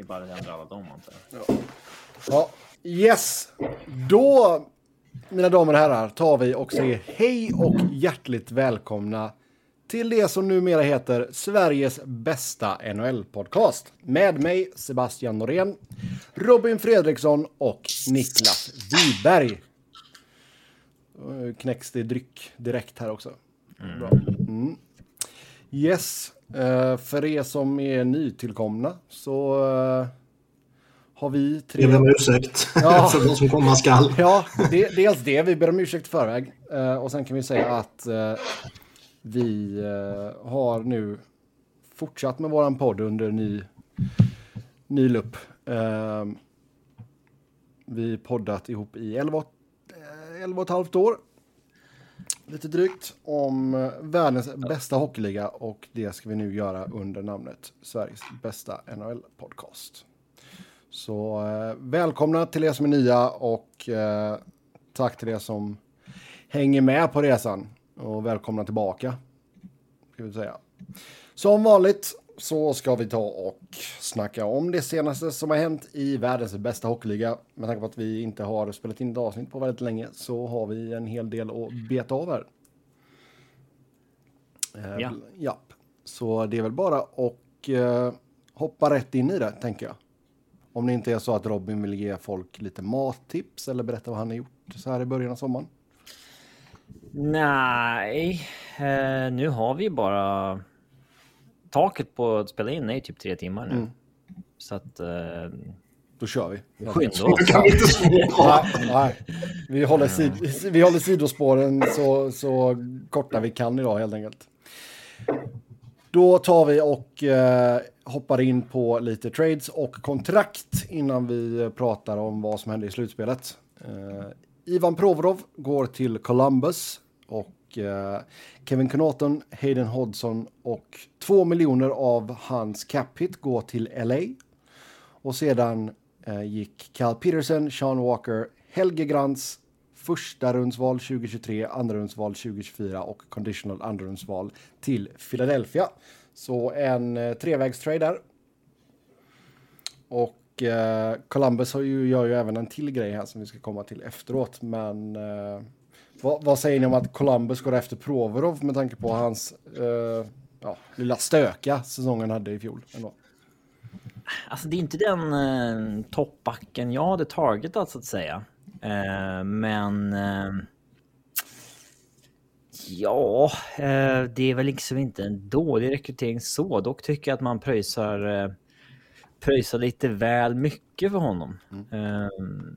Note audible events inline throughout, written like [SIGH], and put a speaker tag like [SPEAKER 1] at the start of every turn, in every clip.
[SPEAKER 1] Det är bara att ändra alla dem antar jag.
[SPEAKER 2] Ja. ja. Yes! Då, mina damer och herrar, tar vi och säger hej och hjärtligt välkomna till det som numera heter Sveriges bästa NHL-podcast. Med mig Sebastian Norén, Robin Fredriksson och Niklas Wiberg. Knäcks det dryck direkt här också. Mm. Yes, uh, för er som är nytillkomna så uh, har vi tre...
[SPEAKER 3] Jag ber om ursäkt [LAUGHS] ja. för vad som komma skall. [LAUGHS]
[SPEAKER 2] Ja, det, dels det. Vi ber om ursäkt i förväg. Uh, och sen kan vi säga att vi har nu fortsatt med våran podd under ny, ny lupp. vi poddat ihop i 11, 11 och ett halvt år lite drygt om eh, världens bästa hockeyliga och det ska vi nu göra under namnet Sveriges bästa NHL-podcast. Så eh, välkomna till er som är nya och eh, tack till er som hänger med på resan och välkomna tillbaka. Ska vi säga. Som vanligt så ska vi ta och snacka om det senaste som har hänt i världens bästa hockeyliga. Med tanke på att vi inte har spelat in ett avsnitt på väldigt länge så har vi en hel del att beta av här. Eh, ja. ja. Så det är väl bara att uh, hoppa rätt in i det, tänker jag. Om det inte är så att Robin vill ge folk lite mattips eller berätta vad han har gjort så här i början av sommaren.
[SPEAKER 1] Nej, uh, nu har vi bara taket på att spela in är ju typ tre timmar nu. Mm. Så att... Uh,
[SPEAKER 2] Då kör vi.
[SPEAKER 1] Skynda oss.
[SPEAKER 2] nej, Vi, håller sid, vi håller sidospåren så, så korta vi kan idag helt enkelt. Då tar vi och eh, hoppar in på lite trades och kontrakt innan vi pratar om vad som hände i slutspelet. Eh, Ivan Provorov går till Columbus och eh, Kevin Connaughton, Hayden Hodgson och två miljoner av hans cap hit går till LA. Och sedan eh, gick Cal Peterson, Sean Walker, Helge Grants, första rundsval 2023, andra rundsval 2024 och conditional andra rundsval till Philadelphia. Så en eh, trevägstrade där. Och eh, Columbus har ju, gör ju även en till grej här som vi ska komma till efteråt. Men eh, vad, vad, säger ni om att Columbus går efter Provorov med tanke på hans eh, ja, lilla stöka säsongen hade i fjol? Ändå?
[SPEAKER 1] Alltså det är inte den eh, toppbacken jag hade targetat så att säga. Eh, men... Eh, ja, eh, det är väl liksom inte en dålig rekrytering så. Dock tycker jag att man pröjsar, eh, pröjsar lite väl mycket för honom. Mm.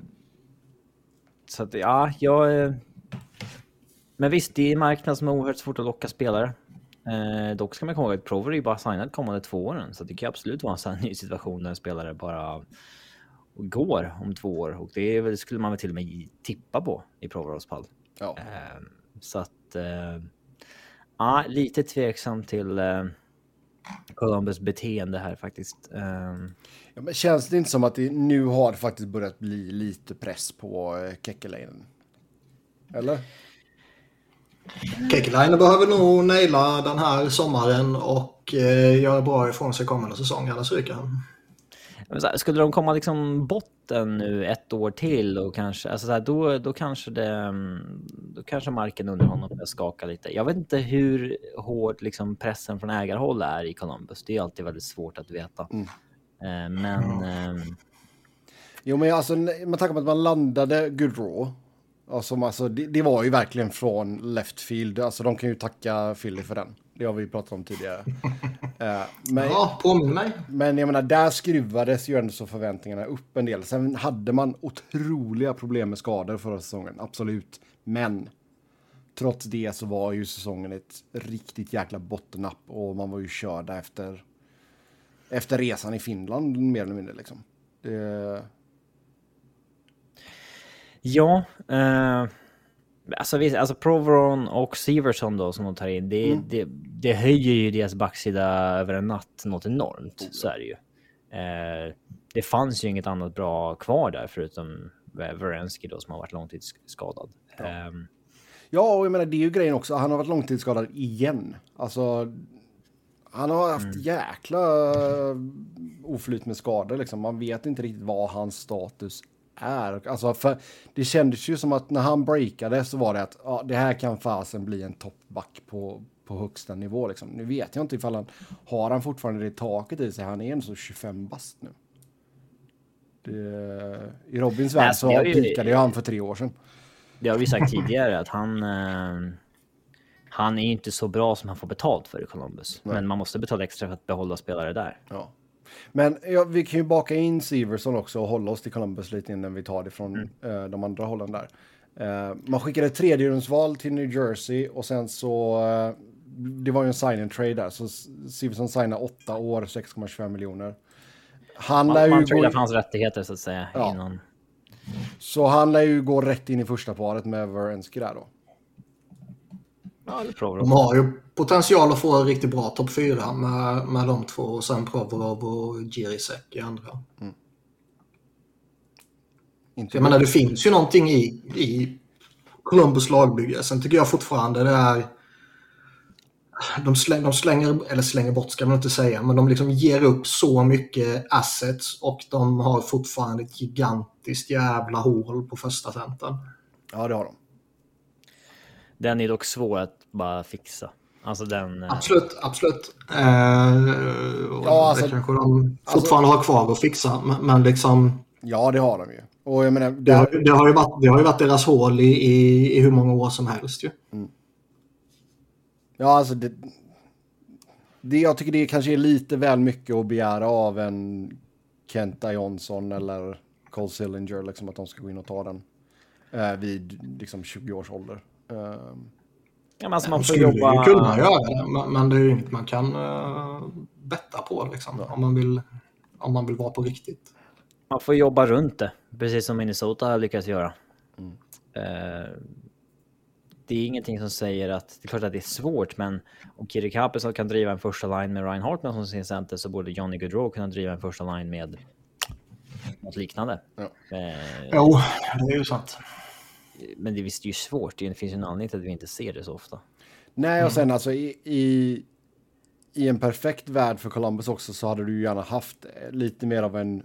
[SPEAKER 1] så att ja, jag... Men visst, det är en marknad som är oerhört svårt att locka spelare. Eh, dock ska man komma ihåg att Prover är ju bara signad kommande två åren, så det kan absolut vara en sån [LAUGHS] ny situation där en spelare bara går om två år och det väl, skulle man väl till och med tippa på i Provorovs fall. Ja. Eh, så att eh, ja, lite tveksam till eh, Columbus beteende här faktiskt.
[SPEAKER 2] Um... Ja, känns det inte som att det nu har faktiskt börjat bli lite press på eh, Kekkelainen? Eller?
[SPEAKER 3] Kekkelainen behöver nog naila den här sommaren och eh, göra bra ifrån sig kommande säsong, annars ryker han.
[SPEAKER 1] Skulle de komma liksom botten nu ett år till och kanske, alltså så här, då, då kanske det, mm, då kanske marken under honom börjar skaka lite. Jag vet inte hur hård liksom pressen från ägarhåll är i Columbus. Det är alltid väldigt svårt att veta. Mm. Eh, men... Mm.
[SPEAKER 2] Jo, men alltså med tanke på att man landade Goodrow. Alltså, alltså det, det, var ju verkligen från left field. Alltså de kan ju tacka Philly för den. Det har vi pratat om tidigare. uh, [LAUGHS]
[SPEAKER 3] men, ja, påminn mig.
[SPEAKER 2] Men jag menar, där skruvades ju ändå så förväntningarna upp en del. Sen hade man otroliga problem med skador förra säsongen, absolut. Men trots det så var ju säsongen ett riktigt jäkla bottennapp och man var ju körda efter, efter resan i Finland mer eller mindre liksom. Det...
[SPEAKER 1] Ja, uh Alltså, visst, alltså Provoron och Severson då som de tar in, det, mm. det, det höjer ju deras backsida över en natt något enormt. Mm. Så är det ju. Eh, det fanns ju inget annat bra kvar där förutom Verensky då som har varit långtidsskadad.
[SPEAKER 2] Ja. Eh, ja, och jag menar det är ju grejen också. Han har varit långtidsskadad igen. Alltså, Han har haft jäkla uh, oflyt med skador. Liksom. Man vet inte riktigt vad hans status är. Alltså, för det kändes ju som att när han breakade så var det att ja, det här kan fasen bli en toppback på, på högsta nivå. Liksom. Nu vet jag inte ifall han har han fortfarande det taket i sig. Han är ändå så 25 bast nu. Det, I Robins värld så
[SPEAKER 1] det är ju-
[SPEAKER 2] pikade ju han för tre år sedan.
[SPEAKER 1] Det har vi sagt tidigare att han... Eh, han är inte så bra som han får betalt för i Columbus. Men man måste betala extra för att behålla spelare där.
[SPEAKER 2] Ja. Men ja, vi kan ju baka in Severson också och hålla oss till Columbus lite innan vi tar det från eh, de andra hållen där. Eh, man skickade ett tredjerumsval till New Jersey och sen så, eh, det var ju en sign and trade där, så S- Severson signade åtta år, 6,25 miljoner. Han lär
[SPEAKER 1] Man,
[SPEAKER 2] ju
[SPEAKER 1] man
[SPEAKER 2] gå,
[SPEAKER 1] för hans rättigheter så att säga.
[SPEAKER 2] Ja.
[SPEAKER 1] Innan.
[SPEAKER 2] så han lär ju gå rätt in i första paret med Werenski där då.
[SPEAKER 1] Ja, eller Provorov.
[SPEAKER 3] De har ju potential att få en riktigt bra topp 4 med, med de två och sen Provorov och Girisek i andra.
[SPEAKER 2] Inte
[SPEAKER 3] Jag menar det finns ju någonting i, i Columbus lagbygge. Sen tycker jag fortfarande det är... De slänger, de slänger, eller slänger bort ska man inte säga, men de liksom ger upp så mycket assets och de har fortfarande ett gigantiskt jävla hål på första centern.
[SPEAKER 2] Ja, det har de.
[SPEAKER 1] Den är dock svår att bara fixa. Alltså den... eh,
[SPEAKER 3] Absolut, absolut. Eh,
[SPEAKER 2] Ja, alltså-
[SPEAKER 3] det kanske de fortfarande har kvar att fixa, men, men liksom...
[SPEAKER 2] Ja, det har de ju. Och jag menar,
[SPEAKER 3] Det
[SPEAKER 2] det,
[SPEAKER 3] har, det, har ju varit, det har ju varit deras hål i, i, i hur många år som helst ju.
[SPEAKER 2] Ja, alltså det, det... Jag tycker det kanske är lite väl mycket att begära av en Kenta Johnson eller Cole Sillinger, liksom att de ska gå in och ta den eh, vid liksom 20 års ålder. Eh,
[SPEAKER 1] ja, men alltså man får
[SPEAKER 3] skulle
[SPEAKER 1] jobba...
[SPEAKER 3] ju kunna göra det, men, det är ju inget man kan uh, betta på liksom, om, man vill, om man vill vara på riktigt.
[SPEAKER 1] Man får jobba runt det, precis som Minnesota har lyckats göra. Eh, det är ingenting som säger att, det är klart att det är svårt, men om Kiri Kaprizov kan driva en första line med Ryan Hartman som sin center så borde Johnny Gaudreau kunna driva en första line med något liknande.
[SPEAKER 2] Ja.
[SPEAKER 1] Eh,
[SPEAKER 3] Jo, det är ju sant.
[SPEAKER 1] Men det visst är ju svårt, det finns ju en anledning till att vi inte ser det så ofta.
[SPEAKER 2] nej, och sen alltså i, i, i en perfekt värld för Columbus också så hade du ju gärna haft eh, lite mer av en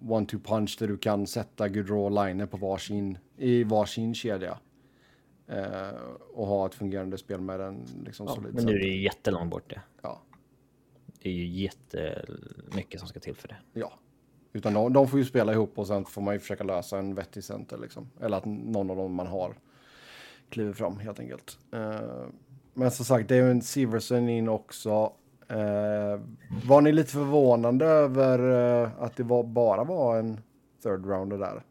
[SPEAKER 2] one-two punch där du kan sätta Gaudreau och Line på varsin, i varsin kedja. Eh, och ha ett fungerande spel med en liksom
[SPEAKER 1] Ja, men nu är det ju jättelångt bort det.
[SPEAKER 2] Ja.
[SPEAKER 1] Det är ju jättemycket som ska till för det.
[SPEAKER 2] Ja. Utan de, de får ju spela ihop och sen får man ju försöka lösa en vettig center liksom. Eller att någon av dem man har kliver fram helt enkelt. Eh, men som sagt, en Severson in också. Eh, var ni lite förvånande över eh, att det var, bara var en third rounder där?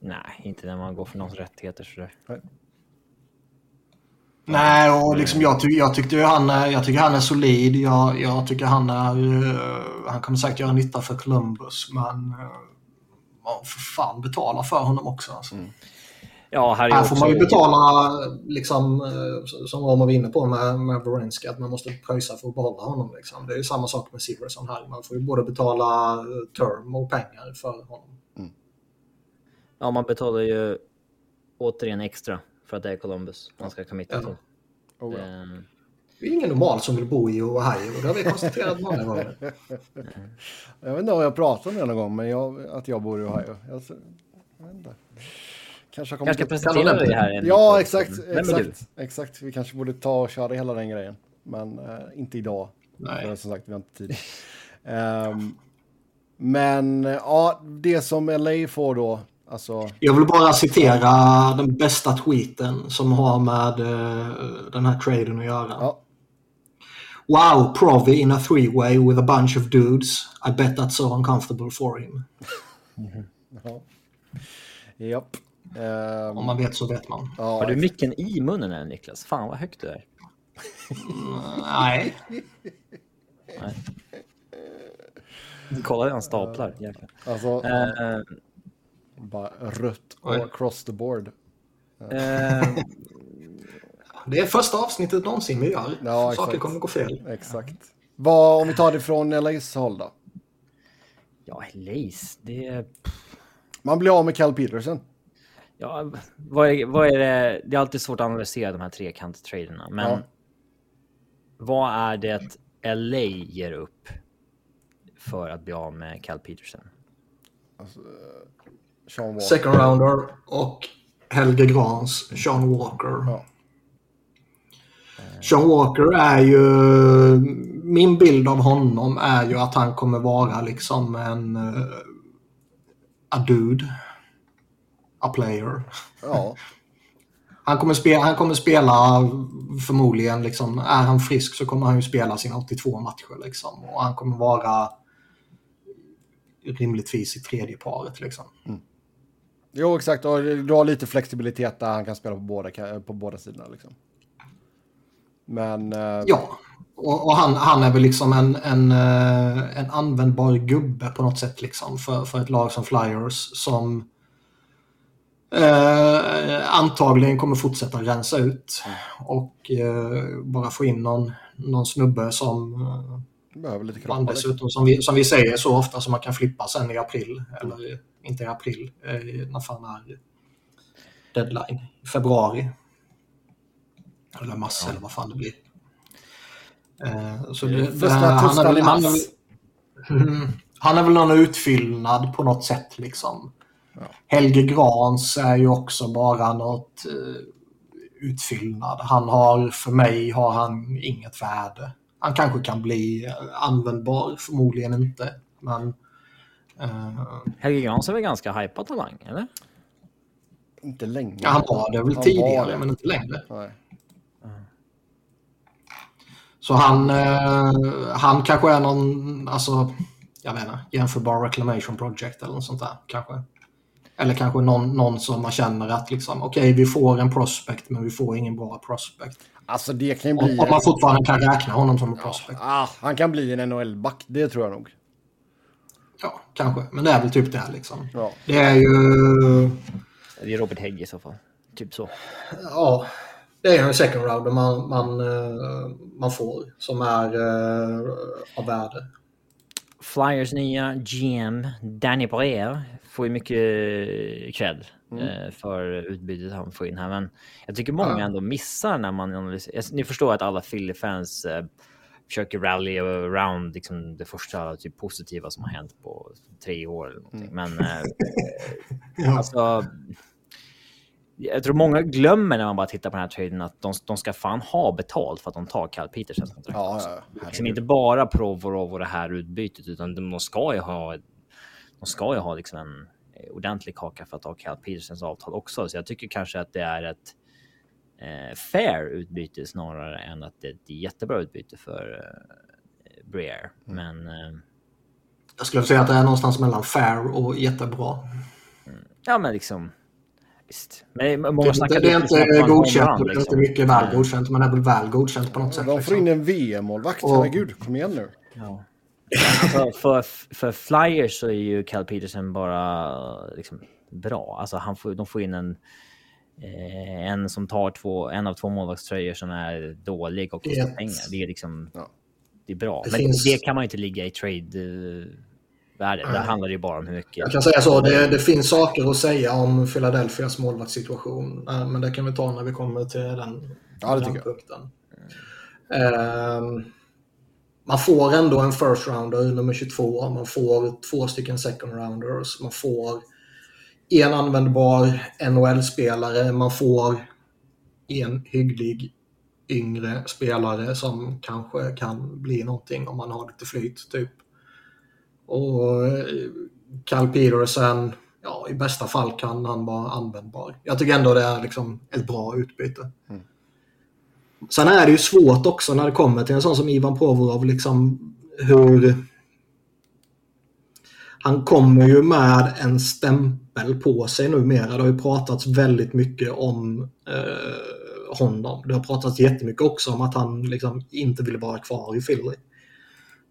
[SPEAKER 1] Nej, inte när man går för någons rättigheter sådär.
[SPEAKER 3] Nej, och liksom jag, ty jag tyckte han jag tycker han är solid. Jag, jag tycker han är... eh, han kommer säkert göra nytta för Columbus, men... Uh, ja, för fan betala för honom också. Alltså.
[SPEAKER 1] Ja, här är
[SPEAKER 3] Här får
[SPEAKER 1] också...
[SPEAKER 3] man ju betala, liksom, eh, som Roman var inne på med, med Werenski, att man måste pröjsa för att behålla honom. Liksom. Det är ju samma sak med Severson här. Man får ju både betala eh, term och pengar för honom.
[SPEAKER 1] Ja, man betalar ju återigen extra för att det är Columbus man ska committa
[SPEAKER 3] Ja.
[SPEAKER 1] till.
[SPEAKER 2] Oh, ja.
[SPEAKER 1] Eh,
[SPEAKER 3] Det är ingen normal som vill bo i Ohio, det har vi konstaterat många gånger. [LAUGHS]
[SPEAKER 2] Jag vet inte om jag pratat om det någon gång, men jag, att jag bor i Ohio. Jag, jag vet inte. Kanske jag kommer
[SPEAKER 1] Kanske presentera dig här. en
[SPEAKER 2] Ja, exakt. Exakt, exakt. Vi kanske borde ta och köra hela den grejen. Men eh, inte idag.
[SPEAKER 3] Nej.
[SPEAKER 2] För som sagt, vi har inte tid. Ehm, men ja, det som LA får då, alltså.
[SPEAKER 3] Jag vill bara citera den bästa tweeten som har med eh, den här traden att göra.
[SPEAKER 2] Ja,
[SPEAKER 3] Wow, Provi in a three-way with a bunch of dudes. I bet that's so uncomfortable for him. [LAUGHS]
[SPEAKER 2] ja. Japp. Ehm,
[SPEAKER 3] Om man vet så vet man.
[SPEAKER 2] ja,
[SPEAKER 1] Har du micken i munnen än Niklas? Fan vad högt du är.
[SPEAKER 3] Nej.
[SPEAKER 1] Kolla hur han staplar. Jäklar.
[SPEAKER 2] Alltså,
[SPEAKER 1] Eh,
[SPEAKER 2] bara rött
[SPEAKER 3] Oj.
[SPEAKER 2] across the board.
[SPEAKER 1] eh, [LAUGHS]
[SPEAKER 3] Det är första avsnittet någonsin vi gör.
[SPEAKER 2] Ja,
[SPEAKER 3] Saker
[SPEAKER 2] exakt.
[SPEAKER 3] kommer gå fel.
[SPEAKER 2] Exakt. Vad, om vi tar det från LAs håll då?
[SPEAKER 1] ja, Lace. Det...
[SPEAKER 2] Man blir av med Cal Peterson.
[SPEAKER 1] Ja, vad är, vad är det? Det är alltid svårt att analysera de här trekant-traderna, men
[SPEAKER 2] Ja.
[SPEAKER 1] vad är det LA ger upp för att bli av med Cal Peterson?
[SPEAKER 2] Alltså, Sean Walker.
[SPEAKER 3] Second rounder och Helge Grans Sean Walker.
[SPEAKER 2] Ja.
[SPEAKER 3] Sean Walker är ju... Min bild av honom är ju att han kommer vara liksom en... Uh, a dude. A player.
[SPEAKER 2] Ja. [LAUGHS]
[SPEAKER 3] Han kommer, spela, han kommer spela förmodligen, liksom, är han frisk så kommer han ju spela sina 82 matcher. Liksom, och han kommer vara rimligtvis i tredje paret. Liksom.
[SPEAKER 2] Jo, exakt. Och du har lite flexibilitet där han kan spela på båda, på båda sidorna. Liksom. Men... eh,
[SPEAKER 3] Ja, och, och han, han är väl liksom en, en, eh, en användbar gubbe på något sätt liksom, för, för ett lag som Flyers som eh, antagligen kommer fortsätta rensa ut och eh, bara få in någon, någon snubbe som eh,
[SPEAKER 2] behöver lite
[SPEAKER 3] man
[SPEAKER 2] kroppar. Liksom.
[SPEAKER 3] dessutom, som vi, som vi säger så ofta, som man kan flippa sen i april. Eller inte i april, eh, när fan är deadline? Februari. Eller mars eller vad fan det blir. Eh, så det,
[SPEAKER 2] Första
[SPEAKER 3] det han, är väl, han, är väl, Mm. han är väl någon utfyllnad på något sätt liksom. Helge Grans är ju också bara något eh, utfyllnad. Han har, för mig har han inget värde. Han kanske kan bli användbar, förmodligen inte. Men eh,
[SPEAKER 1] Helge Grans är väl ganska hypad talang, eller?
[SPEAKER 2] Inte länge.
[SPEAKER 3] ja, han var det väl
[SPEAKER 2] Han
[SPEAKER 3] tidigare,
[SPEAKER 2] det.
[SPEAKER 3] men inte längre.
[SPEAKER 2] Nej.
[SPEAKER 3] Så han, eh, han kanske är någon, alltså, jag vet inte, jämförbar reclamation project eller något sånt där kanske. Eller kanske någon, någon som man känner att liksom, okej vi får en prospect men vi får ingen bra prospect.
[SPEAKER 2] Alltså det kan ju bli...
[SPEAKER 3] om man fortfarande kan räkna honom som en prospect.
[SPEAKER 2] Ah, han kan bli en NHL-back, det tror jag nog.
[SPEAKER 3] Ja, kanske. Men det är väl typ det liksom.
[SPEAKER 2] Ja.
[SPEAKER 3] Det är ju,
[SPEAKER 1] Det är Robert Hägg i så fall. Typ så.
[SPEAKER 3] ja, det är en second rounder man, man, eh, man får som är eh, av värde.
[SPEAKER 1] Flyers nya GM Danny Breer får ju mycket cred eh, för utbytet han får in här. Men jag tycker många
[SPEAKER 3] Ja.
[SPEAKER 1] ändå missar när man analyserar. Ni förstår att alla Philly-fans försöker rally around liksom, det första typ, positiva som har hänt på tre år. Eller någonting. Men eh, [LAUGHS]
[SPEAKER 3] Ja.
[SPEAKER 1] alltså, jag tror många glömmer när man bara tittar på den här traden att de, de ska fan ha betalt för att de tar Cal Petersens kontrakt.
[SPEAKER 2] Ja, ja,
[SPEAKER 1] liksom inte bara Provorov och det här utbytet, utan de ska ju ha. De ska ju ha liksom en ordentlig kaka för att ta Cal Petersens avtal också, så jag tycker kanske att det är ett fair utbyte snarare än att det är ett jättebra utbyte för eh, Breer. Men eh,
[SPEAKER 3] Jag skulle säga att det är någonstans mellan fair och jättebra.
[SPEAKER 1] ja, men liksom. Visst, men
[SPEAKER 3] Det,
[SPEAKER 1] många
[SPEAKER 3] det,
[SPEAKER 1] snackar
[SPEAKER 3] det är
[SPEAKER 1] liksom
[SPEAKER 3] inte godkänt det är inte
[SPEAKER 1] liksom.
[SPEAKER 3] mycket väl godkänt, men det är väl väl godkänt på något sätt.
[SPEAKER 2] De får
[SPEAKER 3] liksom.
[SPEAKER 2] in en VM-målvakt,
[SPEAKER 3] Och-
[SPEAKER 2] herregud, kom igen nu.
[SPEAKER 1] Ja. Alltså, för, för Flyers så är ju Cal Peterson bara liksom, bra. Alltså, han får, de får in en, eh, en som tar två, en av två målvaktströjor som är dålig och kostar
[SPEAKER 3] Det-
[SPEAKER 1] pengar. Det är liksom
[SPEAKER 2] Ja.
[SPEAKER 1] det är bra.
[SPEAKER 3] Det
[SPEAKER 1] Men
[SPEAKER 3] finns-
[SPEAKER 1] det kan man ju inte ligga i trade-värde. Det
[SPEAKER 3] Nej.
[SPEAKER 1] handlar ju bara om hur mycket.
[SPEAKER 3] Jag kan säga så, det, det finns saker att säga om Philadelphias målvaktssituation. eh, Men det kan vi ta när vi kommer till den,
[SPEAKER 2] Ja, det
[SPEAKER 3] den punkten. Ehm, man får ändå en first rounder, nummer 22. Man får två stycken second rounders. Man får en användbar NHL-spelare. Man får en hygglig yngre spelare som kanske kan bli någonting om man har lite flyt. typ. Och eh, Cal Peterson, ja i bästa fall kan han vara användbar. Jag tycker ändå det är liksom ett bra utbyte. Sen är det ju svårt också när det kommer till en sån som Ivan Provorov, liksom hur... Han kommer ju med en stämpel på sig numera. Det har ju pratats väldigt mycket om eh, honom. Det har pratats jättemycket också om att han liksom inte ville vara kvar i Philly.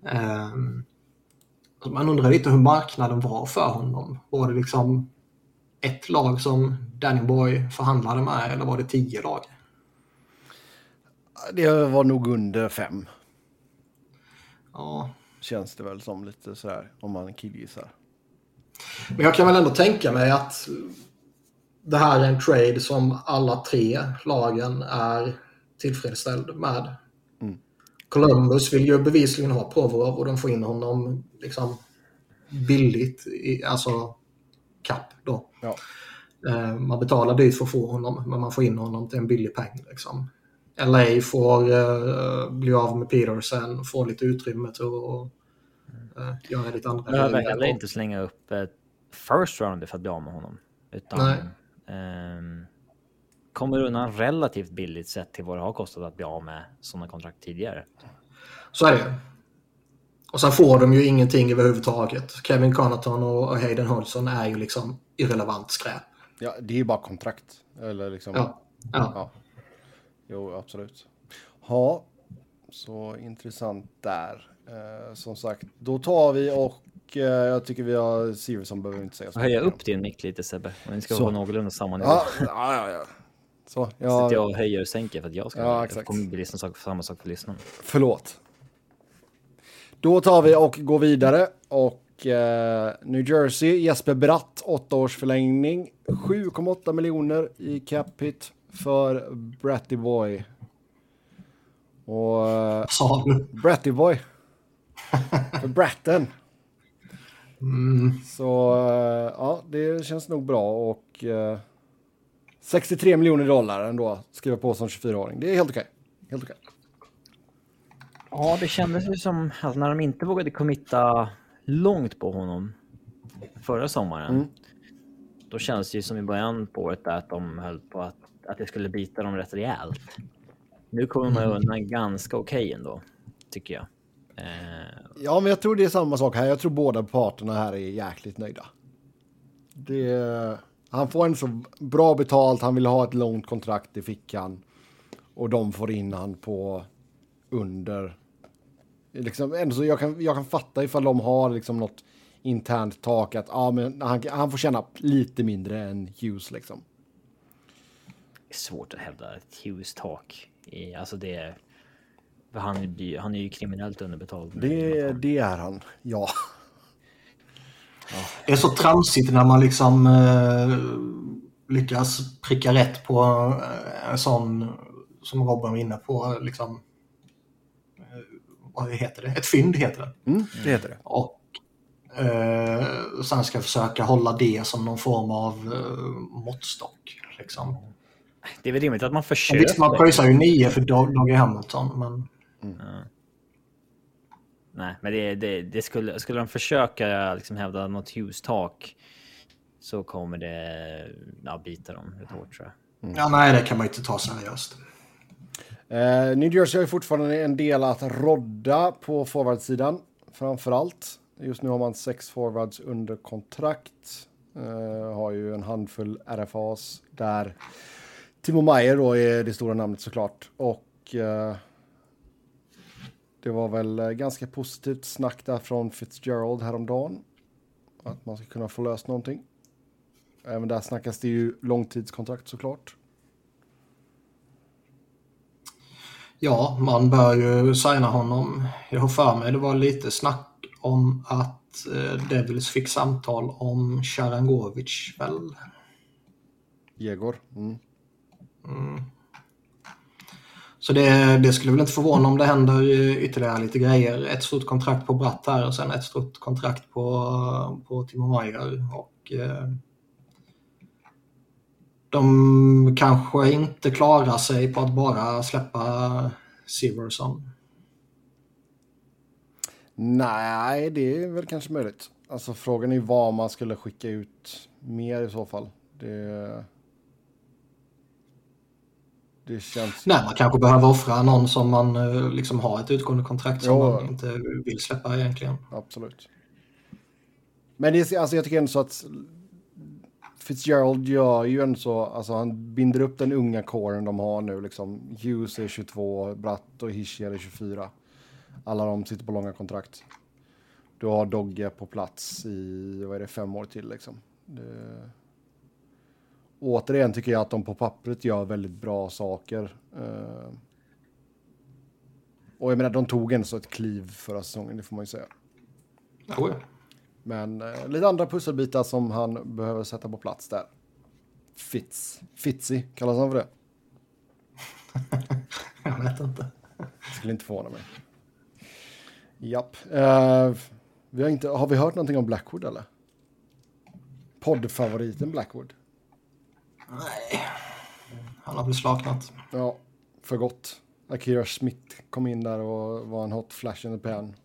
[SPEAKER 3] Ehm, man undrar lite hur marknaden var för honom. Var det liksom ett lag som Danny Boy förhandlade med eller var det tio lag?
[SPEAKER 2] Det var nog under fem,
[SPEAKER 3] Ja,
[SPEAKER 2] känns det väl som lite sådär, om man killgissar.
[SPEAKER 3] Men jag kan väl ändå tänka mig att det här är en trade som alla tre lagen är tillfredsställd med. Columbus vill ju bevisligen ha Provorov och de får in honom liksom billigt, i, alltså kapp då.
[SPEAKER 2] Ja.
[SPEAKER 3] Eh, man betalar dyrt för att få honom, men man får in honom till en billig peng. Liksom. LA får uh, bli av med Petersen, få lite utrymme till att göra lite andra
[SPEAKER 1] grejer. Behöver heller inte slänga upp ett first round för att bli av med honom. Utan um, kommer undan relativt billigt sett till vad det har kostat att bli av med sådana kontrakt tidigare.
[SPEAKER 3] Så är det Och sen får de ju ingenting överhuvudtaget. Kevin Connaughton och Hayden Hodgson är ju liksom irrelevant skräp.
[SPEAKER 2] Ja, det är ju bara kontrakt. Eller liksom...
[SPEAKER 3] Ja. ja.
[SPEAKER 2] ja. Jo, absolut. Ja, så intressant där. Eh, som sagt, då tar vi och eh, jag tycker vi har Siversson behöver inte säga
[SPEAKER 1] så. Höja upp din mick lite Sebbe. Om vi ska så. ha någorlunda samma
[SPEAKER 2] nivå. Ja, ja, ja. ja.
[SPEAKER 1] Så, jag... Sitter jag och höjer och sänker för att jag ska. Ja, exakt. Det kommer bli sak, samma sak för lyssnarna.
[SPEAKER 2] Förlåt. Då tar vi och går vidare och eh, New Jersey, Jesper Bratt, åtta års förlängning, 7,8 miljoner i cap hit för Bratty Boy. Och...
[SPEAKER 3] Eh?
[SPEAKER 2] Bratty Boy. För Bratten.
[SPEAKER 3] Mm.
[SPEAKER 2] Så eh, ja, det känns nog bra och uh, 63 miljoner dollar ändå skriva på som 24-åring. Det är helt okej. Helt okej.
[SPEAKER 1] Ja, det kändes ju som att när de inte vågade committa långt på honom förra sommaren. Mm. Då kändes det ju som i början på året att de höll på att att det skulle bita dem rätt rejält. Nu kommer man mm. undan ganska okej okay ändå, tycker jag.
[SPEAKER 2] Eh... Ja, men jag tror det är samma sak här. Jag tror båda parterna här är jäkligt nöjda. Det, han får en så bra betalt, han vill ha ett långt kontrakt i fickan. Och de får in han på under. Liksom, ändå så jag, kan, jag kan fatta ifall de har liksom något internt tak att ja, men han, han får tjäna lite mindre än Hughes liksom
[SPEAKER 1] är svårt att hävda ett Hughes tak. I, alltså det är... Han, han är ju kriminellt underbetald.
[SPEAKER 2] Det, det är han, ja.
[SPEAKER 3] ja. Det är så tramsigt när man liksom eh, lyckas pricka rätt på eh, en sån som Robin var inne på. Liksom, eh, vad heter det? Ett fynd heter det.
[SPEAKER 2] Mm, det heter det.
[SPEAKER 3] Och eh, sen ska försöka hålla det som någon form av eh, måttstock. Liksom.
[SPEAKER 1] Det är väl rimligt att man försöker.
[SPEAKER 3] Visst, man pröjsar ju nio för Dogge Hamilton, men... Mm. Ja.
[SPEAKER 1] Nej, men det, det, det, skulle, skulle de försöka liksom hävda något Hughes-tak så kommer det ja, bita dem rätt hårt tror
[SPEAKER 3] jag. Mm. Ja, nej, det kan man inte ta seriöst.
[SPEAKER 2] Uh, New Jersey har ju fortfarande en del att rodda på forwardsidan, framför allt. Just nu har man sex forwards under kontrakt. Uh, har ju en handfull RFAs där Timo Meyer då är det stora namnet såklart. Och eh, det var väl eh, ganska positivt snack där från Fitzgerald häromdagen. Att man ska kunna få löst någonting. Även där snackas det ju långtidskontrakt såklart.
[SPEAKER 3] Ja, man bör ju signa honom. Jag har för mig det var lite snack om att eh, Devils fick samtal om Sharangovic väl?
[SPEAKER 2] Jegor. Mm.
[SPEAKER 3] Mm. Så det, det, skulle väl inte förvåna om det händer ytterligare lite grejer. Ett stort kontrakt på Bratt här och sen ett stort kontrakt på, på Timo Meyer. Och, eh, de kanske inte klarar sig på att bara släppa Severson.
[SPEAKER 2] Nej, det är väl kanske möjligt. Alltså frågan är vad man skulle skicka ut mer i så fall. Det...
[SPEAKER 3] Det känns... Nej, man kanske behöver offra någon som man eh, liksom har ett utgående kontrakt som jo. man inte vill släppa egentligen.
[SPEAKER 2] Absolut. Men det, alltså, jag tycker ändå så att Fitzgerald gör ju ändå så, alltså han binder upp den unga kåren de har nu liksom. Hughes är 22, Bratt och Hischier är 24. Alla de sitter på långa kontrakt. Du har Dogge på plats i, vad är det, fem år till liksom. Det återigen tycker jag att de på pappret gör väldigt bra saker. Uh, och jag menar, de tog en så ett kliv förra säsongen, det får man ju säga.
[SPEAKER 3] Oh
[SPEAKER 2] Men uh, lite andra pusselbitar som han behöver sätta på plats där. Fitz. Fitzy, kallas han för det? [LAUGHS]
[SPEAKER 3] jag vet inte.
[SPEAKER 2] Skulle inte förvåna mig. Japp. Uh, vi har, inte, har vi hört någonting om Blackwood eller? Poddfavoriten Blackwood.
[SPEAKER 3] Nej, han har väl slaknat.
[SPEAKER 2] Ja, för gott. Akira Smith kom in där och var en hot flash in the pan.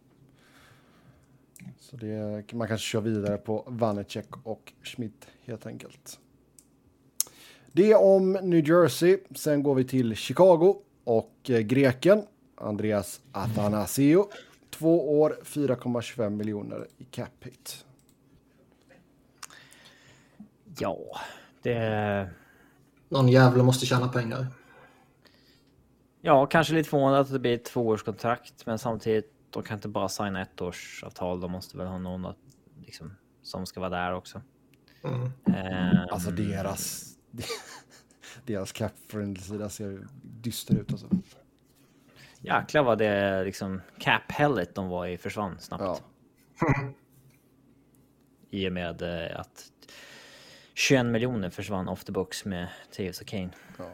[SPEAKER 2] Så det, man kanske kör vidare på Vanecek och Schmidt helt enkelt. Det om New Jersey. Sen går vi till Chicago och eh, greken Andreas Athanasio. Två år, 4,25 miljoner i cap hit.
[SPEAKER 1] Ja, det...
[SPEAKER 3] Någon jävel måste tjäna pengar.
[SPEAKER 1] Ja, kanske lite förvånad att det blir ett tvåårskontrakt, men samtidigt de kan inte bara signa ett årsavtal. De måste väl ha någon att, liksom, som ska vara där också.
[SPEAKER 3] Mm.
[SPEAKER 2] Um, alltså deras, [LAUGHS] deras cap sida ser dyster ut alltså.
[SPEAKER 1] Jäklar vad det liksom cap hellet de var i försvann snabbt. Ja. [LAUGHS] I och med eh, att 21 miljoner försvann off the box med Taves och Kane.
[SPEAKER 2] Ja.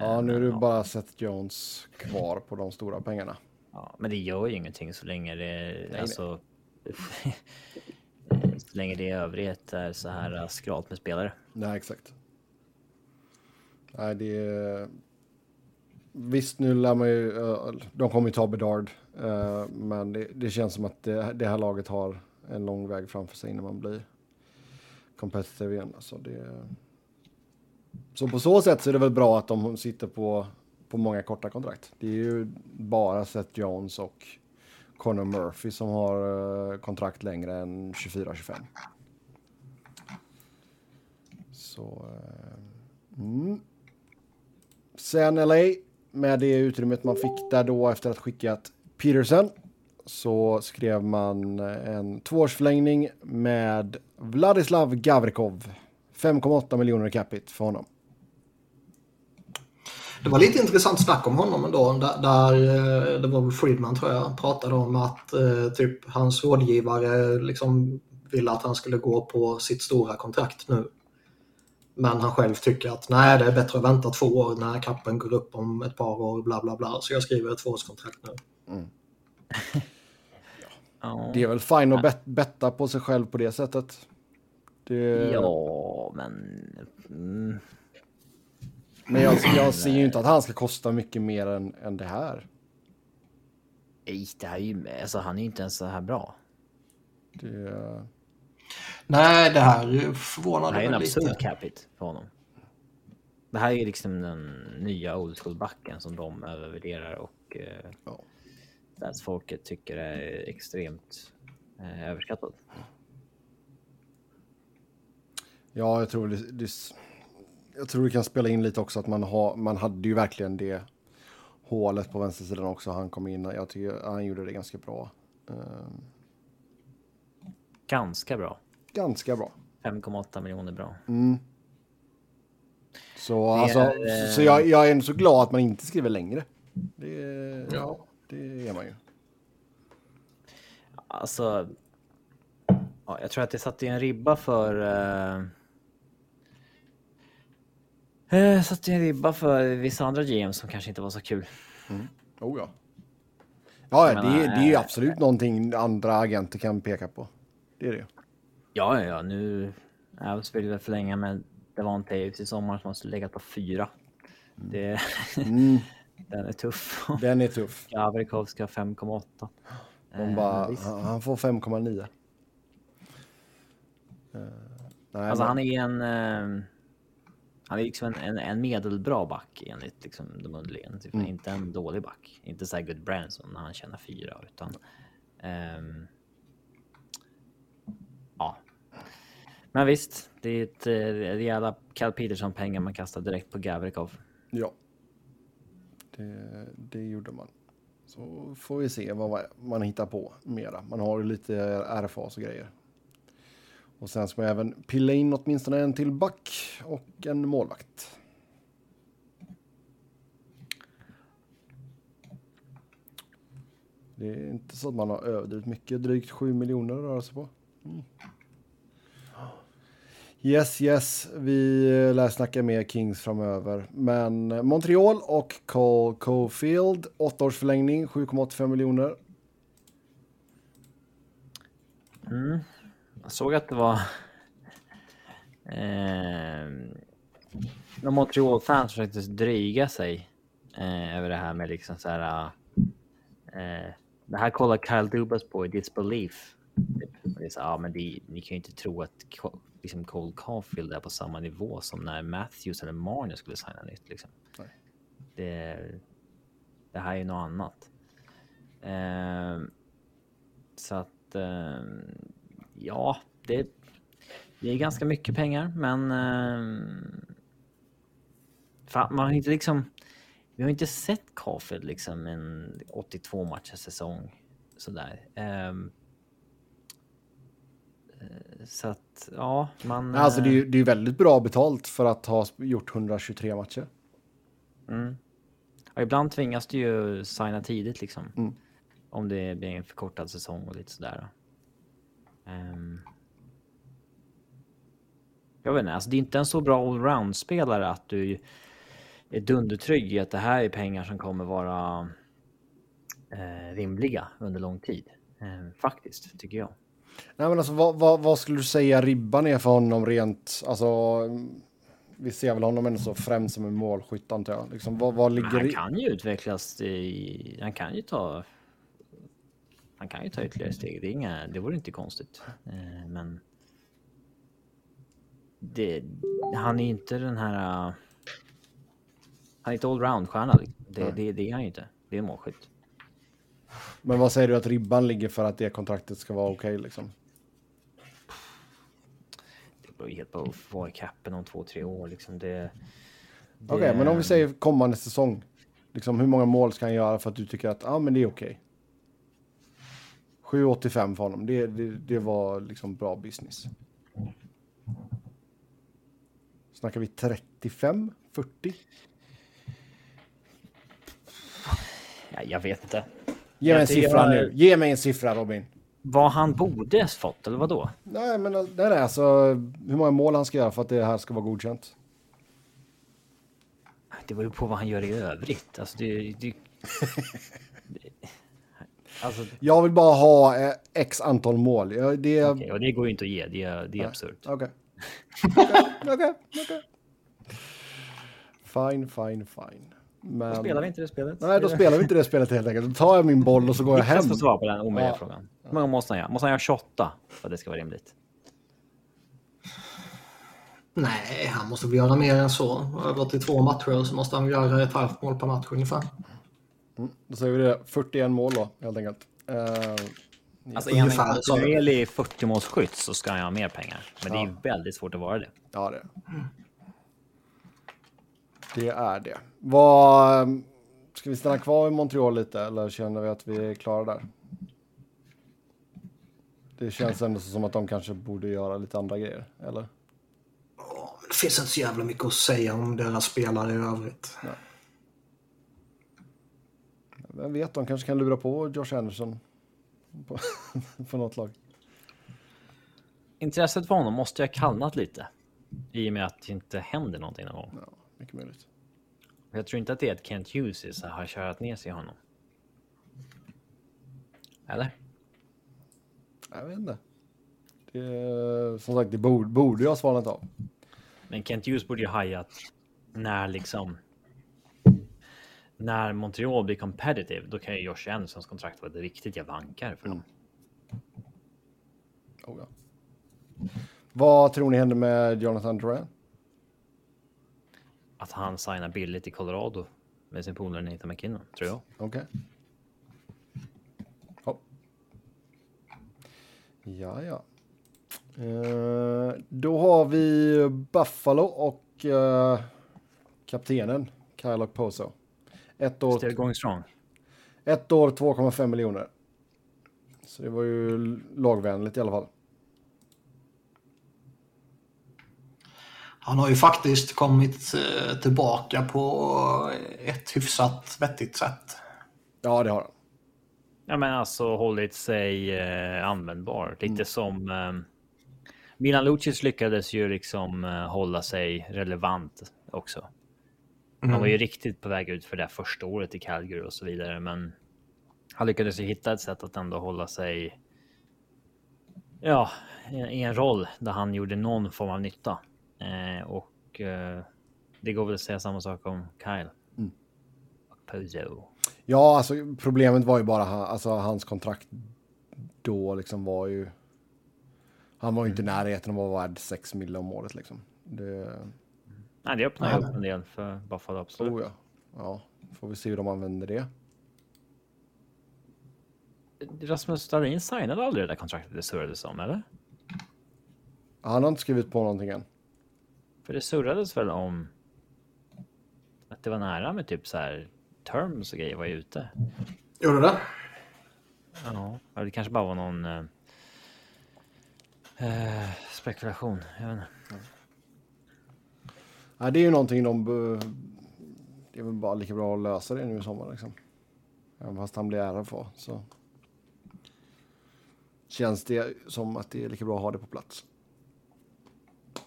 [SPEAKER 2] Ja, nu är det bara Seth Jones kvar på de stora pengarna.
[SPEAKER 1] Ja, men det gör ju ingenting så länge det nej, alltså. [LAUGHS] så länge det i övrigt är så här skralt med spelare.
[SPEAKER 2] Nej, exakt. Nej, det är. Visst, nu lär man ju. De kommer ju ta Bedard, men det, det känns som att det, det, här laget har en lång väg framför sig innan man blir competitive igen. Alltså det, så på så sätt så är det väl bra att de sitter på, på många korta kontrakt. Det är ju bara Seth Jones och Conor Murphy som har eh, kontrakt längre än 24-25. Så... Eh, mm. Sen LA, med det utrymmet man fick där då efter att skickat Peterson, så skrev man en tvåårsförlängning med Vladislav Gavrikov. 5,8 miljoner capita för honom.
[SPEAKER 3] Det var lite intressant snack om honom ändå. Där, där eh, det var väl Friedman tror jag pratade om att eh, typ hans rådgivare liksom ville att han skulle gå på sitt stora kontrakt nu. Men han själv tycker att nej, det är bättre att vänta två år när kappen går upp om ett par år, bla bla bla. Så jag skriver ett tvåårskontrakt nu. Mm. [LAUGHS]
[SPEAKER 2] ja. Det är väl fint att bet betta på sig själv på det sättet.
[SPEAKER 1] Det... Ja, men... Mm.
[SPEAKER 2] Men jag, jag ser ju inte att han ska kosta mycket mer än, än det här.
[SPEAKER 1] Nej, det här är ju... Alltså, han är ju inte ens så här bra.
[SPEAKER 2] Det...
[SPEAKER 3] Nej, det här förvånar
[SPEAKER 1] mig lite. Det här är en absurd capita för honom. Det här är liksom den nya old school-backen som de övervärderar och eh, ja. Folket tycker är extremt eh, överskattad.
[SPEAKER 2] Ja, jag tror det, det, jag tror det kan spela in lite också att man, har, man hade ju verkligen det hålet på vänstersidan också. Han kom in, jag tycker han gjorde det ganska bra. Ehm.
[SPEAKER 1] Ganska bra.
[SPEAKER 2] Ganska bra.
[SPEAKER 1] 5,8 miljoner bra.
[SPEAKER 2] Mm. Så, alltså, är, så jag, jag, är ändå så glad att man inte skriver längre. Det, ja. Det är man ju.
[SPEAKER 1] Alltså, ja, jag tror att det satte en ribba för uh Eh, satte en ribba för vissa andra GM som kanske inte var så kul.
[SPEAKER 2] Mm. Oh ja. Ja, menar, det, det, är ju eh, absolut äh, någonting andra agenter kan peka på. Det är det
[SPEAKER 1] Ja, ja, ja. Nu... Jag vill väl förlänga med Devante i sommar som måste lägga på fyra. Mm. Det... Mm. Den är tuff. [LAUGHS]
[SPEAKER 2] Den är tuff.
[SPEAKER 1] Gavrikov ska 5,8.
[SPEAKER 2] Eh, bara, han får 5,9.
[SPEAKER 1] Uh, alltså men... han är en... Uh, han är liksom en, en, en medelbra back enligt liksom de underliggande. Typ, mm. Inte en dålig back. Inte så här good Branson när han tjänar fyra utan. Um, ja. Men visst, det är ett eh, rejäla Cal Peterson pengar man kastar direkt på Gavrikov.
[SPEAKER 2] Ja. Det, det gjorde man. Så får vi se vad man hittar på mera. Man har ju lite RFAs och grejer. Och sen ska man även pilla in åtminstone en till back och en målvakt. Det är inte så att man har överdrivit mycket, drygt 7 miljoner att röra sig på. Mm. Yes, yes. Vi lär snacka mer Kings framöver. Men Montreal och Cole Cofield, åtta års förlängning, 7,85 miljoner.
[SPEAKER 1] Mm. Jag såg att det var... Eh, några Montreal-fans försökte dryga sig eh, över det här med liksom så här... Eh, det här kollar Kyle Dubas på i Disbelief. Typ. Det är så, ja, men det, ni kan ju inte tro att liksom Cole Caulfield är på samma nivå som när Matthews eller Marner skulle signa nytt. Liksom. Det, det här är ju något annat. Eh, så att eh, ja, det, det är ganska mycket pengar, men eh, fan, man har inte liksom. Vi har inte sett Caulfield liksom en 82 matchers säsong sådär. Um, så att, ja, man...
[SPEAKER 2] Alltså det är ju det är väldigt bra betalt för att ha gjort 123 matcher.
[SPEAKER 1] Mm. Ja, ibland tvingas du ju signa tidigt liksom. Mm. Om det blir en förkortad säsong och lite sådär. Um... Jag vet inte, alltså det är inte en så bra allround-spelare att du är dundertrygg i att det här är pengar som kommer vara eh, rimliga under lång tid. Eh, faktiskt, tycker jag.
[SPEAKER 2] Nej, men alltså, vad, vad, vad, skulle du säga ribban är för honom rent, alltså, vi ser väl honom ändå så främst som en målskytt antar jag. Liksom, vad, vad ligger
[SPEAKER 1] han kan ju utvecklas i, han kan ju ta, han kan ju ta ytterligare steg. Det, är inga, det vore inte konstigt. Eh, men det, han är inte den här, han är inte allround-stjärna. Det, det, det är han ju inte. Det är målskytt.
[SPEAKER 2] Men vad säger du att ribban ligger för att det kontraktet ska vara okej okay, liksom?
[SPEAKER 1] Det beror helt på vad är capen om två, tre år liksom. Det, det...
[SPEAKER 2] Okej, okay, men om vi säger kommande säsong. Liksom, hur många mål ska han göra för att du tycker att ah, men det är okej? Okay. 7,85 för honom. Det, det, det var liksom bra business. Snackar vi 35, 40?
[SPEAKER 1] Ja, jag vet inte.
[SPEAKER 2] Ge mig en siffra nu. Ge mig en siffra Robin.
[SPEAKER 1] Vad han borde fått eller vad då?
[SPEAKER 2] Nej, men det är alltså hur många mål han ska göra för att det här ska vara godkänt.
[SPEAKER 1] Det beror på vad han gör i övrigt. Alltså det... det...
[SPEAKER 2] alltså... Jag vill bara ha eh, x antal mål. Det...
[SPEAKER 1] Okay, och det går ju inte att ge. Det är, det är absurt. [LAUGHS]
[SPEAKER 2] Okej. Okej, okej. Fine, fine, fine.
[SPEAKER 1] Men... Då spelar vi inte det spelet.
[SPEAKER 2] Nej, då spelar vi inte det spelet helt enkelt. Då tar jag min boll och så går jag hem. Jag
[SPEAKER 1] ska svara på den omöjliga ja. frågan. Hur många måste han göra? Måste han göra 28 för att det ska vara rimligt?
[SPEAKER 3] Nej, han måste väl göra mer än så. Över till två matcher så måste han göra ett halvt mål per match ungefär.
[SPEAKER 2] Mm, då säger vi det. 41 mål då, helt enkelt. Uh,
[SPEAKER 1] alltså är han kontinuerlig 40-målsskytt så ska han ha mer pengar. Men ja. det är väldigt svårt att vara det.
[SPEAKER 2] Ja, det är mm. Det är det. Vad, ska vi stanna kvar i Montreal lite eller känner vi att vi är klara där? Det känns ändå som att de kanske borde göra lite andra grejer, eller?
[SPEAKER 3] Oh, det finns inte så jävla mycket att säga om deras spelare i övrigt. Nej.
[SPEAKER 2] Vem vet, de kanske kan lura på Josh Anderson på, [LAUGHS] på något lag.
[SPEAKER 1] Intresset för honom måste ju ha kallnat lite i och med att det inte händer någonting någon gång.
[SPEAKER 2] Ja. Mycket möjligt.
[SPEAKER 1] Jag tror inte att det är att Kent Hughes har kört ner sig i honom. Eller?
[SPEAKER 2] Jag vet inte. Det, som sagt, det borde, borde jag svarat av.
[SPEAKER 1] Men Kent Hughes borde ju hajat när liksom. När Montreal blir competitive, då kan ju Josh Andersons kontrakt vara ett riktigt jävla ankare för dem.
[SPEAKER 2] Oh, ja. Vad tror ni händer med Jonathan Duran?
[SPEAKER 1] Att han signar billigt i Colorado med sin polare Nathan McKinnon, tror jag.
[SPEAKER 2] Okej. Okay. Oh. Ja, ja. Uh, då har vi Buffalo och uh, kaptenen Kyle Poso.
[SPEAKER 1] Ett år. Still going strong.
[SPEAKER 2] Ett år 2,5 miljoner. Så det var ju lagvänligt i alla fall.
[SPEAKER 3] Han har ju faktiskt kommit eh, tillbaka på ett hyfsat vettigt sätt.
[SPEAKER 2] Ja, det har han.
[SPEAKER 1] Ja, men alltså hållit sig eh, användbar. Lite mm. som eh, Milan Lucic lyckades ju liksom uh, hålla sig relevant också. Mm. Han var ju riktigt på väg ut för det första året i Calgary och så vidare, men han lyckades ju hitta ett sätt att ändå hålla sig. Ja, i en roll där han gjorde någon form av nytta eh, och eh, det går väl att säga samma sak om Kyle. Mm.
[SPEAKER 2] Pozo. Ja, alltså problemet var ju bara alltså, hans kontrakt då liksom var ju. Han var ju inte i närheten av att vara värd 6 miljoner om året liksom. Det,
[SPEAKER 1] Nej, det öppnar ju upp en del för Buffalo absolut.
[SPEAKER 2] Oh, ja. ja, får vi se hur de använder det.
[SPEAKER 1] Rasmus Dahlin signade aldrig det där kontraktet det surrades om, eller?
[SPEAKER 2] Han har inte skrivit på någonting än.
[SPEAKER 1] För det surrades väl om att det var nära med typ så här terms och grejer var ute.
[SPEAKER 3] Gjorde det?
[SPEAKER 1] Ja, det kanske bara var någon eh, eh spekulation. Jag vet inte.
[SPEAKER 2] Ja, det är ju någonting de... Det är väl bara lika bra att lösa det nu i sommar liksom. Även fast han blir ärad för så känns det som att det är lika bra att ha det på plats.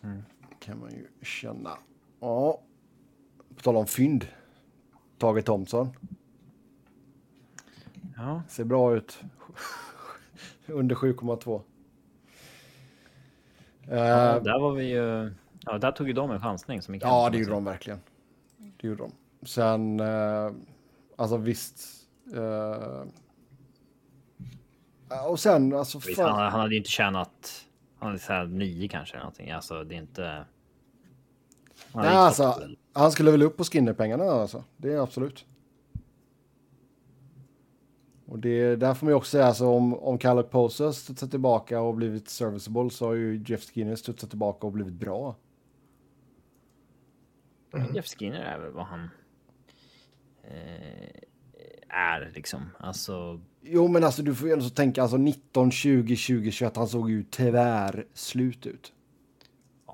[SPEAKER 2] Mm. Kan man ju känna. Ja, på tal om fynd. Tage Thompson.
[SPEAKER 1] Ja.
[SPEAKER 2] Ser bra ut. Under 7,2.
[SPEAKER 1] Ja, uh, där var vi ju... Ja, där tog ju de en chansning som
[SPEAKER 2] Ja, det gjorde de verkligen. Det gjorde de. Sen, uh, alltså visst. Uh, och sen, alltså.
[SPEAKER 1] Visst, han, han, hade ju inte tjänat. Han hade såhär nio kanske eller någonting. Alltså, det är inte.
[SPEAKER 2] Nej, alltså, han skulle väl upp på Skinner-pengarna alltså. Det är absolut. Och det, där får man ju också säga, alltså om, om Kalle Poser studsat tillbaka och blivit serviceable så har ju Jeff Skinner studsat tillbaka och blivit bra.
[SPEAKER 1] Mm. Jeff Skinner är väl vad han eh, är liksom. Alltså.
[SPEAKER 2] Jo, men alltså du får ju ändå tänka alltså 19, 20, 20, 21. Han såg ju tyvärr slut ut.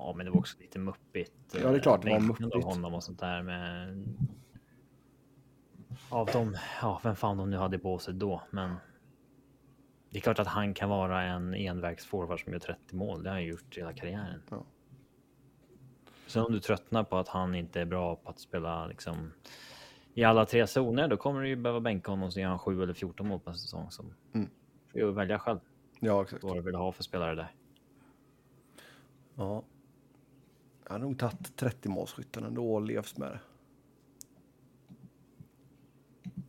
[SPEAKER 1] Ja, men det var också lite muppigt.
[SPEAKER 2] Ja, det är klart det var muppigt.
[SPEAKER 1] Av honom och sånt där med. Av dem, ja, vem fan de nu hade på sig då, men. Det är klart att han kan vara en envägsforward som gör 30 mål. Det har han gjort hela karriären. Ja. Sen om du tröttnar på att han inte är bra på att spela liksom i alla tre zoner, då kommer du ju behöva bänka honom så gör han 7 eller 14 mål på en säsong. Som mm. får välja själv.
[SPEAKER 2] Ja, exakt.
[SPEAKER 1] Vad du vill ha för spelare där.
[SPEAKER 2] Ja. Jag har nog tagit 30 målskytten ändå och levt med det.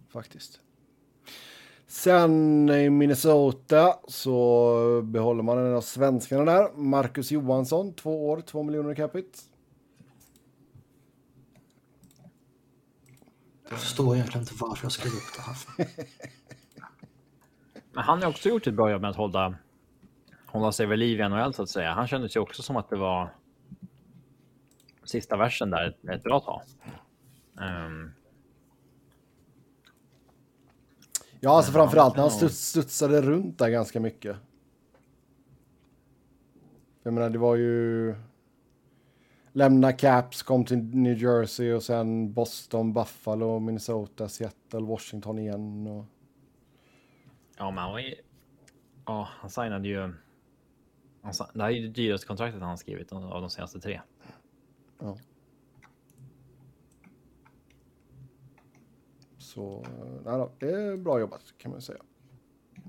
[SPEAKER 2] Faktiskt. Sen i Minnesota så behåller man en av svenskarna där. Marcus Johansson, två år, två miljoner capita.
[SPEAKER 3] Jag förstår egentligen inte varför jag skrev upp det här. [LAUGHS]
[SPEAKER 1] Men han har också gjort ett bra jobb med att hålla, hålla sig vid liv i NHL så att säga. Han kändes ju också som att det var sista versen där ett, ett bra tag. Um,
[SPEAKER 2] ja, alltså framförallt när han studs, studsade runt där ganska mycket. Jag menar, det var ju lämna Caps, kom till New Jersey och sen Boston, Buffalo, Minnesota, Seattle, Washington igen. Och...
[SPEAKER 1] Ja, men han var ju... Ja, han signade ju... Han, det här är ju det dyraste kontraktet han skrivit av de senaste tre.
[SPEAKER 2] Ja. Så, nej då, det är bra jobbat kan man säga.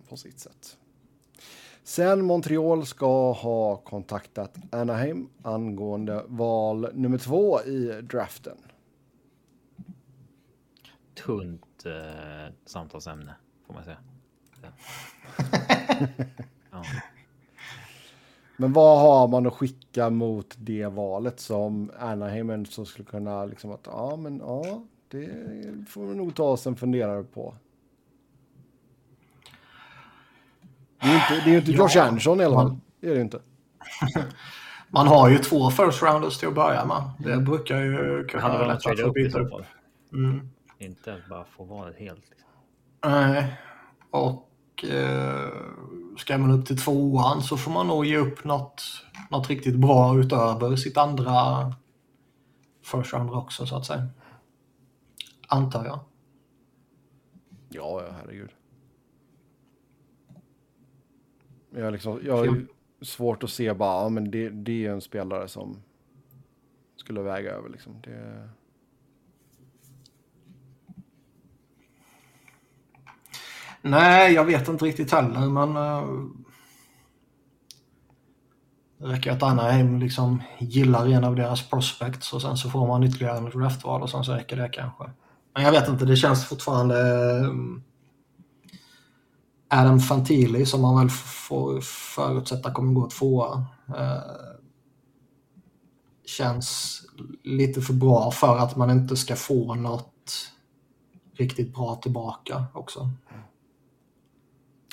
[SPEAKER 2] På sitt sätt. Sen Montreal ska ha kontaktat Anaheim angående val nummer två i draften.
[SPEAKER 1] Tunt eh, samtalsämne får man säga. [LAUGHS]
[SPEAKER 2] ja. Men vad har man att skicka mot det valet som Anaheim så skulle kunna liksom att ja men ja det får vi nog ta oss en funderare på. Det är ju inte, det är inte Josh ja, Anderson i alla fall. Det är det inte. [LAUGHS]
[SPEAKER 3] Man har ju två first rounders till att börja med. Det mm. brukar ju
[SPEAKER 1] kunna vara lätt att få byta upp. Mm. Inte bara få vara helt. Liksom.
[SPEAKER 3] Nej, och eh, ska man upp till tvåan så får man nog ge upp något, något riktigt bra utöver sitt andra first rounder också så att säga. Antar jag.
[SPEAKER 2] Ja, herregud. Jag, liksom, jag svårt att se bara, ja men det, det är en spelare som skulle väga över liksom. Det...
[SPEAKER 3] Nej, jag vet inte riktigt heller, men... Eh, uh, det räcker att Anaheim liksom gillar en av deras prospects och sen så får man ytterligare en draftval och sen så räcker det kanske. Men jag vet inte, det känns fortfarande... Um, Adam Fantili som man väl får förutsätta kommer gå tvåa. Uh, känns lite för bra för att man inte ska få något riktigt bra tillbaka också. Mm.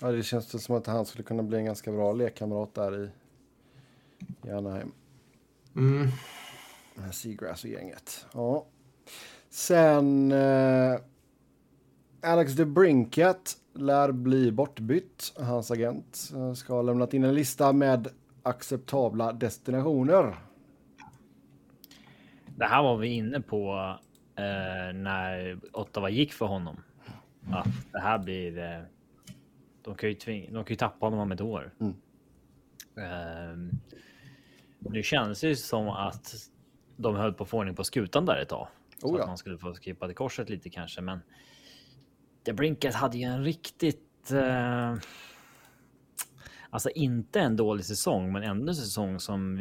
[SPEAKER 2] Ja, det känns som att han skulle kunna bli en ganska bra lekkamrat där i, i Anaheim.
[SPEAKER 3] Mm.
[SPEAKER 2] Seagrass och gänget. Ja. Sen eh, Alex DeBrincat lär bli bortbytt. Hans agent eh, ska ha lämnat in en lista med acceptabla destinationer.
[SPEAKER 1] Det här var vi inne på eh, när Ottawa gick för honom. Att det här blir eh, de kan ju, tving, de kan ju tappa honom om ett år. Mm. Uh, nu känns det ju som att de höll på att få ordning på skutan där ett tag. Så oh ja. att man skulle få skippa till korset lite kanske. Men The Brinket hade ju en riktigt... Uh, alltså inte en dålig säsong, men ändå en säsong som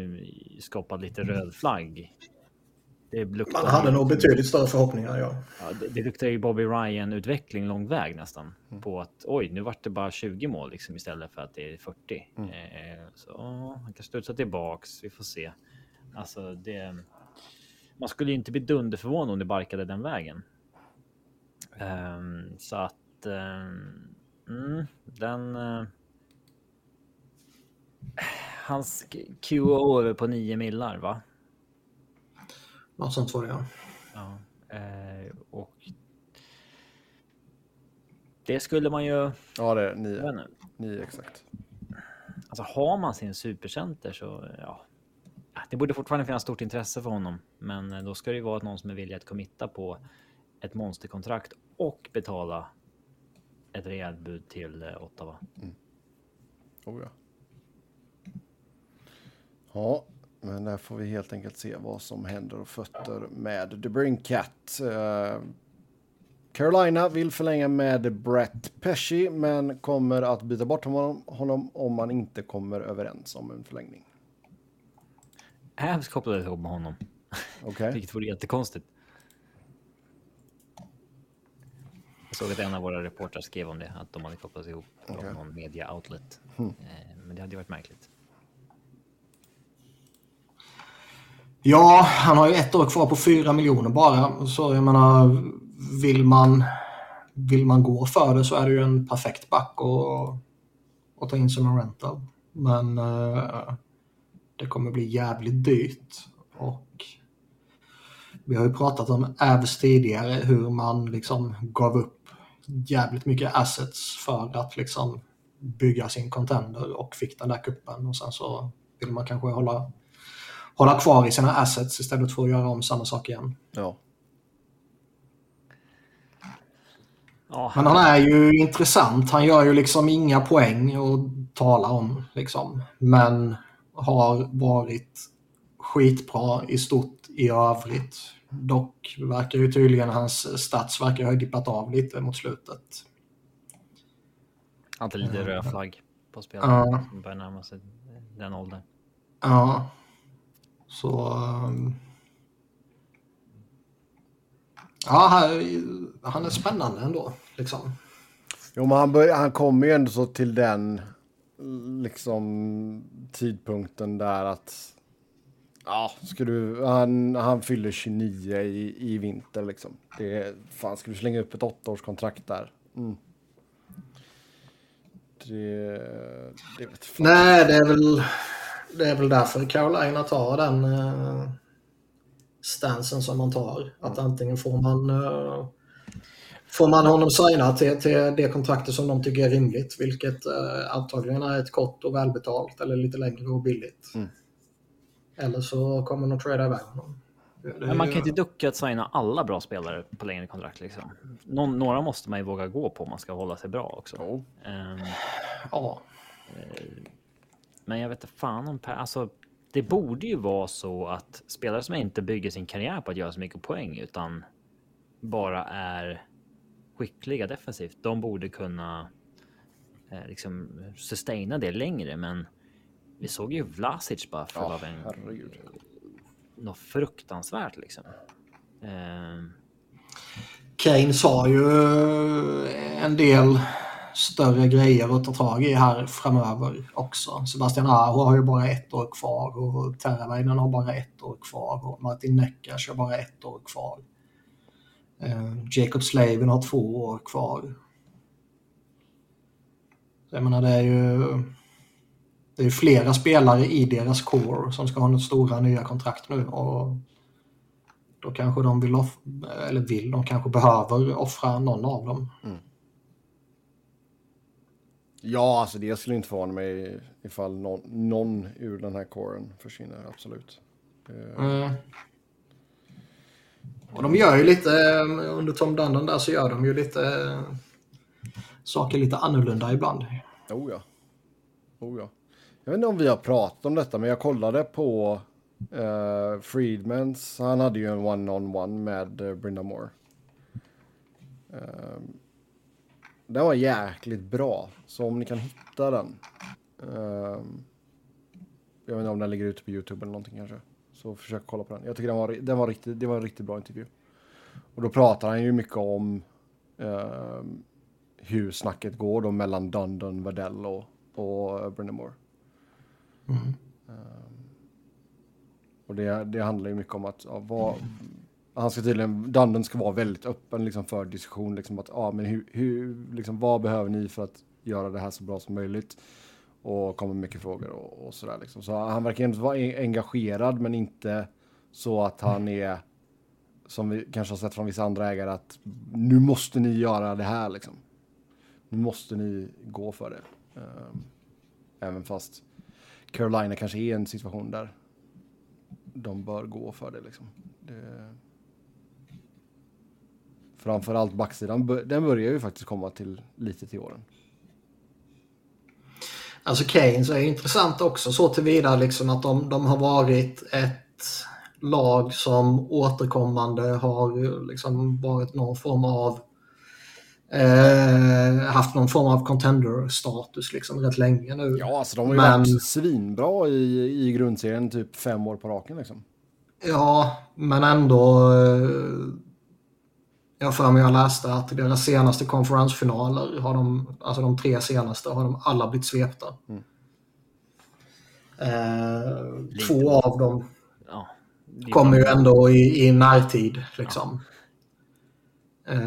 [SPEAKER 1] skapade lite röd flagg
[SPEAKER 3] det luktar Man hade nog betydligt större förhoppningar, ja.
[SPEAKER 1] ja det, det luktar ju Bobby Ryan-utveckling lång väg nästan. Mm. På att oj, nu vart det bara 20 mål liksom, istället för att det är 40. Mm. Eh, så han kan studsa tillbaks, vi får se. Alltså, det... Man skulle ju inte bli dunderförvånad om det barkade den vägen. Um, så att... Um, mm, den... Uh, hans QO över på 9 millar, va?
[SPEAKER 3] Något sånt var det ja.
[SPEAKER 1] ja eh, och det skulle man ju...
[SPEAKER 2] Ja, det är nio. Nio exakt.
[SPEAKER 1] Alltså har man sin supercenter så ja. Det borde fortfarande finnas stort intresse för honom, men då ska det ju vara någon som är villig att committa på ett monsterkontrakt och betala ett rejält bud till eh, Ottawa. Mm.
[SPEAKER 2] Oh ja. Ja, men där får vi helt enkelt se vad som händer och fötter med The Brinkat. Uh, Carolina vill förlänga med Brett Pesci men kommer att byta bort honom, honom om man inte kommer överens om en förlängning.
[SPEAKER 1] Avs kopplade ihop med honom.
[SPEAKER 2] Okay. [LAUGHS]
[SPEAKER 1] Vilket vore jättekonstigt. Jag såg att en av våra reportrar skrev om det, att de hade kopplats ihop okay. någon media outlet. Mm. Men det hade ju varit märkligt.
[SPEAKER 3] Ja, han har ju ett år kvar på 4 miljoner bara. Så jag menar, vill man, vill man gå för det så är det ju en perfekt back att, ta in som en rental. Men uh, det kommer bli jävligt dyrt. Och vi har ju pratat om Ävs tidigare, hur man liksom gav upp jävligt mycket assets för att liksom bygga sin contender och fick den där kuppen och sen så vill man kanske hålla hålla kvar i sina assets istället för att göra om samma sak igen.
[SPEAKER 2] Ja.
[SPEAKER 3] Ja, Men han är ju intressant. Han gör ju liksom inga poäng att tala om. Liksom. Men har varit skitbra i stort i övrigt. Dock verkar ju tydligen hans stats verkar ha dippat av lite mot slutet.
[SPEAKER 1] Alltid lite röd flagg på spelarna ja. som börjar närma sig den åldern.
[SPEAKER 3] Ja. Så... Um, ja, han är spännande ändå. Liksom.
[SPEAKER 2] Jo, men han, bör, han kommer ju ändå så till den liksom tidpunkten där att ja, ska du, han, han fyller 29 i, i vinter liksom. Det, fan, ska du slänga upp ett åttaårskontrakt där? Mm. Det,
[SPEAKER 3] det vet fan. Nej, det är väl det är väl därför Carolina tar den uh, stansen som man tar. Att antingen får man, uh, får man honom signa till, till det kontraktet som de tycker är rimligt, vilket uh, antagligen är ett kort och välbetalt eller lite längre och billigt. Mm. Eller så kommer de att trada iväg honom.
[SPEAKER 1] Men man kan inte ducka att signa alla bra spelare på längre kontrakt. Liksom. Någon, några måste man ju våga gå på om man ska hålla sig bra också.
[SPEAKER 3] Oh. Um, ja.
[SPEAKER 1] Men jag vet inte fan om per, alltså det borde ju vara så att spelare som inte bygger sin karriär på att göra så mycket poäng utan bara är skickliga defensivt. De borde kunna eh, liksom sustaina det längre, men vi såg ju Vlasic bara för av en
[SPEAKER 2] herregud.
[SPEAKER 1] något fruktansvärt liksom. Eh,
[SPEAKER 3] Keynes har ju en del större grejer att ta tag i här framöver också. Sebastian Aho har ju bara ett år kvar och Teravainen har bara ett år kvar och Martin Neckas har bara ett år kvar. Eh, Jacob Slavin har två år kvar. Så jag menar det är ju det är flera spelare i deras core som ska ha något stora nya kontrakt nu och då kanske de vill, eller vill, de kanske behöver offra någon av dem. Mm.
[SPEAKER 2] Ja, alltså det skulle inte förvåna mig ifall någon, någon ur den här kåren försvinner, absolut. Eh,
[SPEAKER 3] Mm. Och de gör ju lite, eh, under Tom Dundon där så gör de ju lite eh, saker lite annorlunda ibland.
[SPEAKER 2] Oh ja. Oh ja. Jag vet inte om vi har pratat om detta, men jag kollade på uh, Friedmans. Han hade ju en one-on-one med uh, Brynda Moore. Ehm, den var jäkligt bra, så om ni kan hitta den. ehm, jag vet inte om den ligger ute på YouTube eller någonting kanske. Så försök kolla på den. Jag tycker den var, den var riktigt, det var en riktigt bra intervju. Och då pratar han ju mycket om ehm, hur snacket går då mellan Dundon, Vadell och, och Brendan Moore.
[SPEAKER 3] Mm.
[SPEAKER 2] Och det, det handlar ju mycket om att ja, vad, han ska tydligen, Dundon ska vara väldigt öppen liksom för diskussion, liksom att ah, men hur, hur, liksom, vad behöver ni för att göra det här så bra som möjligt? Och kommer med mycket frågor och, och sådär liksom. Så han verkar ändå vara engagerad, men inte så att han är, som vi kanske har sett från vissa andra ägare, att nu måste ni göra det här liksom. Nu måste ni gå för det. Ehm, även fast Carolina kanske är i en situation där de bör gå för det liksom. Det... Framförallt backsidan, den börjar ju faktiskt komma till lite till åren.
[SPEAKER 3] Alltså Keynes är ju intressant också så tillvida liksom att de, de har varit ett lag som återkommande har liksom varit någon form av eh, haft någon form av contender-status liksom rätt länge nu.
[SPEAKER 2] Ja, alltså de har ju
[SPEAKER 3] Men-
[SPEAKER 2] varit svinbra i, i grundserien typ fem år på raken liksom.
[SPEAKER 3] Ja, men ändå. eh, Jag för mig jag läste att deras senaste konferensfinaler, har de, alltså de tre senaste, har de alla blivit svepta.
[SPEAKER 2] Mm.
[SPEAKER 3] Eh, två av dem
[SPEAKER 1] ja,
[SPEAKER 3] kommer ju ändå i, i närtid. Liksom. Eh,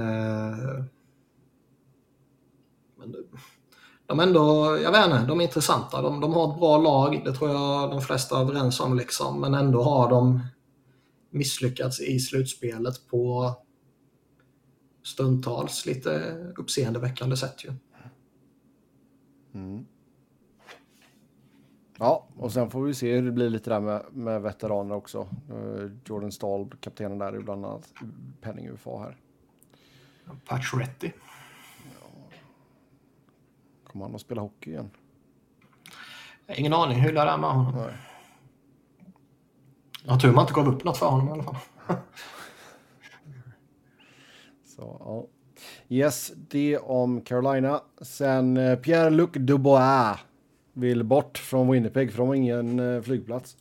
[SPEAKER 3] men det- de är ändå, jag vet inte, de är intressanta. De, de har ett bra lag, det tror jag de flesta är överens om. Liksom. Men ändå har de misslyckats i slutspelet på stundtals lite uppseendeväckande sätt. Ju.
[SPEAKER 2] Mm. Ja, och sen får vi se hur det blir lite där med, med veteraner också. Eh, Jordan Stahl, kaptenen där, är bland annat penning UFA här.
[SPEAKER 3] Pacioretty.
[SPEAKER 2] Kommer han att spela hockey igen?
[SPEAKER 3] Ingen aning hur det är med honom.
[SPEAKER 2] Nej.
[SPEAKER 3] Jag har tur man inte gav upp något för honom i alla fall.
[SPEAKER 2] Så, ja. Yes, det om Carolina. Sen eh, Pierre-Luc Dubois vill bort från Winnipeg för de har ingen eh, flygplats.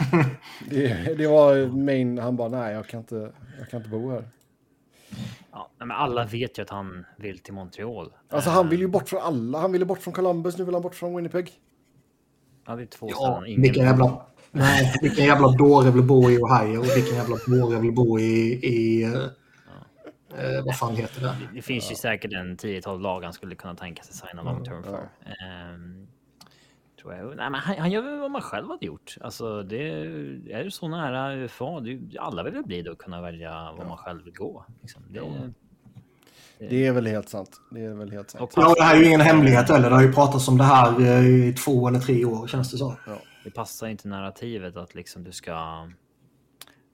[SPEAKER 2] [LAUGHS] det, det var main, han bara nej jag kan inte, jag kan inte bo här.
[SPEAKER 1] Ja, men alla vet ju att han vill till Montreal.
[SPEAKER 2] Alltså han vill ju bort från alla, han ville bort från Columbus, nu vill han bort från Winnipeg.
[SPEAKER 1] Ja, det är två
[SPEAKER 3] Ja.
[SPEAKER 1] Ingen
[SPEAKER 3] vilken jävla, nej, vilken jävla dåre vill bo i Ohio och vilken jävla dåre vill bo i, i eh, vad fan heter det?
[SPEAKER 1] Det finns ju säkert en 10-12 lag han skulle kunna tänka sig signa long term för.
[SPEAKER 2] Ja.
[SPEAKER 1] Ehm, tror jag. Nej, men han, han gör väl vad man själv hade gjort. Alltså, det är du så nära UFA. Det, alla vill väl bli då kunna välja vad man själv vill gå. Liksom. Det,
[SPEAKER 2] Det är väl helt sant. Det är väl helt sant.
[SPEAKER 1] och
[SPEAKER 3] Ja, det här är ju ingen hemlighet heller. Det har ju pratats om det här eh, i två eller tre år känns det så.
[SPEAKER 1] det passar inte narrativet att liksom du ska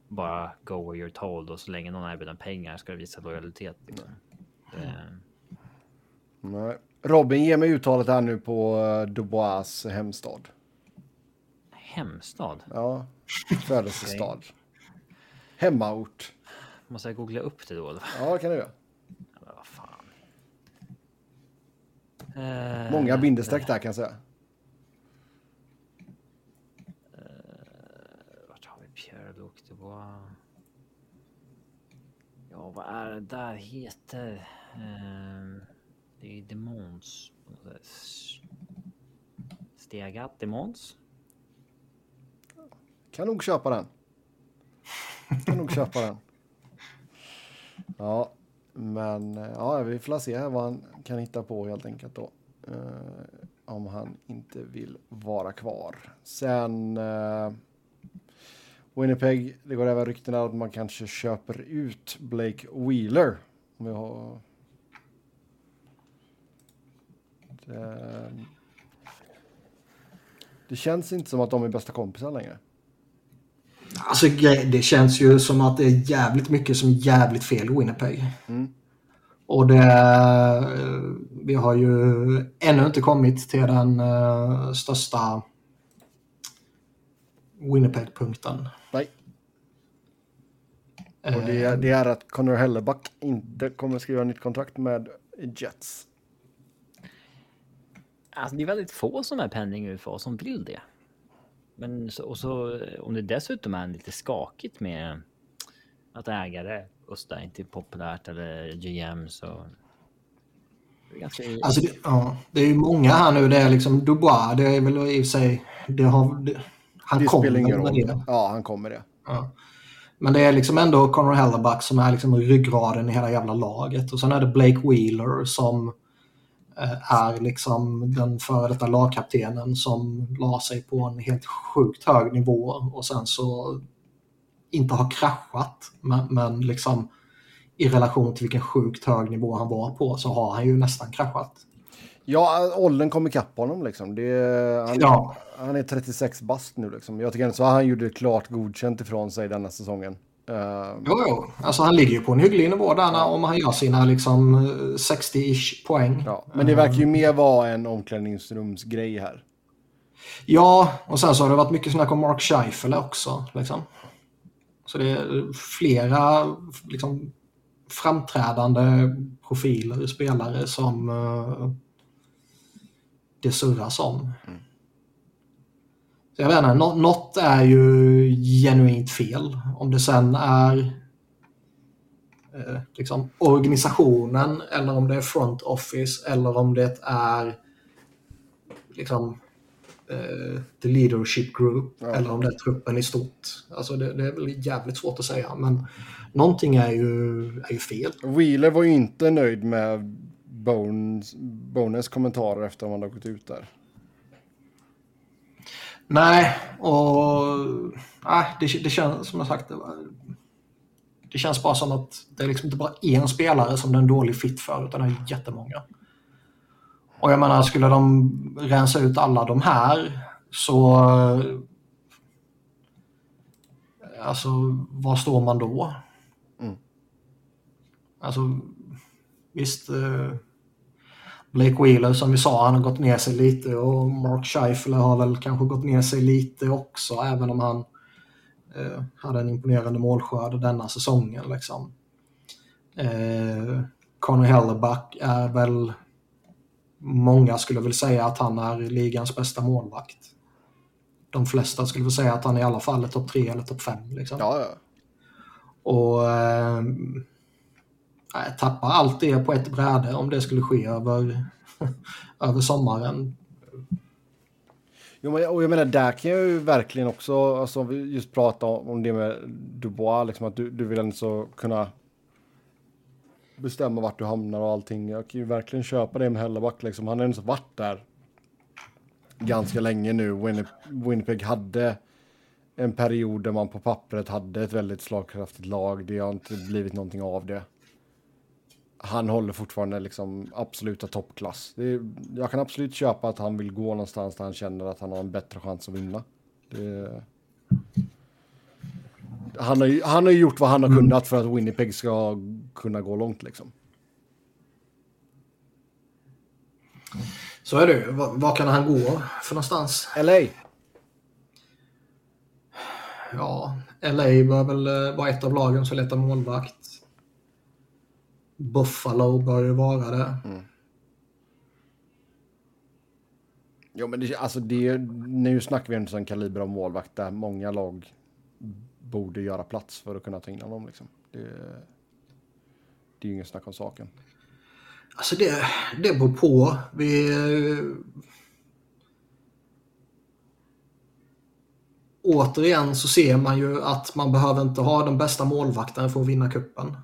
[SPEAKER 1] bara go where you're told och så länge någon erbjuder pengar ska du visa lojalitet. Liksom. Det,
[SPEAKER 2] Nej. Robin, ge mig uttalet här nu på uh, Dubois hemstad.
[SPEAKER 1] Hemstad?
[SPEAKER 2] Ja, födelsestad. Hemmaort.
[SPEAKER 1] Måste jag googla upp det då?
[SPEAKER 2] Ja, det kan du göra.
[SPEAKER 1] Vad fan.
[SPEAKER 2] Många
[SPEAKER 1] Eh,
[SPEAKER 2] bindestreck där kan jag säga.
[SPEAKER 1] Vart har vi Pierre-Luc Dubois? Ja, vad är det där heter? Ehm, det är Demons. Stegat Demons?
[SPEAKER 2] Kan nog köpa den. Kan nog köpa den. [LAUGHS] Ja, men ja, vi får se vad han kan hitta på helt enkelt då. Eh, om han inte vill vara kvar. Sen eh, Winnipeg, det går även rykten att man kanske köper ut Blake Wheeler. Om vi har... Det, det känns inte som att de är bästa kompisar längre.
[SPEAKER 3] Alltså det känns ju som att det är jävligt mycket som är jävligt fel i Winnipeg.
[SPEAKER 2] Mm.
[SPEAKER 3] Och det, eh, vi har ju ännu inte kommit till den eh, största Winnipeg-punkten.
[SPEAKER 2] Och det, är- det är att Connor Helleback inte kommer skriva nytt kontrakt med Jets.
[SPEAKER 1] Alltså, det är väldigt få som är penning UFA som vill det. Men så, och så om det dessutom är lite skakigt med att ägare Östa inte är populärt eller GM så. Det är ganska
[SPEAKER 3] Alltså det, ja, det är ju många här nu. Det är liksom Dubois. Det är väl i och för sig... Det har, det, han
[SPEAKER 2] Det
[SPEAKER 3] kommer
[SPEAKER 2] spelar ingen roll.
[SPEAKER 3] det.
[SPEAKER 2] Ja, han kommer det.
[SPEAKER 3] Ja. Men det är liksom ändå Conor Hellebuck som är liksom ryggraden i hela jävla laget. Och sen är det Blake Wheeler som eh, är liksom den före detta lagkaptenen som la sig på en helt sjukt hög nivå och sen så inte har kraschat. Men, men liksom i relation till vilken sjukt hög nivå han var på så har han ju nästan kraschat.
[SPEAKER 2] Ja, åldern kom ikapp honom liksom. Det, han,
[SPEAKER 3] Ja.
[SPEAKER 2] han är 36 bast nu liksom. Jag tycker ändå så han gjorde klart godkänt ifrån sig denna säsongen. Eh,
[SPEAKER 3] Jo, jo. Alltså han ligger ju på en hygglig nivå där när, om han gör sina liksom eh, 60-ish poäng.
[SPEAKER 2] ja. Men det verkar ju mer vara en omklädningsrumsgrej här.
[SPEAKER 3] Ja, och sen så har det varit mycket snack om Mark Scheifele också. Liksom. Så det är flera liksom, framträdande profiler, spelare som uh, det surras om. Så jag vet inte, nå- något är ju genuint fel. Om det sen är eh, liksom, organisationen eller om det är front office eller om det är liksom eh, the leadership group
[SPEAKER 2] Ja.
[SPEAKER 3] eller om det är truppen i stort. Alltså det, det är väl jävligt svårt att säga men någonting är ju, är ju fel.
[SPEAKER 2] Wheeler var ju inte nöjd med Bones, Bones kommentarer efter att han hade gått ut där.
[SPEAKER 3] Nej, och nej, det, det känns som jag sagt det, det känns bara som att det är liksom inte bara en spelare som det är en dålig fit för utan det är jättemånga. Och jag menar, skulle de rensa ut alla de här så... Alltså, var står man då?
[SPEAKER 2] Mm.
[SPEAKER 3] Alltså, visst... Eh, Blake Wheeler som vi sa, han har gått ner sig lite och Mark Scheifele har väl kanske gått ner sig lite också, även om han eh, hade en imponerande målskörd denna säsongen. Liksom. Eh, Conor Helleback är väl, många skulle väl säga att han är ligans bästa målvakt. De flesta skulle väl säga att han i alla fall är topp tre eller topp fem. Liksom.
[SPEAKER 2] Ja, ja.
[SPEAKER 3] Och eh, jag tappar allt det på ett bräde om det skulle ske över, [LAUGHS] över sommaren.
[SPEAKER 2] Jo, men, och jag menar, där kan jag ju verkligen också, alltså, just prata om, det med Dubois, liksom att du, du vill ändå så kunna bestämma vart du hamnar och allting. Jag kan ju verkligen köpa det med Helleback, liksom. Han har ändå varit där ganska länge nu. Winnip- Winnipeg hade en period där man på pappret hade ett väldigt slagkraftigt lag. Det har inte blivit någonting av det. Han håller fortfarande liksom absoluta toppklass. Är, jag kan absolut köpa att han vill gå någonstans där han känner att han har en bättre chans att vinna. Det, han, har ju, han har ju gjort vad han har kunnat för att Winnipeg ska kunna gå långt liksom.
[SPEAKER 3] Så är det ju. Var, var kan han gå för någonstans?
[SPEAKER 2] LA.
[SPEAKER 3] Ja, LA bör väl eh, vara ett av lagen som letar målvakt. Buffalo bör ju vara det.
[SPEAKER 2] Jo, men det, alltså det, nu snackar vi en sån kaliber av målvakt där många lag borde göra plats för att kunna ta in honom. Liksom. Det, det är ju inget snack om saken.
[SPEAKER 3] Alltså det, det beror på. Vi... Återigen så ser man ju att man behöver inte ha den bästa målvakten för att vinna kuppen.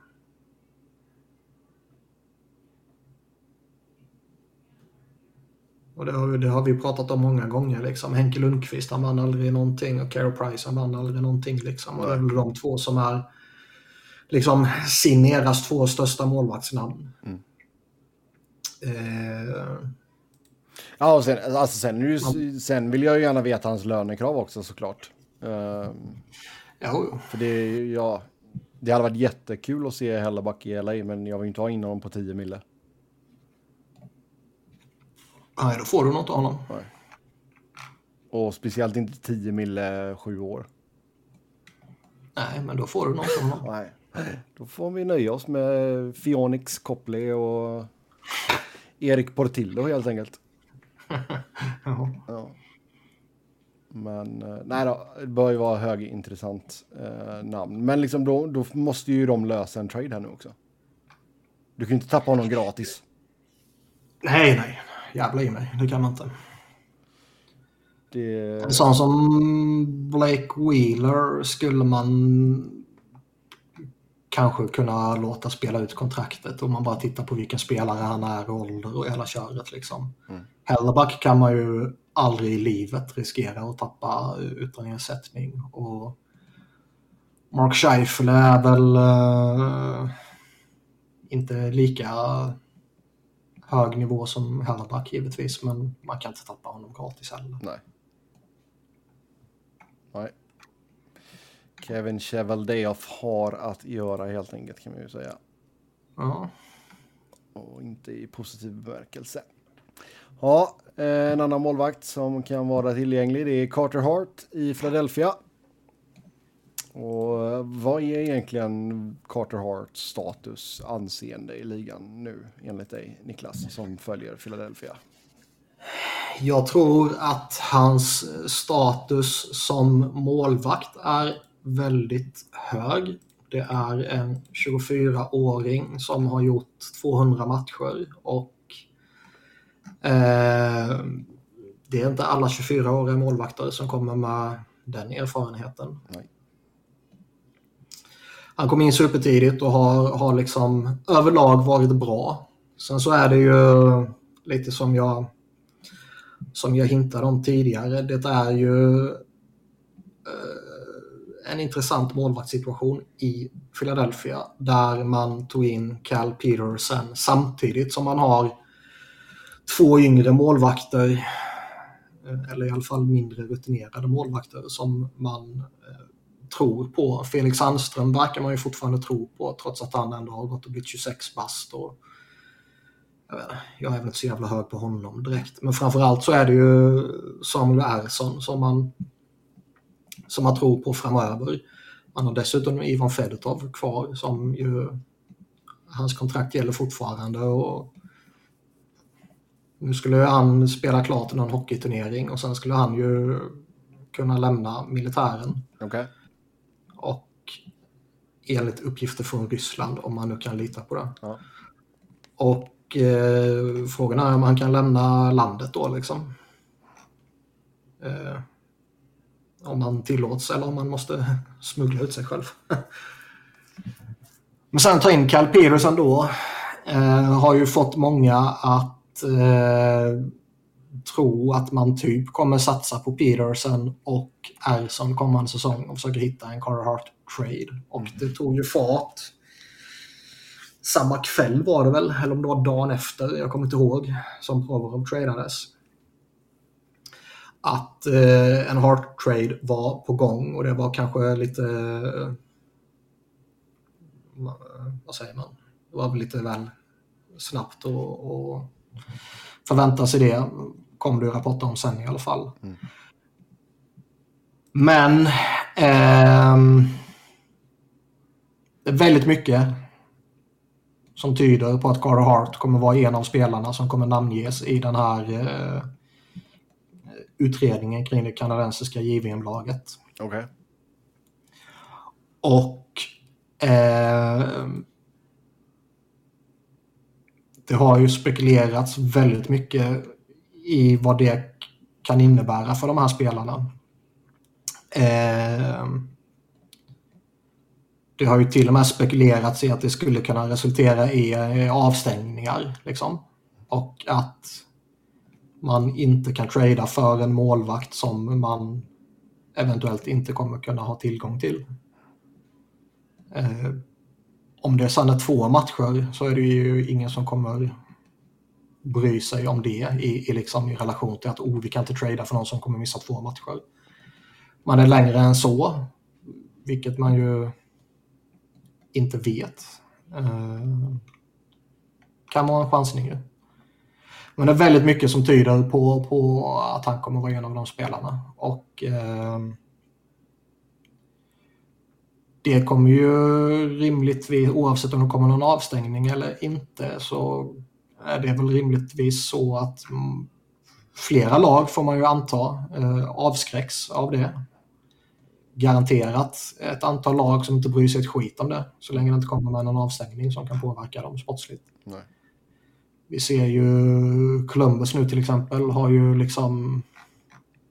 [SPEAKER 3] Och det har, vi- det har vi pratat om många gånger. Liksom. Henke Lundqvist han vann aldrig någonting och Carey Price han vann aldrig någonting. Liksom. Och det är väl de två som är liksom, sin eras två största målvaktsnamn. Eh,
[SPEAKER 2] Ja, och sen, alltså sen, ju- sen vill jag ju gärna veta hans lönekrav också såklart. Ehm,
[SPEAKER 3] jo,
[SPEAKER 2] för det, ja, det hade varit jättekul att se Helleback i LA, men jag vill inte ha in honom på 10 mille.
[SPEAKER 3] Nej, då får du något av honom.
[SPEAKER 2] Och speciellt inte 10 mille sju år.
[SPEAKER 3] Nej, men då får du något av honom. [LAUGHS]
[SPEAKER 2] Nej. Då får vi nöja oss med Fionix Copley och Erik Portillo helt enkelt. [LAUGHS]
[SPEAKER 3] Ja.
[SPEAKER 2] Ja. Men eh, nej då, det bör ju vara högintressant eh, namn. Men liksom då, då måste ju de lösa en trade här nu också. Du kan ju inte tappa honom gratis.
[SPEAKER 3] Nej, nej. Jävla i mig. Det kan man inte.
[SPEAKER 2] Det,
[SPEAKER 3] En sån som Blake Wheeler skulle man kanske kunna låta spela ut kontraktet om man bara tittar på vilken spelare han är, ålder och hela köret. Liksom.
[SPEAKER 2] Mm.
[SPEAKER 3] Hellerback kan man ju aldrig i livet riskera att tappa utan ersättning. Och Mark Scheifele är väl eh, inte lika hög nivå som Hellerback givetvis, men man kan inte tappa honom gratis heller.
[SPEAKER 2] nej. Nej. Kevin Cheveldayoff har att göra helt enkelt kan man ju säga.
[SPEAKER 3] Ja.
[SPEAKER 2] Och inte i positiv bemärkelse. Ja, eh, en annan målvakt som kan vara tillgänglig det är Carter Hart i Philadelphia. Och eh, vad är egentligen Carter Harts status, anseende i ligan nu enligt dig Niklas som följer Philadelphia?
[SPEAKER 3] Jag tror att hans status som målvakt är väldigt hög. Det är en 24-åring som har gjort 200 matcher och eh, det är inte alla 24-åriga målvakter som kommer med den erfarenheten.
[SPEAKER 2] Nej.
[SPEAKER 3] Han kom in supertidigt och har, har liksom överlag varit bra. Sen så är det ju lite som jag som jag hintade om tidigare. Det är ju eh, en intressant målvaktssituation i Philadelphia där man tog in Cal Peterson samtidigt som man har två yngre målvakter eh, eller i alla fall mindre rutinerade målvakter som man eh, tror på. Felix Sandström verkar man ju fortfarande tro på trots att han ändå har gått och blivit 26 bast. Och, jag, vet, jag är väl inte så jävla hög på honom direkt. Men framförallt så är det ju Samuel Ersson som man, som man tror på framöver. Man har dessutom Ivan Fedotov kvar som ju hans kontrakt gäller fortfarande. Och nu skulle han spela klart i någon hockeyturnering och sen skulle han ju kunna lämna militären. Okay. Enligt uppgifter från Ryssland, om man nu kan lita på det.
[SPEAKER 2] Ja.
[SPEAKER 3] Och eh, frågan är om han kan lämna landet då liksom. Eh, om man tillåts eller om man måste [LAUGHS] smuggla ut sig själv. [LAUGHS] Men sen ta in Cal Peterson då. Eh, har ju fått många att eh, tro att man typ kommer satsa på Peterson och Ersson kommande säsong och försöka hitta en Carter Hart trade. Och det tog ju fart samma kväll var det väl, eller om det var dagen efter, jag kommer inte ihåg, som Provorov tradades. Att eh, en Hart trade var på gång och det var kanske lite, eh, vad säger man, det var väl lite väl snabbt och, och förväntar sig det. Kommer det rapporter om sen i alla fall. Mm. Men eh, det är väldigt mycket som tyder på att Carter Hart kommer vara en av spelarna som kommer namnges i den här eh, utredningen kring det kanadensiska JVM-laget.
[SPEAKER 2] Okay.
[SPEAKER 3] Och eh, det har ju spekulerats väldigt mycket i vad det kan innebära för de här spelarna. Eh, det har ju till och med spekulerats i att det skulle kunna resultera i eh, avstängningar. Liksom. Och att man inte kan trada för en målvakt som man eventuellt inte kommer kunna ha tillgång till. Eh, om det sen är två matcher så är det ju ingen som kommer bry sig om det i, i, liksom, i relation till att oh, vi kan inte trada för någon som kommer missa två matcher. Man är längre än så, vilket man ju inte vet. Eh, kan vara en chansning ju. Men det är väldigt mycket som tyder på, på att han kommer vara en av de spelarna. Och eh, det kommer ju rimligtvis, oavsett om det kommer någon avstängning eller inte, så är det väl rimligtvis så att mm, flera lag får man ju anta eh, avskräcks av det. Garanterat ett antal lag som inte bryr sig ett skit om det, så länge det inte kommer med någon avstängning som kan påverka dem sportsligt. Nej. Vi ser ju Columbus nu till exempel har ju liksom...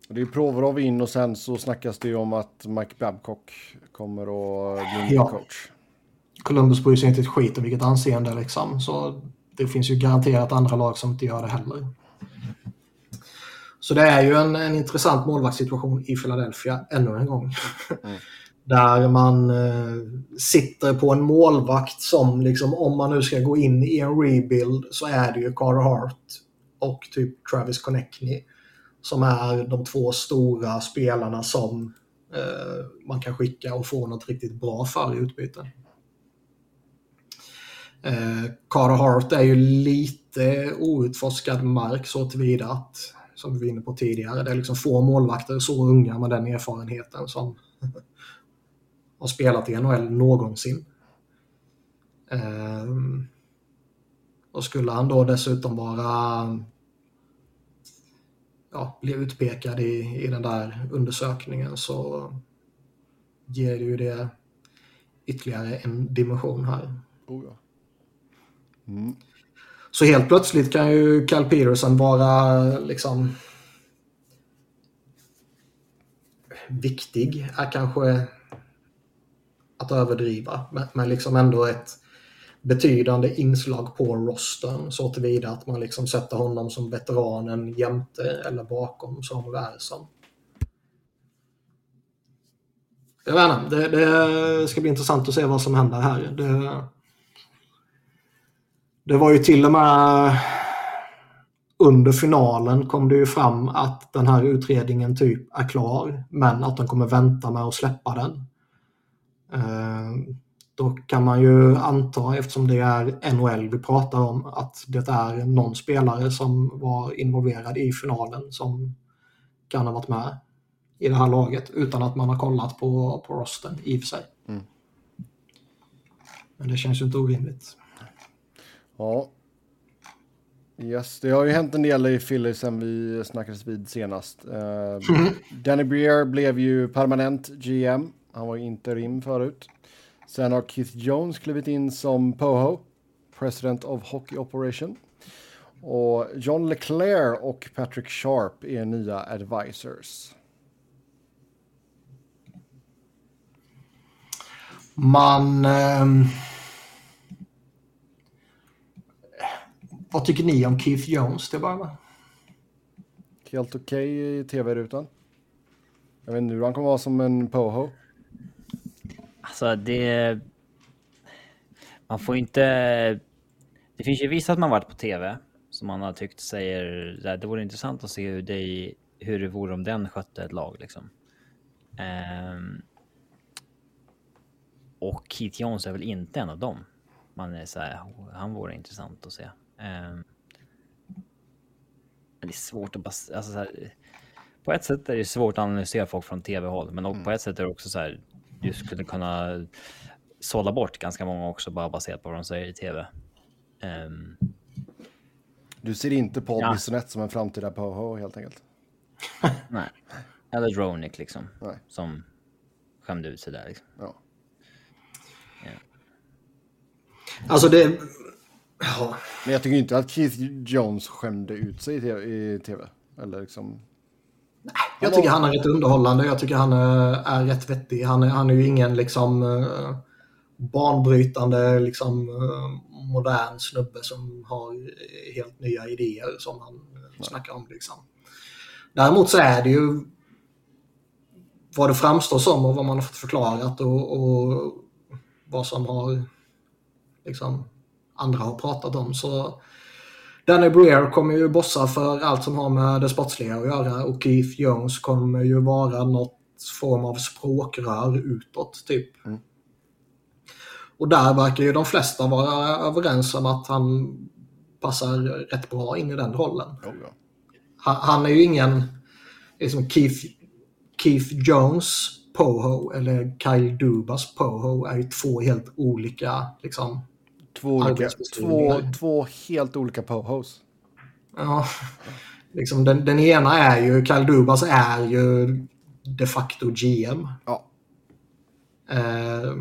[SPEAKER 2] Det är Provorov in och sen så snackas det ju om att Mike Babcock kommer att bli ja. coach.
[SPEAKER 3] Columbus bryr sig inte ett skit om vilket anseende liksom. Så det finns ju garanterat andra lag som inte gör det heller. Så det är ju en, en intressant målvaktssituation i Philadelphia ännu en gång. Mm. [LAUGHS] Där man eh, sitter på en målvakt som liksom om man nu ska gå in i en rebuild så är det ju Carter Hart och typ Travis Connectney som är de två stora spelarna som eh, man kan skicka och få något riktigt bra för i utbyte. Eh, Carter Hart är ju lite outforskad mark så tillvida att, som vi var inne på tidigare, det är liksom få målvakter så unga med den erfarenheten som [LAUGHS] har spelat i NHL någonsin. Um, och skulle han då dessutom vara ja, bli utpekad i, i den där undersökningen så ger det ju det ytterligare en dimension här.
[SPEAKER 2] Oh ja.
[SPEAKER 3] mm. Så helt plötsligt kan ju Cal Peterson vara liksom viktig, är kanske att överdriva, men, liksom ändå ett betydande inslag på rosten så tillvida att man liksom sätter honom som veteranen jämte eller bakom Samuel Ersson. Jag vet inte, det, det, ska bli intressant att se vad som händer här. Det, det var ju till och med under finalen kom det ju fram att den här utredningen typ är klar men att de kommer vänta med att släppa den. Eh, då kan man ju anta, eftersom det är NHL vi pratar om, att det är någon spelare som var involverad i finalen som kan ha varit med i det här laget utan att man har kollat på, på rosten i och för sig. Mm. Men det känns ju inte orimligt.
[SPEAKER 2] Ja. Yes, det har ju hänt en del i Philly sen vi snackades vid senast. Uh, [LAUGHS] Danny Breer blev ju permanent GM han var interim förut. Sen har Keith Jones klivit in som POHO, President of Hockey Operation. Och John Leclerc och Patrick Sharp är nya advisors.
[SPEAKER 3] Man... Eh, vad tycker ni om Keith Jones till att?
[SPEAKER 2] Helt okej okay i tv-rutan. Jag vet inte hur han kommer vara som en POHO.
[SPEAKER 1] Alltså det... Man får inte... Det finns ju vissa att man varit på tv som man har tyckt säger det vore intressant att se hur det, hur det vore om den skötte ett lag liksom. Um, och Keith Jones är väl inte en av dem. Man är så här, han vore intressant att se. Um, det är svårt att bara... Alltså så här, på ett sätt är det svårt att analysera folk från tv-håll, men mm. på ett sätt är det också så här, du skulle kunna sålla bort ganska många också bara baserat på vad de säger i tv. Um,
[SPEAKER 2] du ser inte Paul ja. Bissonette som en framtida Poho helt enkelt? [LAUGHS]
[SPEAKER 1] Nej. Eller Dronic liksom. Nej. Som skämde ut sig där liksom. Ja.
[SPEAKER 3] ja. Alltså det... Ja.
[SPEAKER 2] Men jag tycker inte att Keith Jones skämde ut sig i tv. Eller liksom...
[SPEAKER 3] Nej, jag tycker han är rätt underhållande. Jag tycker han är, är rätt vettig. Han är, han är ju ingen liksom uh, banbrytande, liksom uh, modern snubbe som har helt nya idéer som han Nej. snackar om. Liksom. Däremot så är det ju vad det framstår som och vad man har fått förklarat och, och vad som har liksom andra har pratat om. Så Danny Breer kommer ju bossa för allt som har med det sportsliga att göra och Keith Jones kommer ju vara något form av språkrör utåt typ. Mm. Och där verkar ju de flesta vara överens om att han passar rätt bra in i den rollen. Oh, ja. han, han, är ju ingen liksom Keith, Keith Jones Poho eller Kyle Dubas Poho är ju två helt olika liksom,
[SPEAKER 2] två, olika, två, två helt olika Pohos.
[SPEAKER 3] Ja, liksom den, den ena är ju, Kyle Dubas är ju de facto GM. Ja. Eh,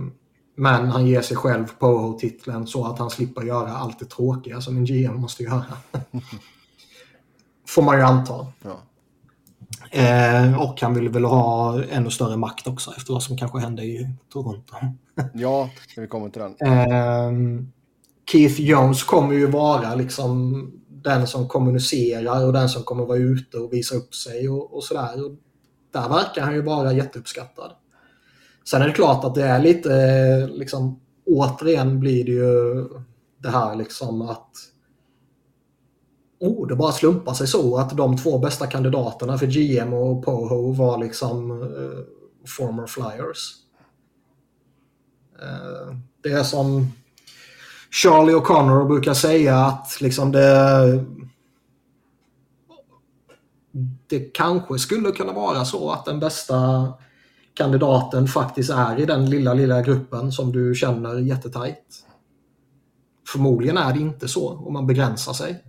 [SPEAKER 3] men han ger sig själv Poho-titeln så att han slipper göra allt det tråkiga som en GM måste göra. [LAUGHS] Får man ju anta. Ja. Eh, och han vill väl ha ännu större makt också efter vad som kanske hände i Toronto.
[SPEAKER 2] ja, vi kommer till den. [LAUGHS]
[SPEAKER 3] Eh, Keith Jones kommer ju vara liksom den som kommunicerar och den som kommer vara ute och visa upp sig och, och sådär. Där verkar han ju vara jätteuppskattad. Sen är det klart att det är lite, liksom, återigen blir det ju det här liksom att oh, det bara slumpar sig så att de två bästa kandidaterna för GM och Poho var liksom uh, former flyers. Uh, det är som Charlie O'Connor brukar säga att liksom det det kanske skulle kunna vara så att den bästa kandidaten faktiskt är i den lilla, lilla gruppen som du känner jättetajt. Förmodligen är det inte så om man begränsar sig.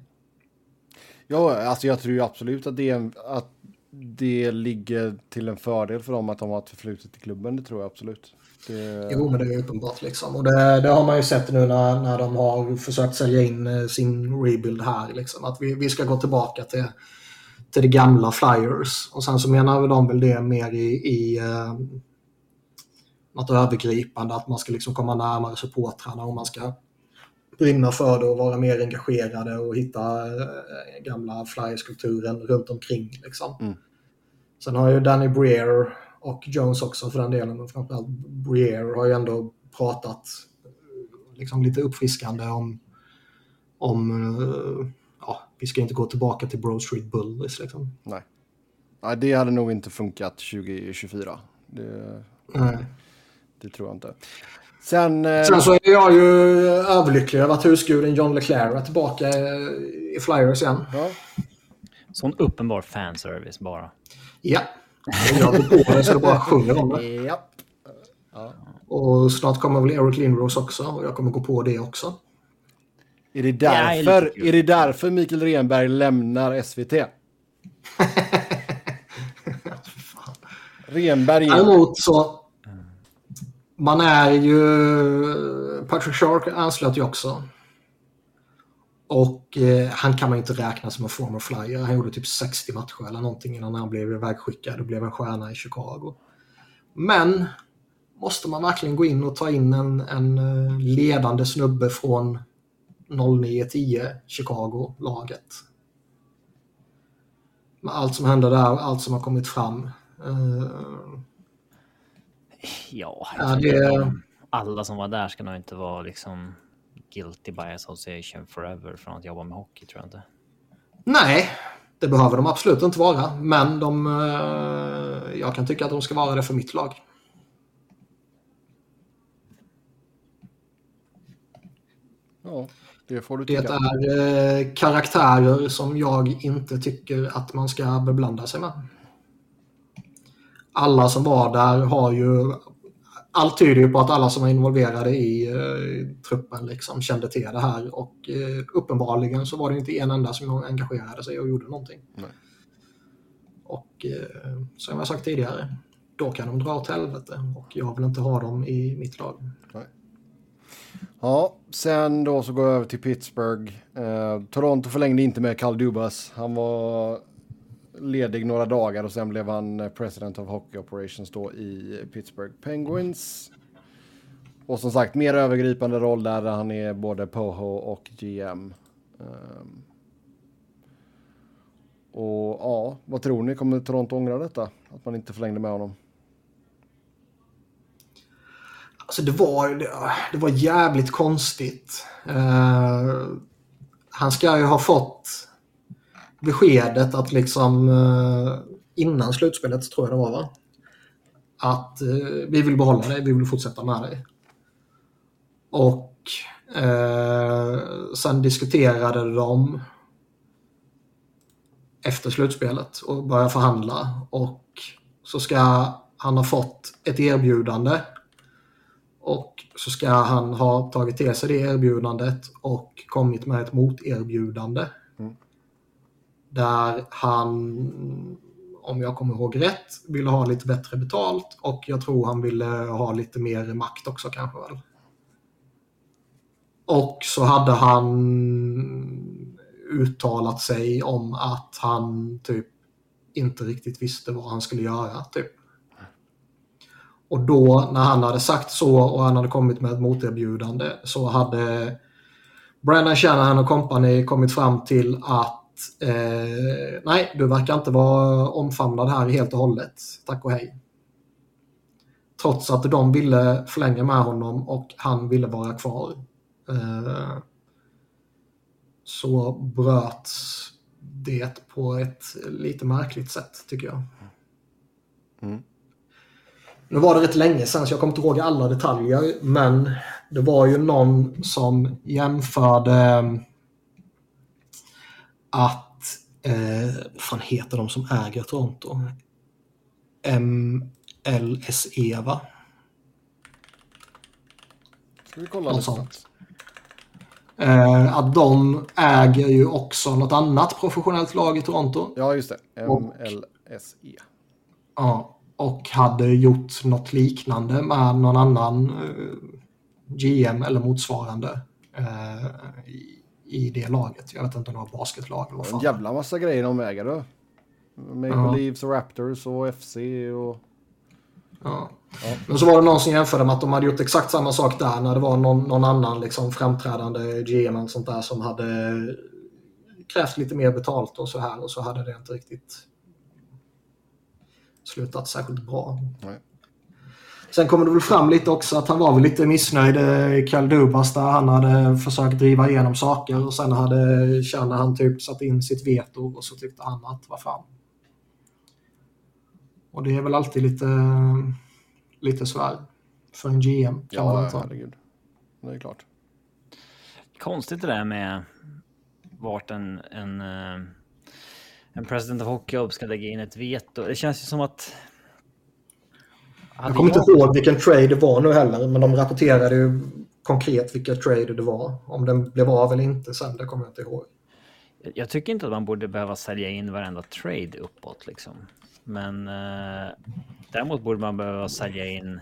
[SPEAKER 2] Ja, alltså jag tror absolut att det, att det ligger till en fördel för dem att de har ett förflutet i klubben. Det tror jag absolut.
[SPEAKER 3] Det... Jo, men det är uppenbart liksom. Och det, det, har man ju sett nu när, när de har försökt sälja in eh, sin rebuild här. Liksom. Att vi, vi ska gå tillbaka till, till det gamla Flyers. Och sen så menar de väl det mer i, i uh, något övergripande. Att man ska liksom komma närmare supportrarna och man ska brinna för det och vara mer engagerade och hitta gamla Flyers-kulturen runt omkring. Liksom. Mm. Sen har ju Danny Breer och Jones också för den delen, men framförallt Breer har ju ändå pratat liksom lite uppfriskande om, om uh, ja, vi ska inte gå tillbaka till Broad Street Bullies liksom.
[SPEAKER 2] Nej. Nej, det hade nog inte funkat 2024. Det,
[SPEAKER 3] Nej.
[SPEAKER 2] det tror jag inte. Sen,
[SPEAKER 3] eh... Sen så är jag ju överlycklig över att husguden John Leclerc är tillbaka i Flyers igen. Ja.
[SPEAKER 1] Sån uppenbar fanservice bara.
[SPEAKER 3] Ja. Jag går på det så det bara sjunger om det.
[SPEAKER 2] Ja.
[SPEAKER 3] Och snart kommer väl Eric Lindros också och jag kommer gå på det också.
[SPEAKER 2] Är det därför, är, är det därför Mikael Renberg lämnar SVT? [LAUGHS] Renberg...
[SPEAKER 3] Däremot så... Man är ju... Patrick Shark anslöt ju också. Och eh, han kan man inte räkna som en former flyer. Han gjorde typ 60 matcher eller någonting innan han blev ivägskickad och blev en stjärna i Chicago. Men måste man verkligen gå in och ta in en, en eh, ledande snubbe från 09-10 Chicago-laget? Med allt som händer där, allt som har kommit fram. Uh,
[SPEAKER 1] ja, det... alla som var där ska nog inte vara liksom guilty by association forever från att jobba med hockey tror jag inte.
[SPEAKER 3] Nej, det behöver de absolut inte vara. Men de, eh, jag kan tycka att de ska vara det för mitt lag.
[SPEAKER 2] Ja, Det får du
[SPEAKER 3] Det
[SPEAKER 2] tycka.
[SPEAKER 3] är eh, karaktärer som jag inte tycker att man ska beblanda sig med. Alla som var där har ju... Allt tyder ju på att alla som var involverade i eh, truppen liksom kände till det här och eh, uppenbarligen så var det inte en enda som engagerade sig och gjorde någonting.
[SPEAKER 2] Nej.
[SPEAKER 3] Och eh, som jag sagt tidigare, då kan de dra åt helvete och jag vill inte ha dem i mitt lag.
[SPEAKER 2] Ja, sen då så går jag över till Pittsburgh. Eh, Toronto förlängde inte med Carl Dubas. Han var ledig några dagar och sen blev han eh, President of Hockey Operations då i Pittsburgh Penguins. Och som sagt, mer övergripande roll där han är både Poho och GM. Um, ehm. och ja, vad tror ni? Kommer Toronto ångra detta? Att man inte förlängde med honom?
[SPEAKER 3] Alltså det var, det, det var jävligt konstigt. Uh, han ska ju ha fått beskedet att liksom eh, innan slutspelet tror jag det var va? Att eh, vi vill behålla dig, vi vill fortsätta med dig. Och eh, sen diskuterade de efter slutspelet och började förhandla och så ska han ha fått ett erbjudande och så ska han ha tagit till sig det erbjudandet och kommit med ett moterbjudande. Där han, om jag kommer ihåg rätt, ville ha lite bättre betalt och jag tror han ville ha lite mer makt också kanske väl. Och så hade han uttalat sig om att han typ inte riktigt visste vad han skulle göra. Typ. Och då när han hade sagt så och han hade kommit med ett moterbjudande så hade Brandon Shanahan och company kommit fram till att eh, nej, du verkar inte vara omfamnad här helt och hållet. Tack och hej. Trots att de ville förlänga med honom och han ville vara kvar. Eh, så bröts det på ett lite märkligt sätt tycker jag.
[SPEAKER 2] Mm.
[SPEAKER 3] Nu var det rätt länge sedan så jag kommer inte ihåg alla detaljer men det var ju någon som jämförde att, eh, vad fan heter de som äger Toronto? MLSE va?
[SPEAKER 2] Ska vi kolla
[SPEAKER 3] Något sånt. Eh, att de äger ju också något annat professionellt lag i Toronto.
[SPEAKER 2] Ja, just det. MLSE.
[SPEAKER 3] Ja, och hade gjort något liknande med någon annan eh, GM eller motsvarande eh, i, det laget. Jag vet inte om det var basketlag eller vad
[SPEAKER 2] En
[SPEAKER 3] fan.
[SPEAKER 2] jävla massa grejer de äger då. Maple
[SPEAKER 3] Ja.
[SPEAKER 2] Leafs och Raptors och FC och...
[SPEAKER 3] Ja.
[SPEAKER 2] Ja.
[SPEAKER 3] Men så var det någon som jämförde med att de hade gjort exakt samma sak där när det var någon, någon annan liksom framträdande GM och sånt där som hade krävt lite mer betalt och så här och så hade det inte riktigt slutat särskilt bra.
[SPEAKER 2] Nej.
[SPEAKER 3] Sen kommer det väl fram lite också att han var väl lite missnöjd i Kjell Dubas där han hade försökt driva igenom saker och sen hade kände han typ satt in sitt veto och så tyckte han att vad fan. Och det är väl alltid lite, lite svär för en GM. Kan
[SPEAKER 2] Ja, herregud. Det är klart.
[SPEAKER 1] Konstigt det där med vart en, en, eh, en president of hockey ska lägga in ett veto. Det känns ju som att...
[SPEAKER 3] Jag kommer inte ihåg vilken trade det var nu heller, men de rapporterade ju konkret vilka trade det var. Om den blev av eller inte sen, det kommer jag inte ihåg.
[SPEAKER 1] Jag tycker inte att man borde behöva sälja in varenda trade uppåt liksom. Men eh, däremot borde man behöva sälja in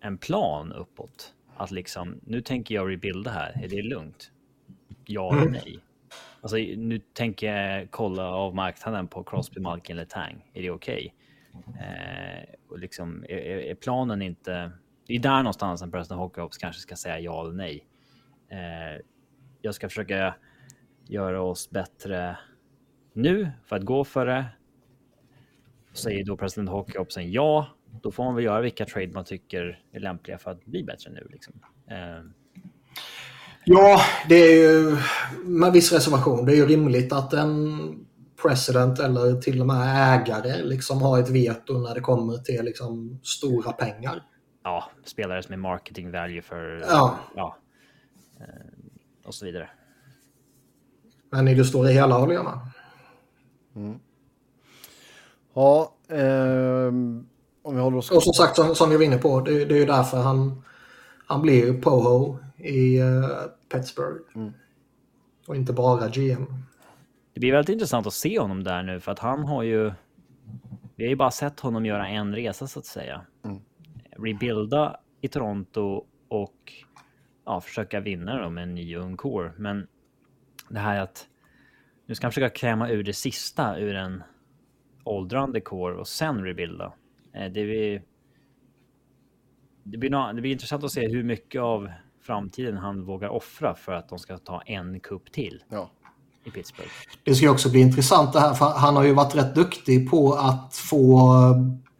[SPEAKER 1] en plan uppåt. Att liksom, nu tänker jag rebuilda här, är det lugnt? Ja eller nej? Alltså nu tänker jag kolla av marknaden på Crosby, Malkin eller Tang. Är det okej? Eh, och liksom, är, är planen inte... Det är där någonstans en Preston Hockeyops kanske ska säga ja eller nej. Eh, jag ska försöka göra oss bättre nu för att gå för det. Säger då president Hockeyhopsen ja, då får man väl göra vilka trade man tycker är lämpliga för att bli bättre nu. Liksom. Eh,
[SPEAKER 3] Ja, det är ju med viss reservation. Det är ju rimligt att en president eller till och med ägare liksom har ett veto när det kommer till liksom stora pengar.
[SPEAKER 1] ja, spelare som är marketing value för...
[SPEAKER 3] Ja.
[SPEAKER 1] ja. och så vidare.
[SPEAKER 3] Men i det stora hela håller jag med.
[SPEAKER 2] Ja, ehm, om vi håller oss...
[SPEAKER 3] Och som sagt, som, som vi var inne på, det, det är ju därför han, han blir ju Poho i uh, Pittsburgh. Och inte bara GM.
[SPEAKER 1] Det blir väldigt intressant att se honom där nu för att han har ju. Vi har ju bara sett honom göra en resa så att säga. Rebuilda i Toronto och ja, försöka vinna då med en ny ung core. Men det här att nu ska han försöka kräma ur det sista ur en åldrande core och sen rebuilda. Eh, Det blir. Det blir, det blir intressant att se hur mycket av framtiden han vågar offra för att de ska ta en kupp till
[SPEAKER 2] Ja.
[SPEAKER 1] I Pittsburgh.
[SPEAKER 3] Det ska också bli intressant det här, för han har ju varit rätt duktig på att få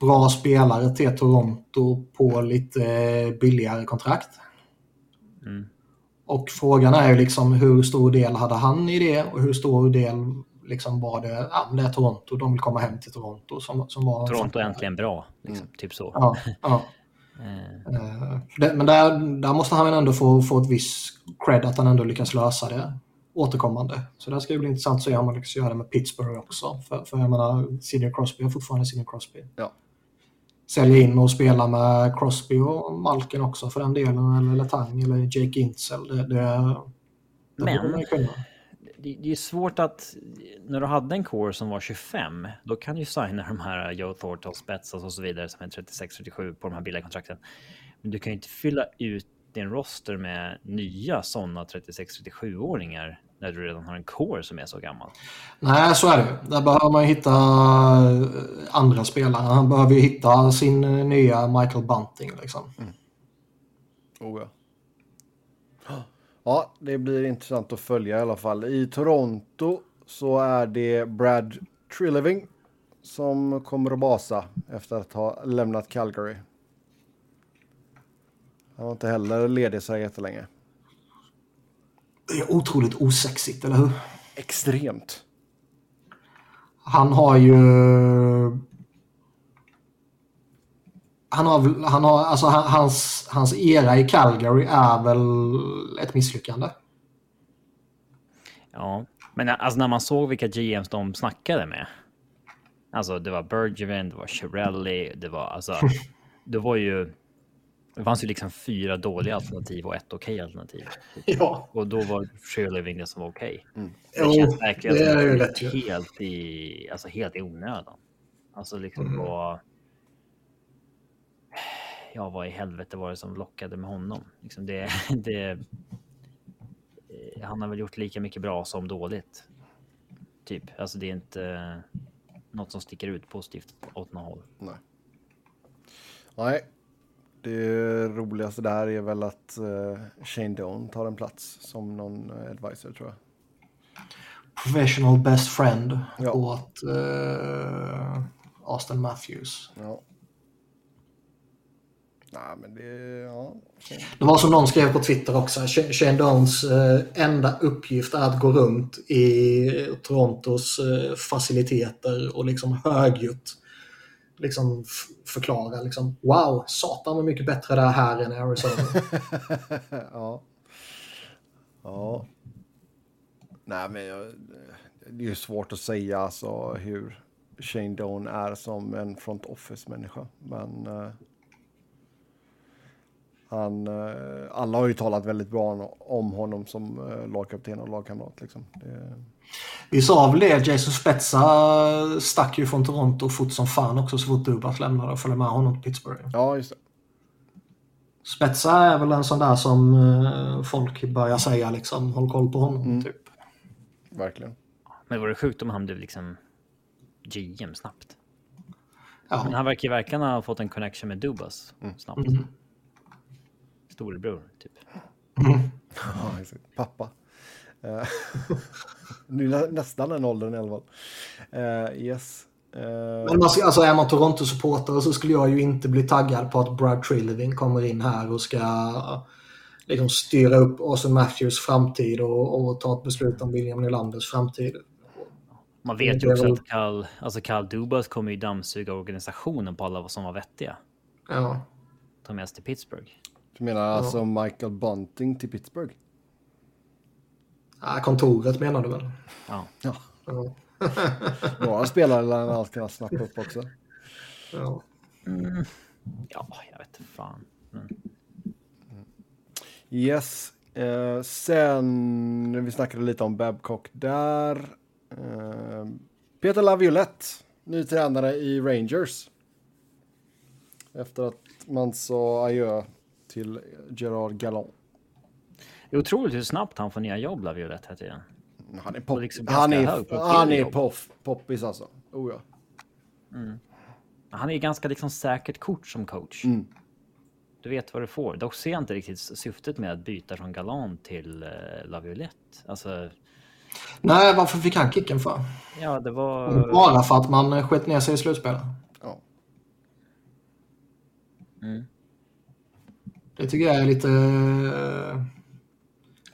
[SPEAKER 3] bra spelare till Toronto på lite billigare kontrakt.
[SPEAKER 1] Mm.
[SPEAKER 3] Och frågan är ju liksom hur stor del hade han i det och hur stor del liksom var det, ja men det är Toronto, de vill komma hem till Toronto som, som var...
[SPEAKER 1] Toronto är äntligen bra, liksom, typ så.
[SPEAKER 3] Ja, ja. [LAUGHS] Det, men där, där måste han ändå få, få ett viss cred att han ändå lyckas lösa det återkommande. Så det ska ju bli intressant att se om man lyckas göra det med Pittsburgh också. För, för jag menar, Sidney Crosby är fortfarande Sidney Crosby.
[SPEAKER 2] Ja.
[SPEAKER 3] Sälja in och spela med Crosby och Malkin också för den delen, eller Letang eller Jake Intzel. Det, det, det
[SPEAKER 1] Men-
[SPEAKER 3] borde man ju kunna.
[SPEAKER 1] det, det är svårt att när du hade en core som var 25, då kan du ju signa de här Joe Thornton, Spetsas och så vidare som är 36-37 på de här billiga kontrakten. Men du kan ju inte fylla ut din roster med nya sådana 36-37-åringar när du redan har en core som är så gammal.
[SPEAKER 3] Nej, så är det. Där behöver man ju hitta eh, andra spelare. Han behöver ju hitta sin eh, nya Michael Bunting. Liksom.
[SPEAKER 2] Oh, ja. ja, det blir intressant att följa i alla fall. I Toronto så är det Brad Trilliving som kommer att basa efter att ha lämnat Calgary. Han var inte heller ledig så jättelänge.
[SPEAKER 3] Det är otroligt osexigt, eller hur?
[SPEAKER 2] Extremt.
[SPEAKER 3] Han har ju... Han har, han har, alltså han- hans, hans era i Calgary är väl ett misslyckande.
[SPEAKER 1] Ja, men alltså när man såg vilka GMs de snackade med. Alltså det var Bergevin, det var Chiarelli, det var alltså. [LAUGHS] Det var ju. Det fanns ju liksom fyra dåliga alternativ och ett okej alternativ. [LAUGHS]
[SPEAKER 3] Ja,
[SPEAKER 1] Och då var Shirley det som var okej. Det
[SPEAKER 3] Jo,
[SPEAKER 1] känns verkligen
[SPEAKER 3] det är lätt
[SPEAKER 1] helt i, alltså helt i onödan. Alltså liksom
[SPEAKER 3] Mm.
[SPEAKER 1] vad... Ja, vad i helvete var det som lockade med honom? Liksom det, [LAUGHS] det... eh, Han har väl gjort lika mycket bra som dåligt. Typ, alltså det är inte något som sticker ut positivt åt något håll.
[SPEAKER 2] Nej. Nej. Det roligaste där är väl att uh, Shane Doan tar en plats som någon eh, advisor tror jag.
[SPEAKER 3] professional best friend
[SPEAKER 2] Ja.
[SPEAKER 3] åt uh, Austin Matthews.
[SPEAKER 2] Ja. Nej, men det... Ja.
[SPEAKER 3] Det var som någon skrev på Twitter också. Sh- Shane Downs eh, enda uppgift är att gå runt i Torontos eh, faciliteter och liksom högljutt liksom förklara liksom wow, satan vad mycket bättre det är här än Arizona. [LAUGHS]
[SPEAKER 2] ja. Ja. Nej, men jag, det är ju svårt att säga alltså hur Shane Doan är som en front office-människa. Men uh, han, uh, alla har ju talat väldigt bra om honom som uh, lagkapten och lagkamrat. Liksom. Det,
[SPEAKER 3] vi sa väl det, Jason Spezza stack ju från Toronto fort som fan också så fort Dubas lämnade och följde med honom till Pittsburgh.
[SPEAKER 2] ja, just det.
[SPEAKER 3] Spetsa är väl en sån där som eh, folk börjar säga liksom, håll koll på honom. Typ.
[SPEAKER 2] Verkligen.
[SPEAKER 1] Men det vore sjukt om han blev liksom GM snabbt.
[SPEAKER 3] Ja.
[SPEAKER 1] Men han verkar ju verkligen ha fått en connection med Dubas snabbt.
[SPEAKER 3] Mm.
[SPEAKER 1] Storebror, typ. [LAUGHS]
[SPEAKER 2] Ja, exakt. Pappa. Eh, [LAUGHS] nu nä, nästan den åldern i alla fall. Eh, yes. Eh,
[SPEAKER 3] Men man, ska- alltså, är man Toronto-supporter så skulle jag ju inte bli taggad på att Brad Trilliving kommer in här och ska liksom, styra upp Austin Matthews framtid och, och ta ett beslut om William Nylanders framtid.
[SPEAKER 1] Man vet ju också att Carl, alltså Carl Dubas kommer ju dammsuga organisationen på alla som var vettiga.
[SPEAKER 3] Ja.
[SPEAKER 1] Ta med sig till Pittsburgh.
[SPEAKER 2] du menar alltså Michael Bunting till Pittsburgh?
[SPEAKER 3] Ja, kontoret menar du väl?
[SPEAKER 1] Ja.
[SPEAKER 2] Ja.
[SPEAKER 3] Ja. [LAUGHS]
[SPEAKER 2] Några spelare lär han allt kunna snappa upp också.
[SPEAKER 3] Ja.
[SPEAKER 1] Mm. Ja, jag vet inte fan. Mm.
[SPEAKER 2] Yes. Eh, sen, vi snackade lite om Babcock där. Eh, Peter Laviolette, ny tränare i Rangers. Efter att man sa adjö till Gerard Gallon.
[SPEAKER 1] Det är otroligt hur snabbt han får nya jobb, Laviolette, här tiden.
[SPEAKER 2] Han är, pop,
[SPEAKER 1] liksom
[SPEAKER 2] han är,
[SPEAKER 1] på
[SPEAKER 2] han är poff, poppis alltså. Oh, ja.
[SPEAKER 1] Han är ganska liksom säkert kort som coach.
[SPEAKER 2] Mm.
[SPEAKER 1] Du vet vad du får. Dock ser jag inte riktigt syftet med att byta från Galan till uh, Laviolette. Alltså,
[SPEAKER 3] Nej, varför fick han kicken för?
[SPEAKER 1] ja, det var...
[SPEAKER 3] Bara för att man eh, sket ner sig i slutspelet.
[SPEAKER 2] Ja.
[SPEAKER 1] Mm.
[SPEAKER 3] Det tycker jag är lite, eh,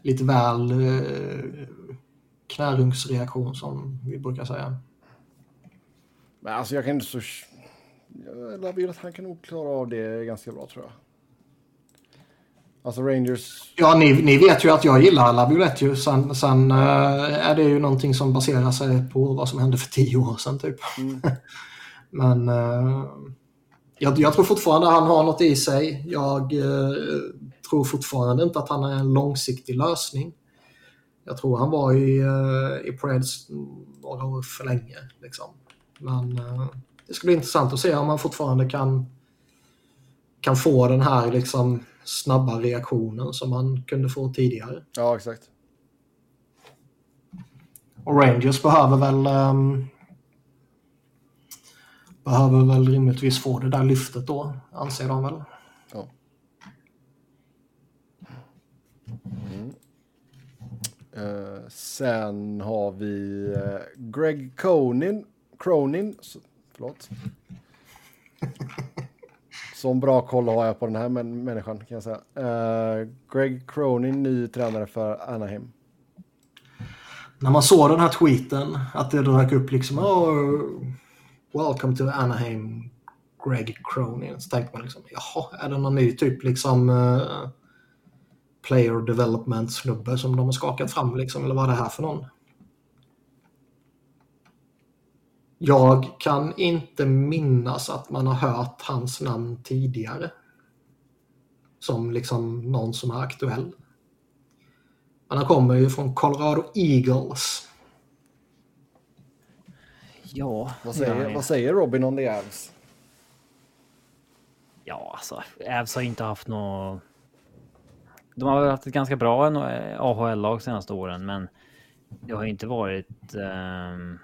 [SPEAKER 3] lite väl eh, knärungsreaktion som vi brukar säga.
[SPEAKER 2] Men alltså jag kan inte så... Laviolette, han kan nog klara av det ganska bra tror jag. Alltså Rangers...
[SPEAKER 3] Ja, ni, ni vet ju att jag gillar Laviolette ju. Sen, sen eh, är det ju någonting som baserar sig på vad som hände för tio år sedan typ. [LAUGHS] Men eh, jag, jag tror fortfarande han har något i sig. Jag eh, tror fortfarande inte att han är en långsiktig lösning. Jag tror han var i, eh, i Preds några år för länge. Liksom. Men eh, det ska bli intressant att se om han fortfarande kan, kan få den här liksom, snabba reaktionen som han kunde få tidigare.
[SPEAKER 2] Ja, exakt.
[SPEAKER 3] Och Rangers behöver väl ehm, behöver väl rimligtvis få det där lyftet då, anser de väl.
[SPEAKER 2] Ja. Mm. Eh, sen har vi eh, Greg Cronin. Cronin. så- Förlåt. [LAUGHS] Som bra koll har jag på den här män- människan kan jag säga. Eh, Greg Cronin, ny tränare för Anaheim.
[SPEAKER 3] När man såg den här tweeten, att det dök upp liksom oh, Welcome to Anaheim, Greg Cronin. Så tänkte man liksom, jaha, är det någon ny typ liksom eh, player development snubbe som de har skakat fram liksom, eller vad är det här för någon? Jag kan inte minnas att man har hört hans namn tidigare. Som liksom någon som är aktuell. Men han kommer ju från Colorado Eagles.
[SPEAKER 1] Ja,
[SPEAKER 2] Vad säger,
[SPEAKER 1] ja,
[SPEAKER 2] vad säger Robin om det Avs?
[SPEAKER 1] ja, alltså Avs har inte haft något... De har haft ett ganska bra AHL-lag senaste åren, men det har inte varit... Um,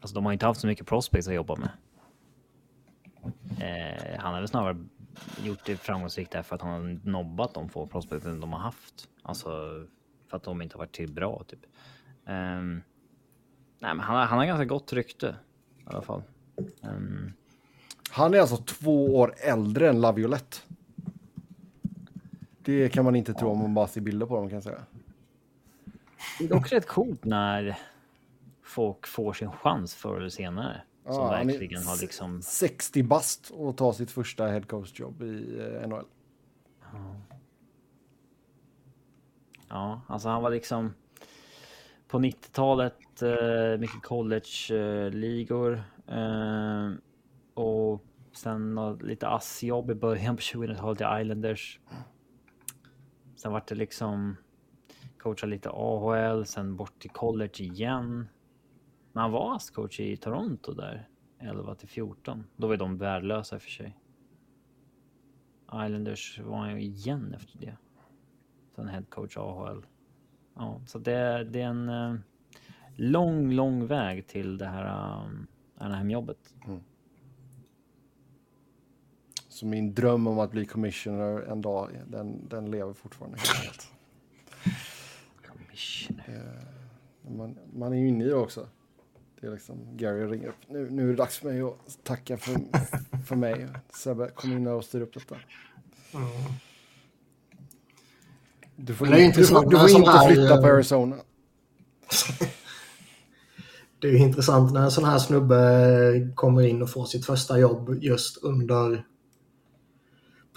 [SPEAKER 1] Alltså de har inte haft så mycket prospects att jobba med. Eh, han har väl snarare gjort det framgångsrikt därför att han har nobbat de få prospecten de har haft. Alltså för att de inte har varit till bra typ. Um, nej, men han har, han har ganska gott rykte i alla fall. Um,
[SPEAKER 2] Han är alltså två år äldre än Laviolette. Det kan man inte tro om man bara ser bilder på dem kan jag säga.
[SPEAKER 1] det är dock rätt coolt när folk får sin chans förr eller senare. Som
[SPEAKER 2] Ja, är
[SPEAKER 1] verkligen har liksom...
[SPEAKER 2] 60 bast och tar sitt första head coach jobb i eh, NHL.
[SPEAKER 1] Ja, alltså han var liksom på 90-talet eh, mycket college-ligor eh, och sen lite ASS-jobb i början på 2000-talet i Islanders. Sen vart det liksom coacha lite AHL, sen bort till college igen. Men han var ASS-coach i Toronto där 11 till 14. Då var de värdelösa i och för sig. Islanders var han ju igen efter det. Sen head coach AHL. Ja, så det, det är en eh, lång, lång väg till det här eh, um, Anaheim-jobbet.
[SPEAKER 2] Så min dröm om att bli commissioner en dag, den, den lever fortfarande. helt.
[SPEAKER 1] Commissioner.
[SPEAKER 2] Man, man är ju inne i det också. Det är liksom Gary ringer upp. Nu, nu är det dags för mig att tacka för, för mig. Sebbe, kom in och styr upp detta. Du får,
[SPEAKER 3] Men det är
[SPEAKER 2] inte, du får, du får inte
[SPEAKER 3] sån här,
[SPEAKER 2] flytta på
[SPEAKER 3] eh,
[SPEAKER 2] Arizona. [LAUGHS]
[SPEAKER 3] Det är ju intressant när en sån här snubbe kommer in och får sitt första jobb just under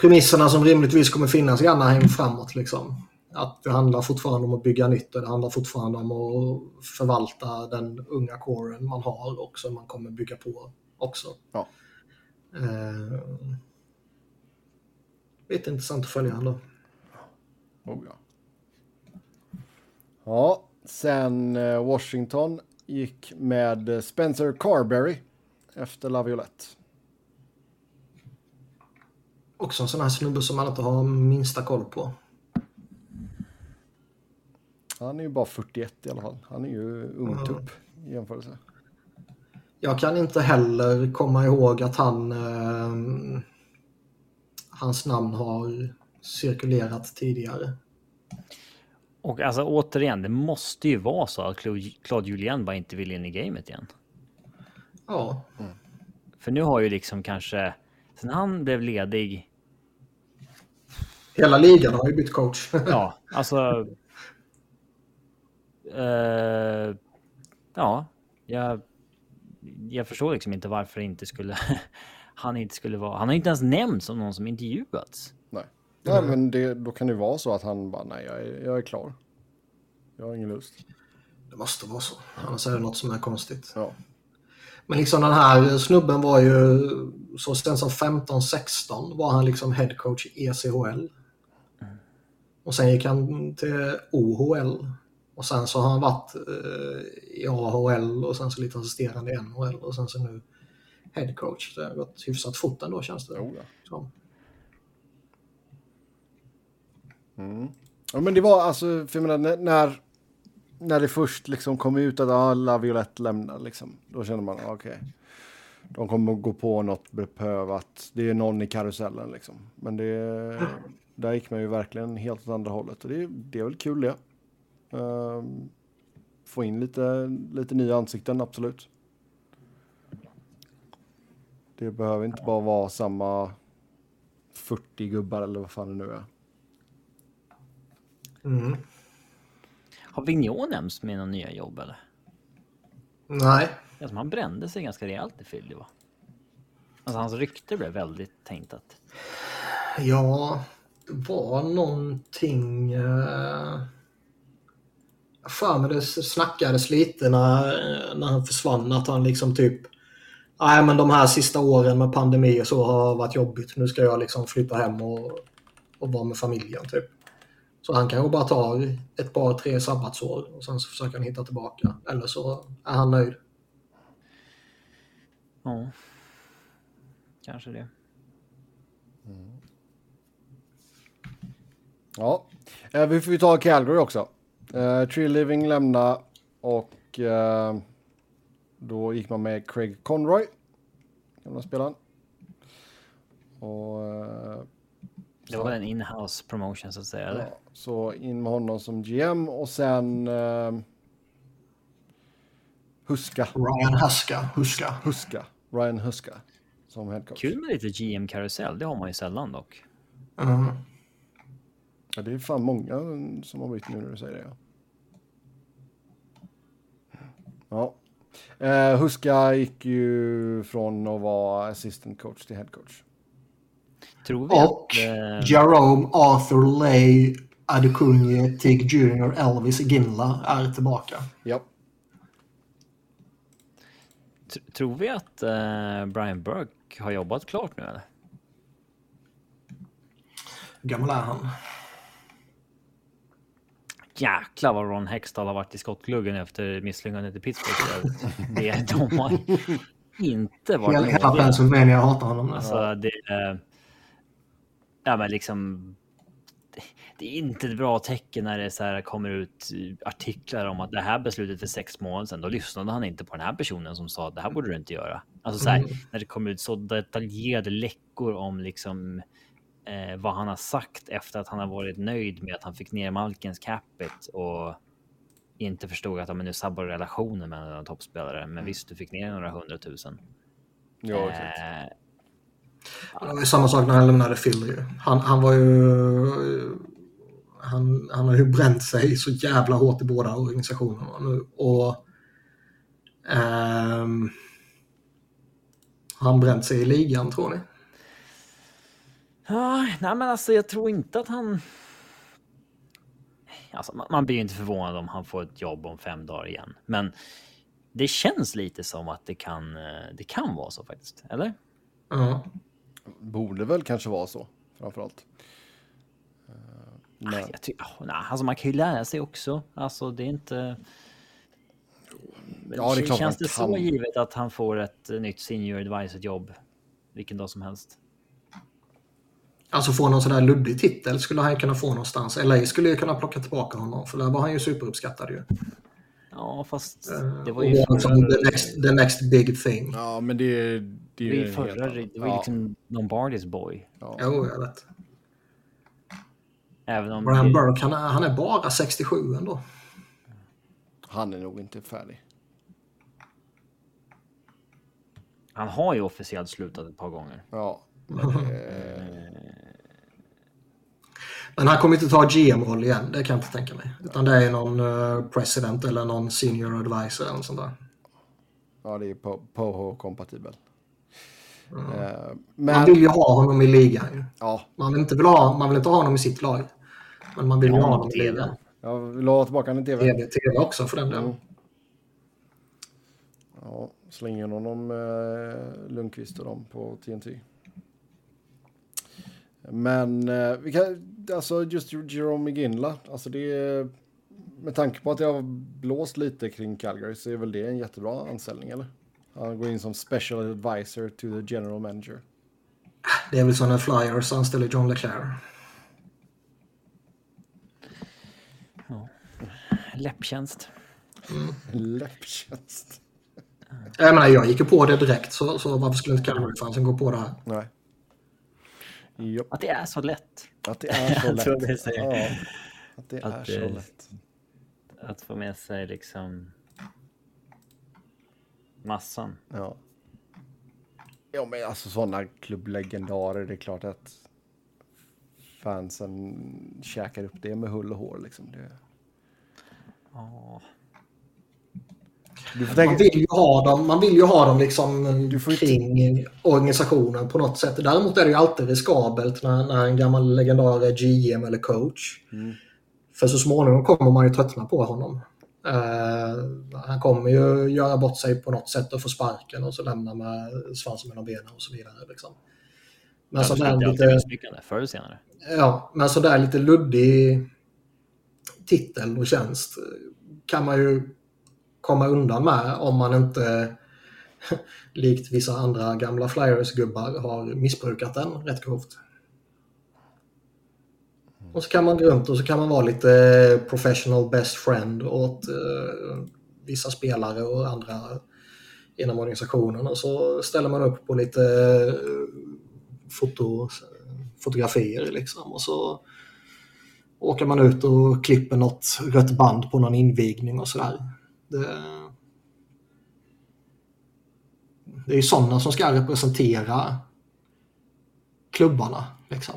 [SPEAKER 3] premisserna som rimligtvis kommer finnas i Anaheim framåt. Liksom. Att det handlar fortfarande om att bygga nytt och det handlar fortfarande om att förvalta den unga kåren man har och som man kommer bygga på också.
[SPEAKER 2] Ja.
[SPEAKER 3] Eh, lite intressant att följa ändå.
[SPEAKER 2] Oh, ja. ja, sen eh, Washington gick med Spencer Carberry efter Laviolette.
[SPEAKER 3] Också en sån här snubbe som man inte har minsta koll på.
[SPEAKER 2] Han är ju bara 41 i alla fall. Han är ju ungtupp i jämförelse.
[SPEAKER 3] Jag kan inte heller komma ihåg att han... Eh, hans namn har cirkulerat tidigare.
[SPEAKER 1] Och alltså återigen, det måste ju vara så att Claude Julien bara inte vill in i gamet igen.
[SPEAKER 3] Ja.
[SPEAKER 1] För nu har ju liksom kanske, sen han blev ledig.
[SPEAKER 3] Hela ligan har ju bytt coach. [LAUGHS]
[SPEAKER 1] ja, alltså. Uh, ja, jag, jag förstår liksom inte varför inte skulle [LAUGHS] han inte skulle vara. Han har inte ens nämnts som någon som intervjuats.
[SPEAKER 2] Nej, nej men det, då kan det vara så att han bara nej, jag är, jag är klar. Jag har ingen lust.
[SPEAKER 3] Det måste vara så. Annars är det något som är konstigt.
[SPEAKER 2] Ja.
[SPEAKER 3] Men liksom den här snubben var ju så sent som 15-16 var han liksom headcoach i ECHL. Och sen gick han till OHL. Och sen så har han varit eh, i AHL och sen så lite assisterande i NHL och sen så nu headcoach. Det har gått hyfsat fort ändå känns det
[SPEAKER 2] Jo, ja. Mm. Ja, men det var alltså, för jag menar, när, när det först liksom kom ut att alla Violett lämnar, liksom, då kände man okej. Okay, de kommer att gå på något beprövat. Det är någon i karusellen liksom. Men det, [CLEARS THROAT] där gick man ju verkligen helt åt andra hållet. Och det, det är väl kul det. Um, få in lite, lite nya ansikten, absolut. Det behöver inte bara vara samma 40 gubbar eller vad fan det nu är.
[SPEAKER 3] Mm.
[SPEAKER 1] Har Vigneault nämnts med några nya jobb eller?
[SPEAKER 3] Nej.
[SPEAKER 1] Alltså, han brände sig ganska rejält i Philly va? Alltså hans rykte blev väldigt tänkt att...
[SPEAKER 3] Ja, var någonting... Eh... För mig det snackades lite när, när han försvann att han liksom typ... Nej men de här sista åren med pandemi och så har varit jobbigt. Nu ska jag liksom flytta hem och, och vara med familjen typ. Så han kanske bara tar ett par, tre sabbatsår och sen så försöker han hitta tillbaka. Eller så är han nöjd.
[SPEAKER 1] Ja. Kanske det.
[SPEAKER 2] Mm. Ja, eh, vi får ju ta Calgary också. Uh, Tree Living lämna och uh, då gick man med Craig Conroy, gamla spelaren. Och uh,
[SPEAKER 1] det var en in-house promotion så att säga. Eller? Ja,
[SPEAKER 2] så in med honom som GM och sen uh, Huska.
[SPEAKER 3] Ryan Huska. Huska.
[SPEAKER 2] Huska. Ryan Huska som headcoach.
[SPEAKER 1] Kul med lite GM-karusell. Det har man ju sällan dock.
[SPEAKER 3] Mm.
[SPEAKER 2] Ja, det är fan många som har bytt nu när du säger det. Ja. ja. Uh, Huska gick ju från att vara assistant coach till head coach.
[SPEAKER 1] Tror vi
[SPEAKER 3] och
[SPEAKER 1] att, eh...
[SPEAKER 3] Jerome Arthur Lay Adekunye Tig Jr. Elvis Ginla är tillbaka.
[SPEAKER 2] Ja.
[SPEAKER 1] Tror vi att eh, Brian Burke har jobbat klart nu eller?
[SPEAKER 3] Hur gammal är han?
[SPEAKER 1] Jäklar vad Ron Hextall har varit i skottgluggen efter misslyckandet i Pittsburgh. det, de har inte varit...
[SPEAKER 3] Hela Pennsylvania hatar honom.
[SPEAKER 1] Alltså, det, ja, men liksom. Det är inte ett bra tecken när det så här kommer ut artiklar om att det här beslutet för sex månader sedan. Då lyssnade han inte på den här personen som sa att det här borde du inte göra. Alltså så här, mm. när det kommer ut så detaljerade läckor om liksom eh, vad han har sagt efter att han har varit nöjd med att han fick ner Malkens capita och inte förstod att men nu sabbar relationen med en toppspelare. Men mm. visst, du fick ner några hundratusen.
[SPEAKER 2] Ja, eh,
[SPEAKER 3] det var ju samma sak när han lämnade Philly. Han, han var ju... Han, han har ju bränt sig så jävla hårt i båda organisationerna nu. Och... Um, har han bränt sig i ligan tror ni?
[SPEAKER 1] Ja, nej men alltså jag tror inte att han... alltså, man blir ju inte förvånad om han får ett jobb om fem dagar igen. Men det känns lite som att det kan, eh, det kan vara så faktiskt, eller?
[SPEAKER 3] Ja.
[SPEAKER 2] Borde väl kanske vara så, framförallt. Eh,
[SPEAKER 1] Men... Jag ty- oh, nej, alltså man kan ju lära sig också. Alltså det är inte...
[SPEAKER 2] Ja, det är klart
[SPEAKER 1] Känns det
[SPEAKER 2] kan.
[SPEAKER 1] så givet att han får ett nytt senior advisor jobb vilken dag som helst?
[SPEAKER 3] Alltså få någon sån där luddig titel skulle han kunna få någonstans. LA skulle ju kunna plocka tillbaka honom för där var han ju superuppskattad ju.
[SPEAKER 1] Ja, fast
[SPEAKER 3] Eh,
[SPEAKER 1] det var ju
[SPEAKER 3] liksom
[SPEAKER 1] förra,
[SPEAKER 3] the, next, the next big thing.
[SPEAKER 2] ja, men det, är- det
[SPEAKER 1] det
[SPEAKER 2] är
[SPEAKER 1] var
[SPEAKER 2] ju
[SPEAKER 1] förra,
[SPEAKER 2] helt
[SPEAKER 1] det var ju
[SPEAKER 2] ja,
[SPEAKER 1] liksom Lombardis boy.
[SPEAKER 2] ja.
[SPEAKER 3] Jo, jag vet.
[SPEAKER 1] Även om
[SPEAKER 3] Brian
[SPEAKER 1] det-
[SPEAKER 3] Burke, han är, han är bara 67 ändå.
[SPEAKER 2] Han är nog inte färdig.
[SPEAKER 1] han har ju officiellt slutat ett par gånger.
[SPEAKER 2] Ja. [LAUGHS] Men det,
[SPEAKER 3] Men han kommer inte ta GM-roll igen, det kan jag inte tänka mig. Utan det är någon eh, president eller någon senior advisor eller något sånt där.
[SPEAKER 2] ja, det är po- Poho-kompatibel. Eh,
[SPEAKER 3] Man
[SPEAKER 2] Men,
[SPEAKER 3] vill ju ha honom i ligan ju.
[SPEAKER 2] ja,
[SPEAKER 3] Man vill inte, ha, man vill inte ha honom i sitt lag. Men man vill ju
[SPEAKER 1] Ja,
[SPEAKER 3] ha honom i ligan.
[SPEAKER 2] jag vill ha tillbaka den i tv.
[SPEAKER 3] TV, TV också för den delen.
[SPEAKER 2] Mm. Ja, släng in honom eh, Lundqvist och dem på TNT. Men eh, vi kan, alltså just Jerome McGinla, alltså det är, med tanke på att det har blåst lite kring Calgary så är väl det en jättebra anställning eller? Han går in som special advisor to the general manager.
[SPEAKER 3] Det är väl som när Flyers anställer John Leclerc.
[SPEAKER 1] Läpptjänst.
[SPEAKER 2] Läpptjänst.
[SPEAKER 3] Jag menar, jag gick ju på det direkt så, så varför skulle inte Calgary-fansen gå på det här?
[SPEAKER 2] Nej. Jo,
[SPEAKER 1] Att det är så lätt.
[SPEAKER 2] att det är så [LAUGHS] lätt. Ja, att det
[SPEAKER 1] Att
[SPEAKER 2] är så lätt.
[SPEAKER 1] Att få med sig liksom massan.
[SPEAKER 2] Ja. Ja, men alltså sådana klubblegendarer, det är klart att fansen käkar upp det med hull och hår liksom. Det...
[SPEAKER 1] Ja.
[SPEAKER 2] Får
[SPEAKER 3] Man
[SPEAKER 2] tänka...
[SPEAKER 3] vill ju ha dem, man vill ju ha dem liksom
[SPEAKER 2] får inte-
[SPEAKER 3] kring organisationen på något sätt. Däremot är det ju alltid riskabelt när, när en gammal legendar är GM eller coach.
[SPEAKER 2] Mm.
[SPEAKER 3] För så småningom kommer man ju tröttna på honom. Eh, han kommer ju göra bort sig på något sätt och få sparken och så lämna med svansen mellan benen och så vidare. Liksom. Men
[SPEAKER 1] Ja,
[SPEAKER 3] så
[SPEAKER 1] det
[SPEAKER 3] där
[SPEAKER 1] är alltid
[SPEAKER 3] lite,
[SPEAKER 1] förr eller senare.
[SPEAKER 3] ja, men så där lite luddig titel och tjänst kan man ju komma undan med om man inte [LAUGHS] likt vissa andra gamla Flyers-gubbar har missbrukat den rätt grovt. Och så kan man gå runt och så kan man vara lite eh, professional best friend åt eh, vissa spelare och andra inom organisationen och så ställer man upp på lite eh, foto, fotografier liksom och så åker man ut och klipper något rött band på någon invigning och sådär. Det, det är ju sådana som ska representera klubbarna. Liksom.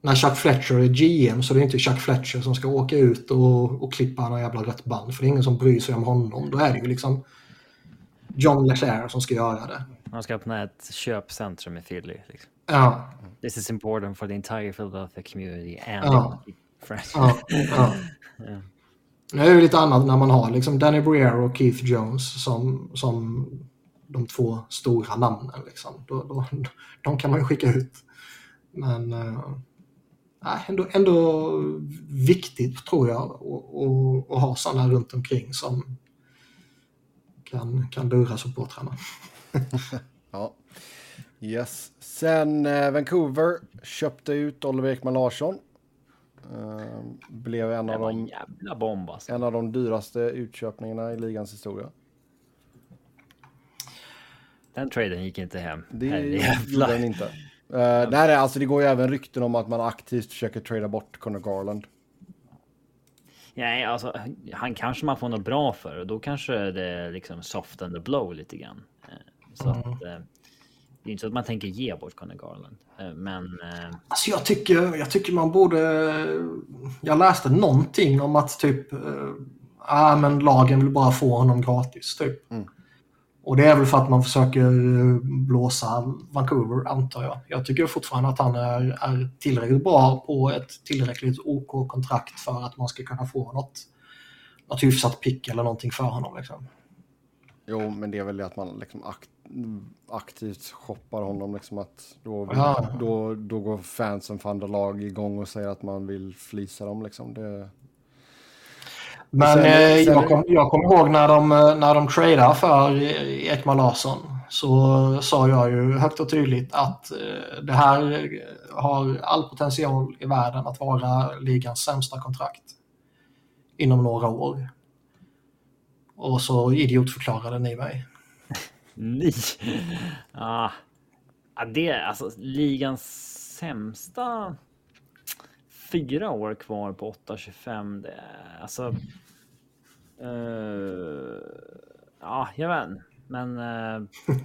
[SPEAKER 3] När Chuck Fletcher är GM så är det inte Chuck Fletcher som ska åka ut och, och klippa någon jävla rött band för det är ingen som bryr sig om honom. Då är det ju liksom John Leclerc som ska göra det.
[SPEAKER 1] Man ska öppna ett köpcentrum i Philly. Liksom.
[SPEAKER 3] Ja,
[SPEAKER 1] This is important for the entire Philadelphia community and
[SPEAKER 3] Ja. ja, ja. [LAUGHS] Nu är det lite annat när man har liksom Danny Briere och Keith Jones som, som de två stora namnen. Liksom. Då, då, [LAUGHS] de kan man ju skicka ut. Men äh, ändå, ändå viktigt tror jag att- ha sådana runt omkring som kan, kan lura supportrarna. [LAUGHS]
[SPEAKER 2] Ja. Yes. Sen eh, Vancouver köpte ut Oliver Ekman Larsson. Eh, blev en av, de,
[SPEAKER 1] jävla bomb alltså.
[SPEAKER 2] en av de dyraste utköpningarna i ligans historia.
[SPEAKER 1] Den traden gick inte hem.
[SPEAKER 2] Det gjorde den inte. Uh, nej, nej, alltså det går ju även rykten om att man aktivt försöker trada bort Conor Garland.
[SPEAKER 1] Nej, alltså han kanske man får något bra för och då kanske det är liksom soft and the blow lite grann. Eh, Så att, eh, det är inte så att man tänker ge bort Conor Garland, Eh, men eh,
[SPEAKER 3] Alltså jag tycker, jag tycker man borde... Jag läste någonting om att typ... Äh, men lagen vill bara få honom gratis typ. Och det är väl för att man försöker blåsa Vancouver, antar jag. Jag tycker fortfarande att han är, är tillräckligt bra på ett tillräckligt OK-kontrakt för att man ska kunna få något, något hyfsat pick eller någonting för honom. Liksom.
[SPEAKER 2] Jo, men det är väl det att man liksom akt, aktivt shoppar honom. Liksom att då,
[SPEAKER 3] Ja.
[SPEAKER 2] då, då går fansen för andra lag igång och säger att man vill flisa dem. Liksom. Det,
[SPEAKER 3] Men
[SPEAKER 2] Sen-
[SPEAKER 3] eh,
[SPEAKER 2] sen-
[SPEAKER 3] jag, kom, jag kommer ihåg när de, eh, när de tradade för Ekman Larsson så sa jag ju högt och tydligt att eh, det här har all potential i världen att vara ligans sämsta kontrakt inom några år. Och så idiotförklarade ni mig.
[SPEAKER 1] Ni. Ah. Ja, det är alltså ligans sämsta. Fyra år kvar på 8,25. Det är alltså. Uh, ja, jag vet inte. Men Uh... [LAUGHS]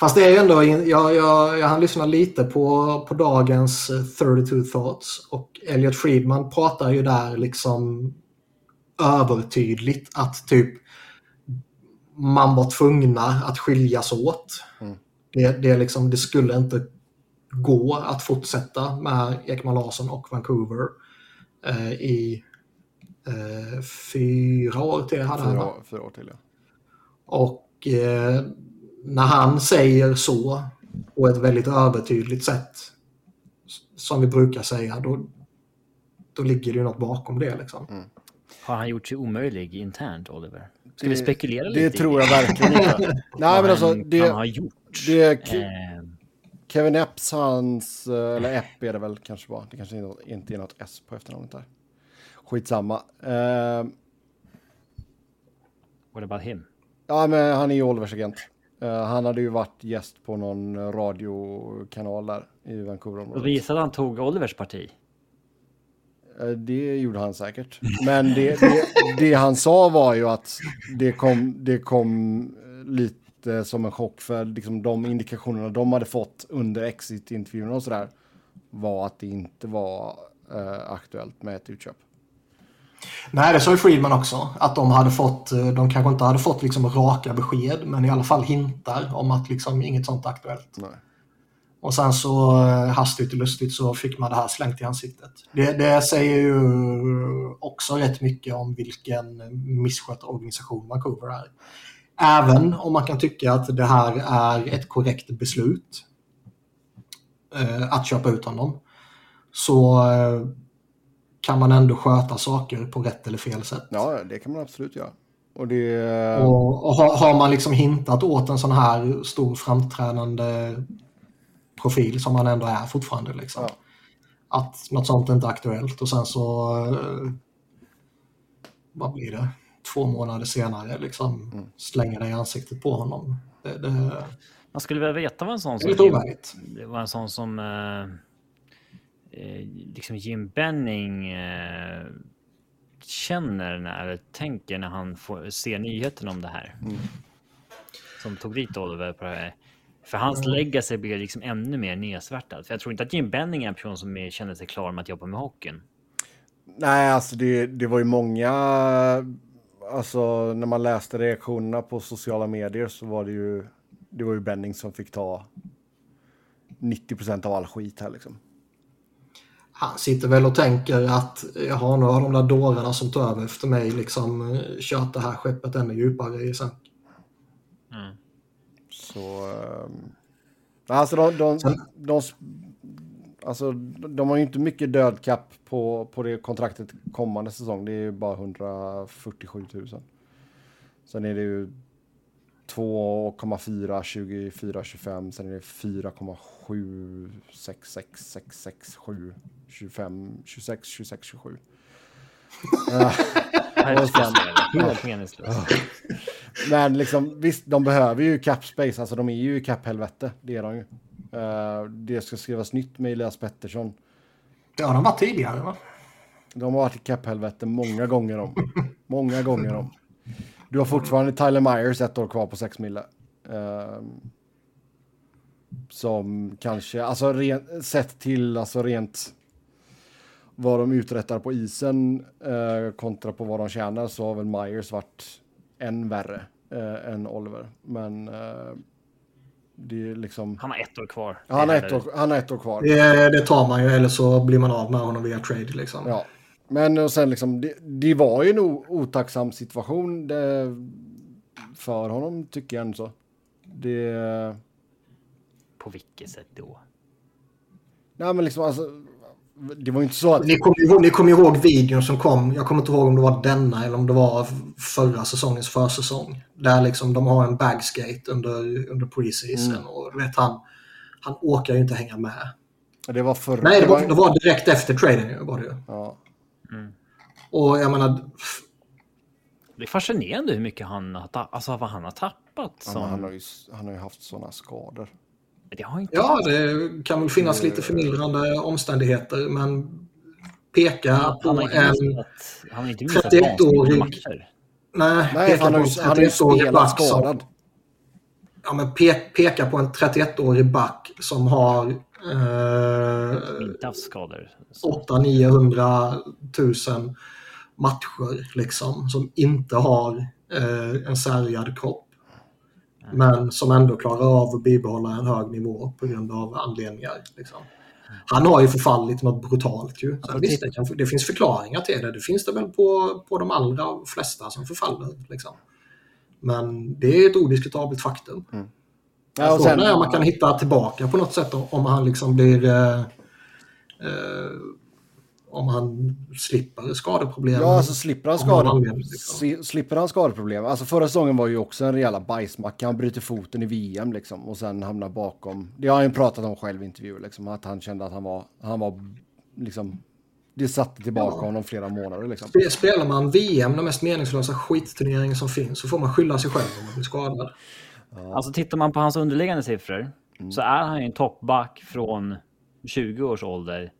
[SPEAKER 3] Fast det är ju ändå, jag, jag, jag hann lyssna lite på, på dagens eh, 32 Thoughts och Elliot Friedman pratar ju där liksom övertydligt att typ man var tvungna att skiljas åt.
[SPEAKER 2] Mm.
[SPEAKER 3] Det, det, liksom, det skulle inte gå att fortsätta med Ekman Larsson och Vancouver eh, i eh, fyra år till. Hade han,
[SPEAKER 2] fyra, år- fyra år till, ja.
[SPEAKER 3] Och eh, när han säger så på ett väldigt övertydligt sätt som vi brukar säga, då, då ligger det ju något bakom det. Liksom.
[SPEAKER 1] har han gjort sig omöjlig internt Oliver? Ska vi
[SPEAKER 2] Det-
[SPEAKER 1] spekulera
[SPEAKER 2] Det
[SPEAKER 1] lite?
[SPEAKER 2] tror jag verkligen inte. [LAUGHS] Nej, men alltså
[SPEAKER 1] han
[SPEAKER 2] det,
[SPEAKER 1] kan ha gjort.
[SPEAKER 2] det,
[SPEAKER 1] Eh,
[SPEAKER 2] Kevin Epps, hans, eh, eller Epp är det väl kanske bara. Det kanske inte- är något S på efternamnet där. Skitsamma. Uh,
[SPEAKER 1] what about him?
[SPEAKER 2] ja, men han är ju Olivers agent. Eh, han hade ju varit gäst på någon radiokanal där i
[SPEAKER 1] Och
[SPEAKER 2] Vancouverområdet.
[SPEAKER 1] visade han tog Olivers parti.
[SPEAKER 2] Eh, Det gjorde han säkert. Men det, det, det han sa var ju att det kom, det kom lite som en chock för liksom de indikationerna de hade fått under exit-intervjuerna och sådär var att det inte var eh, aktuellt med ett utköp.
[SPEAKER 3] Nej, det sa ju Friedman också. Att de hade fått, eh, de kanske inte hade fått liksom raka besked, men i alla fall hintar om att liksom inget sånt är aktuellt.
[SPEAKER 2] Nej.
[SPEAKER 3] Och sen så eh, hastigt och lustigt så fick man det här slängt i ansiktet. Det, det säger ju också rätt mycket om vilken misskött organisation Vancouver är. Även om man kan tycka att det här är ett korrekt beslut eh, att köpa ut honom. Så eh, kan man ändå sköta saker på rätt eller fel sätt.
[SPEAKER 2] Ja, det kan man absolut göra. Och det...
[SPEAKER 3] Och, och har, har man liksom hintat åt en sån här stor framträdande profil som man ändå är fortfarande. Liksom.
[SPEAKER 2] Ja.
[SPEAKER 3] Att något sånt inte är aktuellt och sen så, eh, vad blir det, två månader senare liksom
[SPEAKER 2] Mm.
[SPEAKER 3] slänger det i ansiktet på honom. Det, det,
[SPEAKER 1] Man skulle väl veta vad en sån
[SPEAKER 3] det är
[SPEAKER 1] som
[SPEAKER 3] lite
[SPEAKER 1] Jim, var en sån som eh, eh, liksom Jim Benning eh, känner när, eller tänker när han får, ser nyheten om det här. Som tog dit Oliver på det här. För hans legacy blir liksom ännu mer nedsvärtad. För jag tror inte att Jim Benning är en person som är, känner sig klar med att jobba med hockeyn.
[SPEAKER 2] Nej, alltså det, det var ju många... Alltså när man läste reaktionerna på sociala medier så var det ju... Det var ju Benning som fick ta 90% av all skit här liksom.
[SPEAKER 3] Han sitter väl och tänker att nu har de där dårarna som tar över efter mig liksom eh, kört det här skeppet ännu djupare i sänk.
[SPEAKER 2] Så... ehm, alltså de, de, de, alltså de har ju inte mycket dödkapp på, på det kontraktet kommande säsong. Det är ju bara 147 000. Sen är det ju 2,4, 24, 25. Sen är det 4,7, 66, 66, 7, 25, 26, 26, 27.
[SPEAKER 1] Helt Helt meningslöst.
[SPEAKER 2] Men liksom, visst, de behöver ju cap space. Alltså de är ju i cap-helvete. Det är de ju. Eh, det ska skrivas nytt med Elias Pettersson.
[SPEAKER 3] Det har de varit tidigare va?
[SPEAKER 2] De har varit i cap-helvete många gånger om. Många gånger om. Du har fortfarande Tyler Myers ett år kvar på 6 mille. Eh, som kanske, alltså ren, sett till alltså rent vad de uträttar på isen eh, kontra på vad de tjänar så har väl Myers varit än värre eh, än Oliver. Men eh, det är liksom...
[SPEAKER 1] Han har ett år kvar.
[SPEAKER 2] Han, har
[SPEAKER 1] är
[SPEAKER 2] ett år, han har ett år kvar.
[SPEAKER 3] Det, det tar man ju, eller så blir man av med honom via trade liksom.
[SPEAKER 2] Ja. Men och sen liksom, det, det var ju en otacksam situation det, för honom, tycker jag så. Det...
[SPEAKER 1] På vilket sätt då?
[SPEAKER 2] Nej, men liksom alltså... Det var inte så att...
[SPEAKER 3] Ni kommer kommer ihåg videon som kom, jag kommer inte ihåg om det var denna eller om det var förra säsongens försäsong. Där liksom de har en bagskate under, under preseason
[SPEAKER 2] Mm.
[SPEAKER 3] och du vet han, han åker ju inte hänga med.
[SPEAKER 2] Det var förra...
[SPEAKER 3] Nej, det var, det var direkt efter traden var det ju.
[SPEAKER 2] Ja.
[SPEAKER 3] Och jag menar,
[SPEAKER 1] Det är fascinerande hur mycket han alltså vad han har tappat. Som...
[SPEAKER 2] han, har ju, han har ju haft sådana skador.
[SPEAKER 1] Det har inte...
[SPEAKER 3] ja det kan väl finnas lite förmildrande omständigheter men peka
[SPEAKER 1] han
[SPEAKER 3] på en...
[SPEAKER 1] missat, han har inte missat
[SPEAKER 3] 31-årig
[SPEAKER 1] vansinniga matcher.
[SPEAKER 3] Nej,
[SPEAKER 2] Nej,
[SPEAKER 3] peka
[SPEAKER 2] han har
[SPEAKER 3] på
[SPEAKER 2] ju,
[SPEAKER 3] en
[SPEAKER 2] han har ju
[SPEAKER 3] 31-årig
[SPEAKER 2] spelat
[SPEAKER 3] back som-
[SPEAKER 2] skadad.
[SPEAKER 3] Ja, men pe peka på en 31-årig back som har eh,
[SPEAKER 1] Inte haft skador. Så.
[SPEAKER 3] 800-900 000 matcher liksom, som inte har eh, en sargad kropp. Men som ändå klarar av att bibehålla en hög nivå på grund av anledningar. Liksom. Han har ju förfallit något brutalt ju. Sen, visst, det, kan, det finns förklaringar till det. Det finns det väl på, på de allra flesta som förfaller. Liksom. Men det är ett odiskutabelt faktum.
[SPEAKER 2] Ja, och
[SPEAKER 3] Frågan
[SPEAKER 2] sen,
[SPEAKER 3] är om man kan hitta tillbaka på något sätt om- om han liksom blir... Eh, eh, om han slipper skadeproblem.
[SPEAKER 2] ja, alltså slipper han,
[SPEAKER 3] anledning, liksom.
[SPEAKER 2] slipper han skadeproblem. Alltså förra säsongen var ju också en rejäla bajsmacka. Han bryter foten i VM liksom och sen hamnar bakom. Det har han ju pratat om själv i intervjuer liksom. Att han kände att han var, han var liksom. Det satte tillbaka
[SPEAKER 3] Ja.
[SPEAKER 2] honom flera månader liksom.
[SPEAKER 3] Spe- Spelar man VM, den mest meningslösa skitturneringen som finns, så får man skylla sig själv om man blir skadad.
[SPEAKER 1] Alltså tittar man på hans underliggande siffror
[SPEAKER 2] Mm.
[SPEAKER 1] så är han ju en toppback från 20 års ålder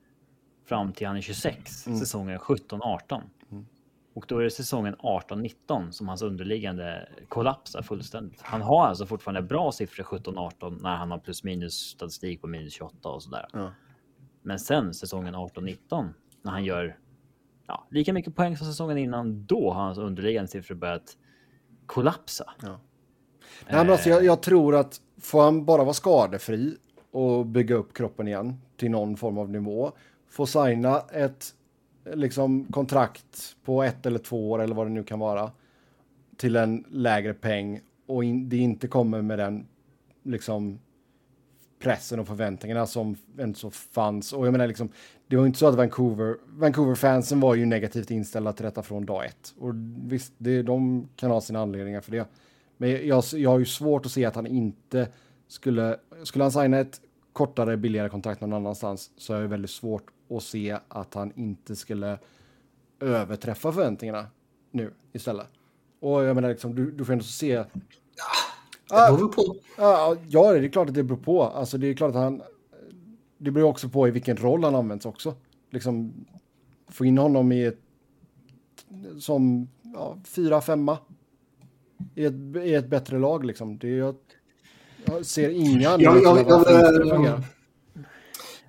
[SPEAKER 1] fram till han är 26,
[SPEAKER 2] Mm.
[SPEAKER 1] säsongen 17-18. Och då är det säsongen 18-19 som hans underliggande kollapsar fullständigt. Han har alltså fortfarande bra siffror 17-18 när han har plus minus statistik på minus 28 och sådär.
[SPEAKER 2] Ja.
[SPEAKER 1] Men sen säsongen 18-19 när han gör ja, lika mycket poäng som säsongen innan, då har hans underliggande siffror börjat kollapsa.
[SPEAKER 2] Nej, men alltså, jag, jag tror att får han bara vara skadefri och bygga upp kroppen igen till någon form av nivå, få signa ett liksom, kontrakt på ett eller två år eller vad det nu kan vara till en lägre peng och in, det inte kommer med den liksom pressen och förväntningarna som ändå så fanns. Och jag menar liksom, det var inte så att Vancouver, Vancouver-fansen var ju negativt inställda till detta från dag ett. Och visst, det, de kan ha sina anledningar för det. Men jag, jag har ju svårt att se att han inte skulle, skulle han signa ett kortare, billigare kontrakt någon annanstans så är det väldigt svårt att se att han inte skulle överträffa förväntningarna nu istället. Och jag menar liksom, du, du får ändå se
[SPEAKER 3] Det beror väl på.
[SPEAKER 2] Ja, ja, det är klart att det beror på. Alltså, det är klart att han... Det beror också på i vilken roll han används också. Liksom, få in honom i ett... Som ja, fyra, femma. I ett, I ett bättre lag liksom. Det är, jag, jag ser inga anledningar
[SPEAKER 3] jag-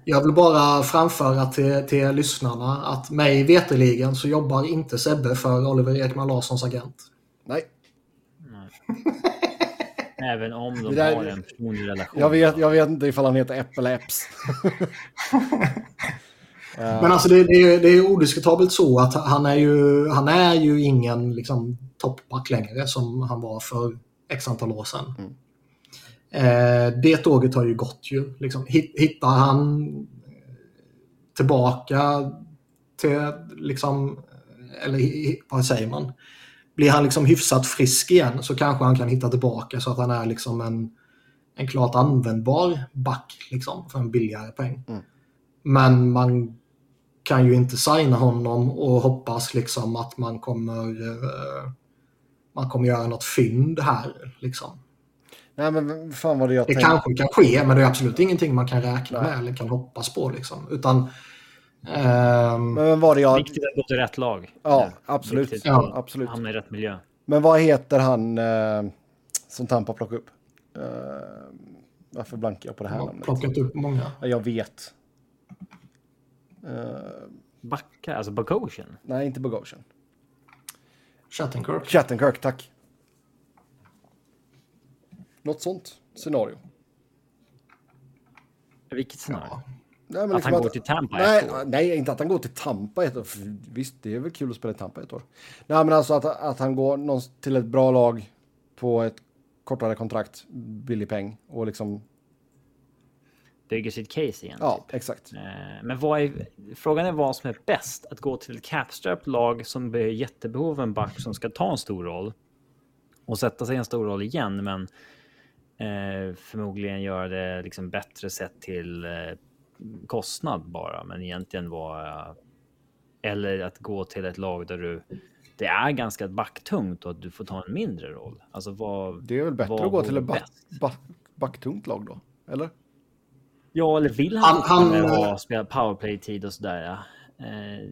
[SPEAKER 3] jag- vill bara framföra till, till lyssnarna att mig veterligen så jobbar inte Sebbe för Oliver Ekman Larssons agent.
[SPEAKER 2] Nej,
[SPEAKER 1] Även om de
[SPEAKER 2] Det där-
[SPEAKER 1] har en personlig relation.
[SPEAKER 2] jag vet, jag vet inte ifall han heter Epp eller Epps. [LAUGHS]
[SPEAKER 3] Men alltså det, det, är- det är odiskutabelt så att han är ju, han är ju ingen liksom, toppback längre som han var för x antal år sedan. Eh, det tåget har ju gått ju. Liksom, hit- hittar han tillbaka till liksom, eller vad säger man? Blir han liksom hyfsat frisk igen så kanske han kan hitta tillbaka så att han är liksom en, en klart användbar back liksom, för en billigare peng. Men man kan ju inte signa honom och hoppas liksom att man kommer eh, man kommer göra något fynd här. Liksom.
[SPEAKER 2] Nej, men fan vad det jag
[SPEAKER 3] Det
[SPEAKER 2] tänkte.
[SPEAKER 3] kanske kan ske, men det är absolut ingenting man kan räkna
[SPEAKER 2] Nej.
[SPEAKER 3] med eller kan hoppas på. Liksom. Utan, ehm,
[SPEAKER 2] Men vem var det jag...
[SPEAKER 1] Viktigt att gå till rätt lag.
[SPEAKER 2] Ja, absolut.
[SPEAKER 1] Viktigt
[SPEAKER 3] Ja,
[SPEAKER 2] absolut.
[SPEAKER 1] Hamna i rätt miljö.
[SPEAKER 2] Men vad heter han eh, som Tampa plockade upp? Eh, varför blankar jag på det här
[SPEAKER 3] jag
[SPEAKER 2] namnet?
[SPEAKER 3] plockat upp många.
[SPEAKER 2] Ja, jag vet. Eh,
[SPEAKER 1] Backa, alltså Bogosian.
[SPEAKER 2] nej, inte Bogosian.
[SPEAKER 3] Shattenkirk.
[SPEAKER 2] Chattenkirk, tack. Något sånt scenario.
[SPEAKER 1] Vilket scenario?
[SPEAKER 3] Ja.
[SPEAKER 2] Nej, men
[SPEAKER 1] Att
[SPEAKER 2] liksom
[SPEAKER 1] han går till Tampa
[SPEAKER 2] nej,
[SPEAKER 1] ett år?
[SPEAKER 2] nej, inte att han går till Tampa ett år. För Visst, det är väl kul att spela i Tampa ett år. Nej, men alltså att, att han går till ett bra lag på ett kortare kontrakt, billig peng och liksom,
[SPEAKER 1] Bygger sitt case igen.
[SPEAKER 2] ja, exakt.
[SPEAKER 1] Eh, Men vad är, frågan är vad som är bäst. Att gå till ett capstrap lag som är jättebehov av en back som ska ta en stor roll och sätta sig i en stor roll igen, men eh, förmodligen göra det liksom bättre sett till eh, kostnad bara, men egentligen vara eller att gå till ett lag där du det är ganska backtungt och att du får ta en mindre roll. Alltså vad?
[SPEAKER 2] Det är väl bättre att gå till ett back, back, backtungt lag då? Eller?
[SPEAKER 1] Ja, eller vill han,
[SPEAKER 3] Han-
[SPEAKER 1] han,
[SPEAKER 3] han,
[SPEAKER 1] ha spela powerplay-tid och sådär? Ja. Eh,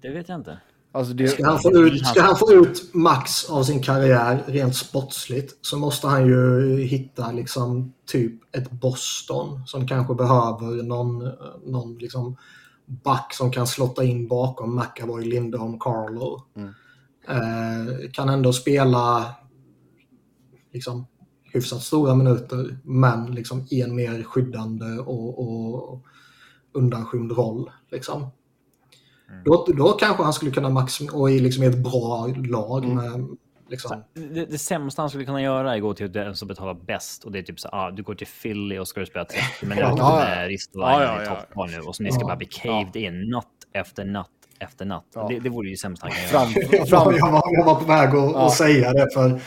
[SPEAKER 1] det vet jag inte.
[SPEAKER 2] Alltså det,
[SPEAKER 3] Ska han, få ut, ska han få ut max av sin karriär rent sportsligt så måste han ju hitta liksom typ ett Boston som kanske behöver någon, någon liksom back som kan slotta in bakom McAvoy, Lindholm, Carlo. Eh, kan ändå spela liksom hyfsat stora minuter men liksom i en mer skyddande och, och undanskymd roll. Liksom. Då, då kanske han skulle kunna maximera och i liksom ett bra lag med liksom,
[SPEAKER 1] Det, det sämsta han skulle kunna göra är att gå till den som betalar bäst och det är typ så ah, du går till Philly och ska du spela 30 minuter [LAUGHS]
[SPEAKER 2] Ja, ja.
[SPEAKER 1] med Ristolainen
[SPEAKER 2] Ja, ja,
[SPEAKER 1] i
[SPEAKER 2] ja.
[SPEAKER 1] toppar nu och så ni ska bara bli caved in natt efter natt efter natt.
[SPEAKER 2] Ja.
[SPEAKER 1] Det, det vore ju sämst han kan göra.
[SPEAKER 2] fram, [LAUGHS]
[SPEAKER 3] jag,
[SPEAKER 2] fram,
[SPEAKER 3] var, jag, var, jag var på väg att,
[SPEAKER 2] Ja.
[SPEAKER 3] säga det för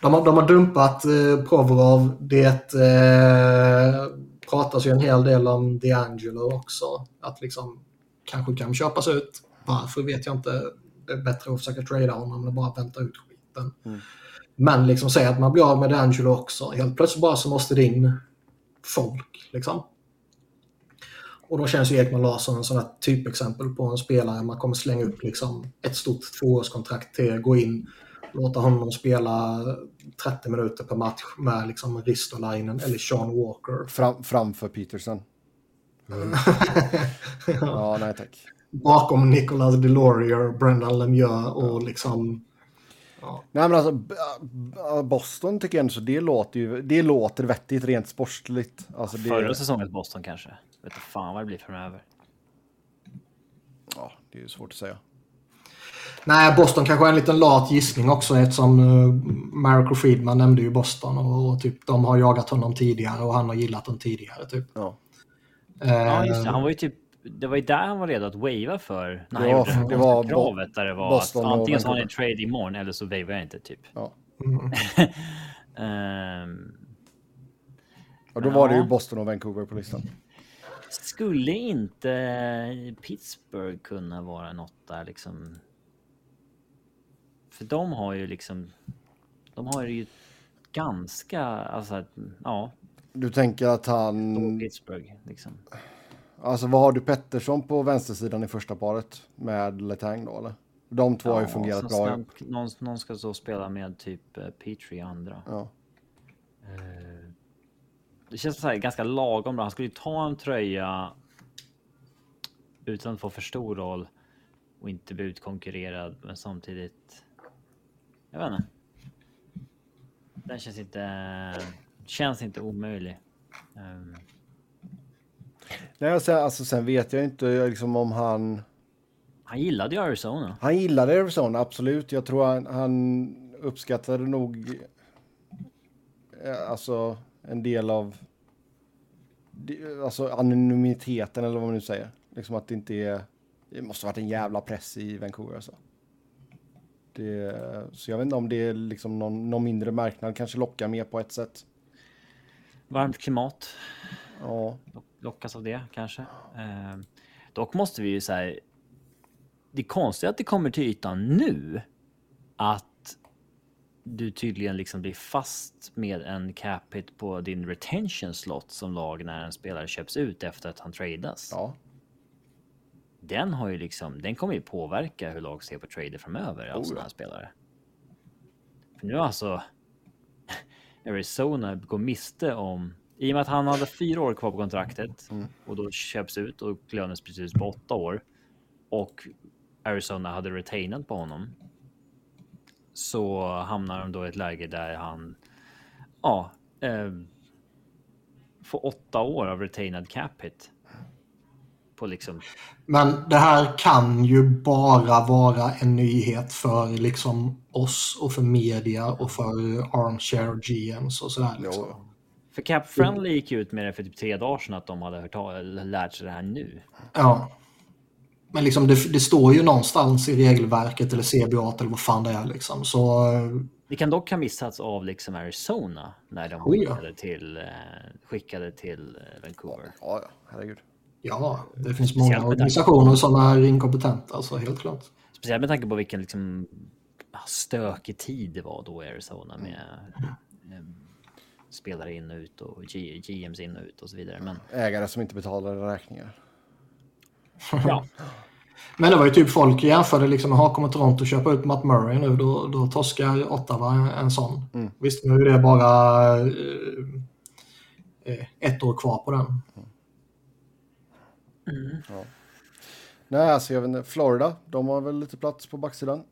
[SPEAKER 3] de har, de har dumpat eh, Provorov. Det eh, pratas ju en hel del om DeAngelo också. Att liksom kanske kan köpas ut. Varför vet jag inte. Det är bättre att försöka trada honom än bara vänta ut skiten.
[SPEAKER 2] Mm.
[SPEAKER 3] Men liksom säga att man blir av med DeAngelo också. Helt plötsligt bara så måste det in folk. Liksom. Och då känns ju Ekman Larsson en sån här typexempel på en spelare man kommer slänga upp liksom ett stort tvåårskontrakt till, gå in, låta honom spela 30 minuter per match med liksom Ristolainen eller Sean Walker.
[SPEAKER 2] fram, framför Peterson. Ja, nej tack.
[SPEAKER 3] Bakom Nicolas Delorier, Brendan Lemieux och liksom...
[SPEAKER 2] Nej men alltså Boston tycker jag ändå så det låter ju, det låter vettigt rent sportsligt. Alltså det,
[SPEAKER 1] Förra säsongens Boston kanske. Vet inte fan vad det blir framöver.
[SPEAKER 2] ja, det är ju svårt att säga.
[SPEAKER 3] Nej, Boston kanske är en liten lat gissning också eftersom uh, Marek och Friedman nämnde ju Boston och, och typ de har jagat honom tidigare och han har gillat dem tidigare. Typ.
[SPEAKER 2] Ja.
[SPEAKER 1] Ja, just det.
[SPEAKER 3] Eh,
[SPEAKER 1] Han var ju typ det var ju där han var redo att wava för när han
[SPEAKER 2] Ja,
[SPEAKER 1] gjorde
[SPEAKER 2] det var
[SPEAKER 1] kravet där det var
[SPEAKER 2] Boston
[SPEAKER 1] att antingen så har ni en trade imorgon eller så wavar jag inte typ.
[SPEAKER 2] Ja.
[SPEAKER 3] mm. [LAUGHS]
[SPEAKER 1] Ehm,
[SPEAKER 2] Och då var det ju
[SPEAKER 1] Ja.
[SPEAKER 2] Boston och Vancouver på listan.
[SPEAKER 1] Skulle inte Pittsburgh kunna vara något där liksom? För de har ju liksom. De har ju ganska alltså ja,
[SPEAKER 2] Du tänker att han...
[SPEAKER 1] Pittsburgh liksom.
[SPEAKER 2] Alltså vad har du Pettersson på vänstersidan i första paret med Letang då eller? De två har ju
[SPEAKER 1] Ja,
[SPEAKER 2] fungerat bra.
[SPEAKER 1] ska- Någon, någon ska så spela med typ eh, Petrie i andra.
[SPEAKER 2] Ja.
[SPEAKER 1] Eh, Det känns så här ganska lagom. Då. Han skulle ju ta en tröja utan att få för stor roll och inte bli utkonkurrerad, men samtidigt. Jag vet inte. Den känns inte. Känns inte omöjlig. Ehm,
[SPEAKER 2] Nej, och sen, alltså, sen vet jag inte liksom om han...
[SPEAKER 1] han gillade ju Arizona.
[SPEAKER 2] Han gillade Arizona, absolut. Jag tror han, han uppskattade nog eh, alltså en del av alltså anonymiteten eller vad man nu säger. Liksom att det inte är... Det måste varit en jävla press i Vancouver alltså. Det, så jag vet inte om det är liksom någon, någon mindre marknad kanske lockar mer på ett sätt.
[SPEAKER 1] Varmt klimat.
[SPEAKER 2] Ja,
[SPEAKER 1] Lock- lockas av det kanske. Eh, dock måste vi ju säga. Det är konstigt att det kommer till ytan nu. Att du tydligen liksom blir fast med en cap hit på din retention slot som lag när en spelare köps ut efter att han tradas.
[SPEAKER 2] ja.
[SPEAKER 1] Den har ju liksom, den kommer ju påverka hur lag ser på trader framöver av
[SPEAKER 2] Oh, ja.
[SPEAKER 1] spelare. För nu alltså. Arizona går miste om i och med att han hade fyra år kvar på kontraktet
[SPEAKER 2] Mm.
[SPEAKER 1] och då köps ut och lönes precis på åtta år och Arizona hade retainat på honom. Så hamnar de då i ett läge där han ja, eh, få åtta år av retained cap hit. På liksom...
[SPEAKER 3] Men det här kan ju bara vara en nyhet för liksom oss och för media och för armchair GMs och sådär. Liksom.
[SPEAKER 2] Jo.
[SPEAKER 1] För Cap Friendly gick ju ut med det för typ tre dagar sedan att de hade hört, lärt sig det här nu.
[SPEAKER 3] Ja. Men liksom det, det står ju någonstans i regelverket eller CBA eller vad fan det är liksom. Så
[SPEAKER 1] Det kan dock ha missats av liksom Arizona när de
[SPEAKER 3] Oh,
[SPEAKER 1] skickade till, eh, skickade till eh, Vancouver.
[SPEAKER 2] Ja, ja, herregud.
[SPEAKER 3] Ja, det finns
[SPEAKER 1] Speciellt
[SPEAKER 3] många organisationer som är inkompetenta, alltså helt klart.
[SPEAKER 1] Speciellt med tanke på vilken liksom stökig tid det var då i Arizona med eh, spelare in och ut och G- GMs in och ut och så vidare. Men
[SPEAKER 2] Ägare som inte betalar räkningar. [LAUGHS]
[SPEAKER 1] ja,
[SPEAKER 3] Men det var ju typ folk jämförde liksom, har kommer Toronto köpa ut Matt Murray nu, då, då torskar Ottawa en, en sån.
[SPEAKER 2] Mm.
[SPEAKER 3] Visst, nu är det bara eh, eh, ett år kvar på den.
[SPEAKER 2] Nej, alltså jag vet inte. Florida, de har väl lite plats på backsidan.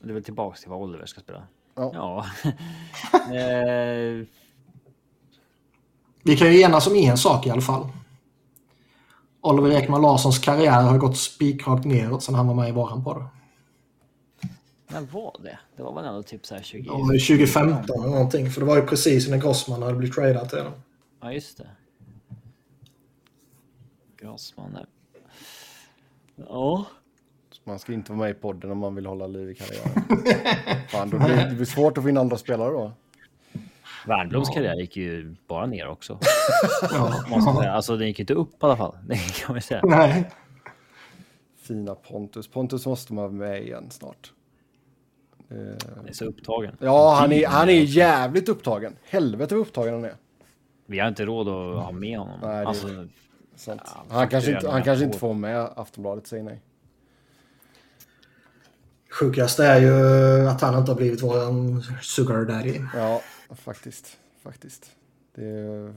[SPEAKER 1] det är väl tillbaks till vad Oliver ska spela.
[SPEAKER 2] Ja.
[SPEAKER 1] Ja. [LAUGHS] eh,
[SPEAKER 3] Vi kan ju enas om en sak i alla fall. Oliver Ekman Larssons karriär har gått spikrakt neråt sedan han var med i våran podd.
[SPEAKER 1] när var det? Det var väl ändå typ så här 20...
[SPEAKER 3] Ja, 2015 eller någonting, för det var ju precis när Grossman hade blivit tradad till dem.
[SPEAKER 1] Ja, just det. Grossman där. Ja.
[SPEAKER 2] Man ska inte vara med i podden om man vill hålla liv i karriären. [LAUGHS] Fan, då blir, det blir svårt att få in andra spelare då.
[SPEAKER 1] Wernbloms karriär gick ju bara ner också. [LAUGHS]
[SPEAKER 3] Ja.
[SPEAKER 1] Alltså den gick inte upp i alla fall. [LAUGHS] Det kan man säga.
[SPEAKER 3] Nej.
[SPEAKER 2] Fina Pontus. Pontus måste man vara med igen snart. Eh,
[SPEAKER 1] Den är så upptagen.
[SPEAKER 2] Ja, han är, han är jävligt upptagen. Helvete vad upptagen han är.
[SPEAKER 1] Vi har inte råd att ha med honom.
[SPEAKER 2] Nej,
[SPEAKER 1] alltså,
[SPEAKER 2] Sant.
[SPEAKER 1] Ja,
[SPEAKER 2] han kanske, inte, han kanske inte får med Aftonbladet, säger nej.
[SPEAKER 3] Sjukaste är ju att han inte har blivit våran sugar daddy.
[SPEAKER 2] Ja, faktiskt. Faktiskt. Det är,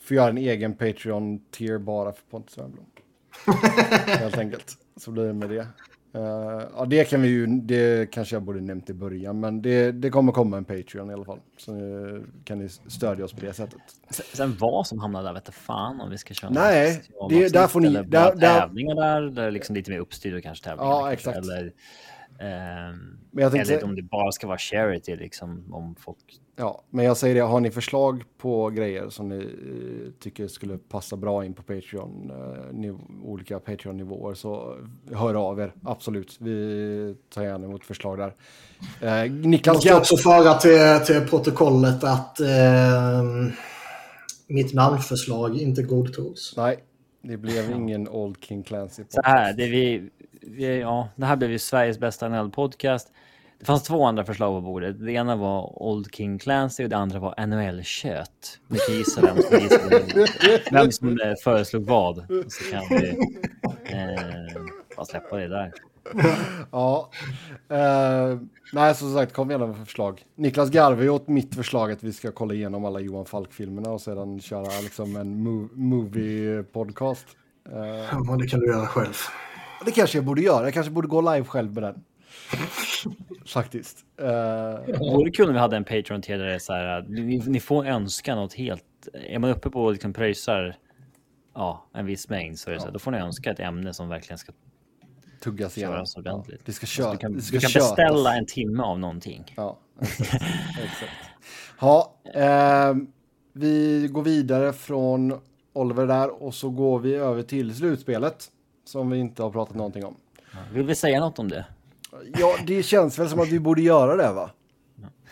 [SPEAKER 2] får göra en egen Patreon-tier bara för Pontus Wernbloom. [LAUGHS] Helt enkelt. Så blir det med det. Eh, ja, det kan vi ju, det kanske jag borde nämnt i början, men det, det kommer komma en Patreon i alla fall. Så eh, kan ni stödja oss på det sättet.
[SPEAKER 1] sen- sen vad som hamnar där vet jag fan om vi ska köra.
[SPEAKER 2] Nej, det- där får ni-
[SPEAKER 1] Eller
[SPEAKER 2] där- där-
[SPEAKER 1] tävlingar där. Där liksom lite mer uppstyrda kanske tävlingar.
[SPEAKER 2] Ja, exakt.
[SPEAKER 1] Eller,
[SPEAKER 2] Men jag tänkte
[SPEAKER 1] eller om det bara ska vara charity liksom. Om folk
[SPEAKER 2] Ja, men jag säger det, har ni förslag på grejer som ni eh, tycker skulle passa bra in på Patreon, eh, niv- olika Patreon-nivåer, så hör av er. Absolut, vi tar gärna emot förslag där. Eh,
[SPEAKER 3] Jag
[SPEAKER 2] Niklas
[SPEAKER 3] måste
[SPEAKER 2] Gadd,
[SPEAKER 3] också föra till, till protokollet att eh, mitt namnförslag inte godtogs.
[SPEAKER 2] Nej, det blev ingen Old King Clancy.
[SPEAKER 1] Så här, det, vi, ja, det här blev ju Sveriges bästa NHL-podcast. Det fanns två andra förslag på bordet. Det ena var Old King Clancy och det andra var NHL-kött. Ni kan gissa vem som, vem som eh, föreslog vad. Så kan vi eh, bara släppa det där.
[SPEAKER 2] Ja, eh, nej som sagt kom gärna med förslag. Niklas Garve åt mitt förslag att vi ska kolla igenom alla Johan Falk-filmerna och sedan köra liksom en mo- movie-podcast. Eh,
[SPEAKER 3] Ja, men det kan du göra själv.
[SPEAKER 2] Det kanske jag borde göra. Jag kanske borde gå live själv med den. Faktiskt. Uh,
[SPEAKER 1] Det vore kul om vi hade en Patreon till där det är så här. Ni, ni får önska något helt. Är man uppe på liksom pröjsar ja, en viss mängd så är det så här, då får ni önska ett ämne som verkligen ska
[SPEAKER 2] tuggas igenom.
[SPEAKER 1] ordentligt.
[SPEAKER 2] Det ska köra.
[SPEAKER 1] du kan,
[SPEAKER 2] ska
[SPEAKER 1] du kan beställa en timme av någonting.
[SPEAKER 2] Ja, [LAUGHS] exakt. exakt. Ja, ehm, vi går vidare från Oliver där och så går vi över till slutspelet som vi inte har pratat någonting om.
[SPEAKER 1] Vill vi säga något om det?
[SPEAKER 2] Ja, det känns väl som att vi borde göra det va?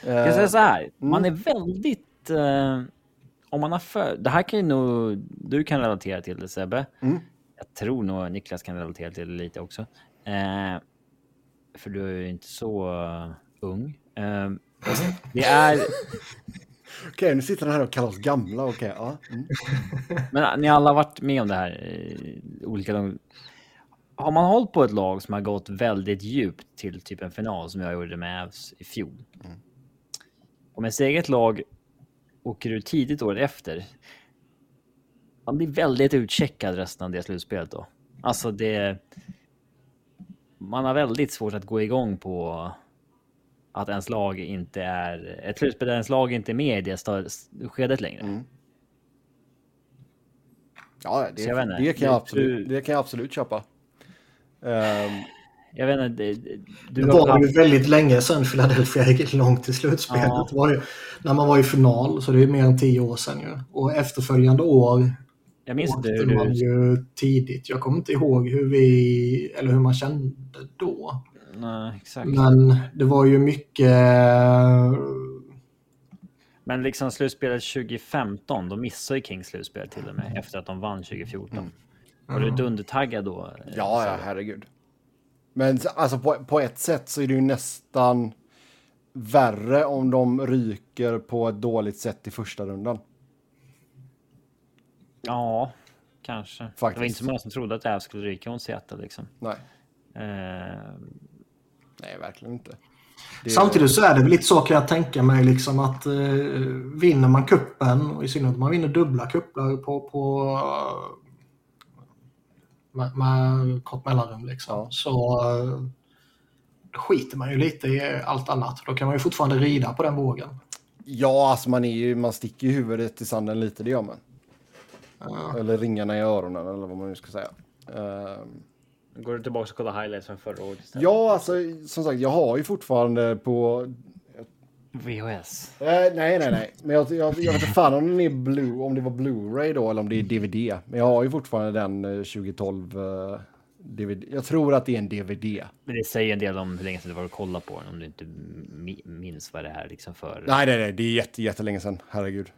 [SPEAKER 1] Jag kan säga så här,
[SPEAKER 2] mm.
[SPEAKER 1] man är väldigt... Eh, om man har för... Det här kan ju nog... Du kan relatera till det Sebbe.
[SPEAKER 2] Mm.
[SPEAKER 1] Jag tror nog Niklas kan relatera till det lite också. Eh, för du är ju inte så eh, ung. Eh, det är...
[SPEAKER 2] Okej, nu sitter han här och kallar oss gamla. Okej, ja. Mm.
[SPEAKER 1] Men ni alla har varit med om det här. Eh, olika lång... Har man hållit på ett lag som har gått väldigt djupt till typ en final som jag gjorde med Avs i fjol. Om ens eget lag åker ut tidigt året efter. Man blir väldigt utcheckad resten av det slutspelet då. Alltså det... Man har väldigt svårt att gå igång på att ens lag inte är ett slutspel där ens lag inte är med i det skedet längre.
[SPEAKER 2] Mm. Ja, det, det, kan jag
[SPEAKER 1] Det-
[SPEAKER 2] absolut,
[SPEAKER 1] du-
[SPEAKER 2] det kan jag absolut köpa. Ehm,
[SPEAKER 1] Jag vet inte, det- det- du
[SPEAKER 3] Det var
[SPEAKER 1] haft...
[SPEAKER 3] ju väldigt länge sedan Philadelphia gick långt i slutspelet.
[SPEAKER 1] Ja.
[SPEAKER 3] Det var ju, när man var i final, så det är mer än tio år sedan ju. Och efterföljande år
[SPEAKER 1] Jag minns
[SPEAKER 3] åkte
[SPEAKER 1] hur
[SPEAKER 3] man
[SPEAKER 1] du...
[SPEAKER 3] ju tidigt. Jag kommer inte ihåg hur vi, eller hur man kände då.
[SPEAKER 1] Nej, exakt.
[SPEAKER 3] Men det var ju mycket...
[SPEAKER 1] Men liksom slutspelet 2015, då missade ju Kings slutspel till och med efter att de vann 2014. Var du dundertaggad då?
[SPEAKER 2] ja, ja, herregud. Men alltså på, på ett sätt så är det ju nästan värre om de ryker på ett dåligt sätt i första rundan.
[SPEAKER 1] Ja, kanske. Det
[SPEAKER 2] Faktiskt.
[SPEAKER 1] var inte så många som trodde att det här skulle ryka mot Seattle liksom.
[SPEAKER 2] Nej,
[SPEAKER 1] Eh,
[SPEAKER 2] nej verkligen inte. Det-
[SPEAKER 3] Samtidigt så är det väl lite så kan jag tänka mig liksom att eh, vinner man kuppen och i synnerhet om man vinner dubbla kuppar på, på med, med kort mellanrum liksom, så eh, skiter man ju lite i allt annat. Då kan man ju fortfarande rida på den vågen.
[SPEAKER 2] Ja, alltså man, är ju, man sticker ju huvudet i sanden lite, det gör man.
[SPEAKER 3] Ja.
[SPEAKER 2] Eller ringarna i öronen eller vad man nu ska säga. Ehm,
[SPEAKER 1] går du tillbaka och kollar highlights från förra året istället?
[SPEAKER 2] ja, alltså som sagt, jag har ju fortfarande på...
[SPEAKER 1] VHS.
[SPEAKER 2] Eh, nej, nej, nej. Men jag, jag, jag vet inte fan om, den är blue, om det var Blu-ray då eller om det är DVD. Men jag har ju fortfarande den eh, 2012 eh, DVD. Jag tror att det är en DVD.
[SPEAKER 1] Men det säger en del om hur länge sedan du var och kollade på den om du inte mi- minns vad det är liksom för.
[SPEAKER 2] Nej, nej, nej. Det är jätte, jättelänge sedan. Herregud.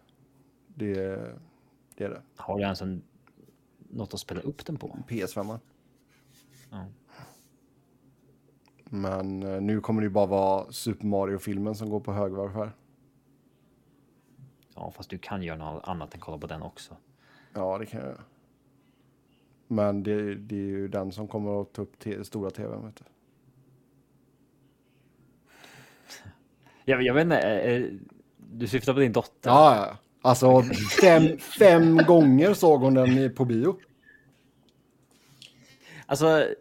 [SPEAKER 2] Det, det är det.
[SPEAKER 1] Har du ens en, något att spela upp den på?
[SPEAKER 2] PS5.
[SPEAKER 1] Ja.
[SPEAKER 2] Men eh, nu kommer det ju bara vara Super Mario-filmen som går på högvarv här.
[SPEAKER 1] Ja, fast du kan göra något annat än kolla på den också.
[SPEAKER 2] Ja, det kan jag göra. Men det, det är ju den som kommer att ta upp te- stora tvn. Vet du. [LAUGHS]
[SPEAKER 1] Jag, jag vet inte, eh, du syftar på din dotter?
[SPEAKER 2] Ja, ja. Alltså fem, fem gånger såg hon den på bio.
[SPEAKER 1] Alltså,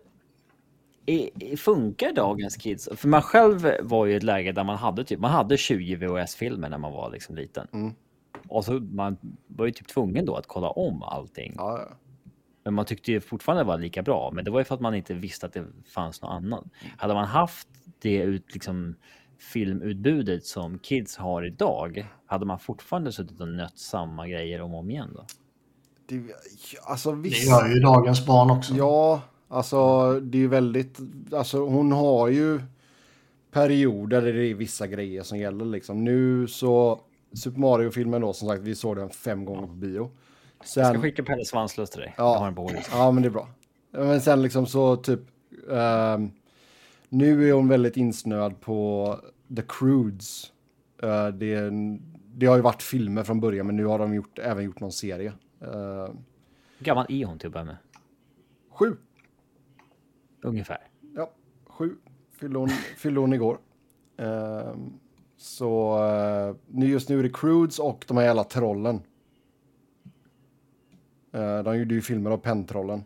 [SPEAKER 1] funkar dagens kids? För man själv var ju i ett läge där man hade typ, man hade 20 VHS-filmer när man var liksom liten.
[SPEAKER 2] Mm.
[SPEAKER 1] Och så man var ju typ tvungen då att kolla om allting.
[SPEAKER 2] Ja, ja.
[SPEAKER 1] Men man tyckte ju fortfarande det var lika bra. Men det var ju för att man inte visste att det fanns något annat. Hade man haft det ut, liksom, filmutbudet som kids har idag, hade man fortfarande suttit och nött samma grejer om och om igen då?
[SPEAKER 2] Det, alltså
[SPEAKER 3] Det
[SPEAKER 2] visst.
[SPEAKER 3] gör ju dagens barn också.
[SPEAKER 2] Ja, alltså det är ju väldigt, alltså hon har ju perioder där det är vissa grejer som gäller liksom. Nu så, Super Mario-filmen då som sagt, vi såg den fem gånger på bio.
[SPEAKER 1] Jag ska
[SPEAKER 2] Sen,
[SPEAKER 1] skicka Pelle Svanslös till dig.
[SPEAKER 2] Ja.
[SPEAKER 1] Jag har på håret.
[SPEAKER 2] ja men det är bra. Men sen liksom så typ, ehm, nu är hon väldigt insnöad på The Crudes. Eh, det, är en- det har ju varit filmer från början men nu har de gjort, även gjort någon serie. Uh,
[SPEAKER 1] Hur gammal är hon till att börja med?
[SPEAKER 2] sju.
[SPEAKER 1] Ungefär.
[SPEAKER 2] Ja, sju fyllde hon, fyllde hon igår. Ehm, så nu just nu är det Crudes och de här jävla trollen. Uh, de gjorde ju filmer av Pentrollen.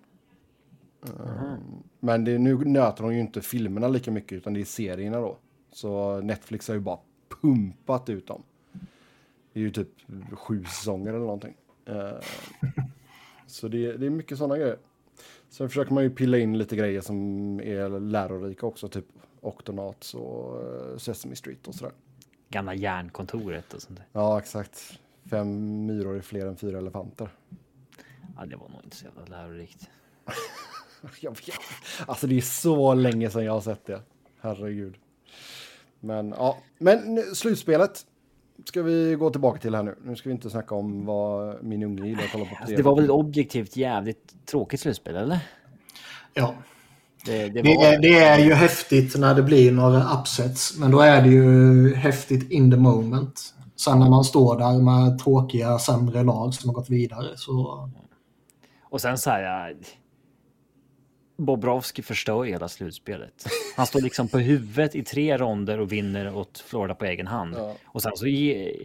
[SPEAKER 2] Ehm, Men det, nu nöter de ju inte filmerna lika mycket utan det är serierna då. Så Netflix har ju bara pumpat ut dem. Det är ju typ sju säsonger eller någonting. Ehm, så det, det är mycket sådana grejer. Sen försöker man ju pilla in lite grejer som är lärorika också, typ Octonauts och eh, Sesame Street och sådär.
[SPEAKER 1] Gamla järnkontoret och sånt där.
[SPEAKER 2] Ja, exakt. Fem myror är fler än fyra elefanter.
[SPEAKER 1] Ja, det var nog inte så jävla lärorikt. [LAUGHS]
[SPEAKER 2] Jag vet. Alltså det är så länge sedan jag har sett det. Herregud. Men ja, men slutspelet ska vi gå tillbaka till här nu. Nu ska vi inte snacka om vad min unge gillar att kolla på.
[SPEAKER 1] Alltså, det var väl ett objektivt jävligt tråkigt slutspel, eller?
[SPEAKER 3] Ja.
[SPEAKER 1] Det, det
[SPEAKER 3] Det
[SPEAKER 1] var...
[SPEAKER 3] är, det är ju häftigt när det blir några upsets, men då är det ju häftigt in the moment. Sen när man står där med tråkiga, sämre lag som har gått vidare så...
[SPEAKER 1] Och sen så här... Bobrovski förstör hela slutspelet. Han står liksom på huvudet i tre ronder och vinner åt Florida på egen hand.
[SPEAKER 2] Ja.
[SPEAKER 1] Och sen så ge,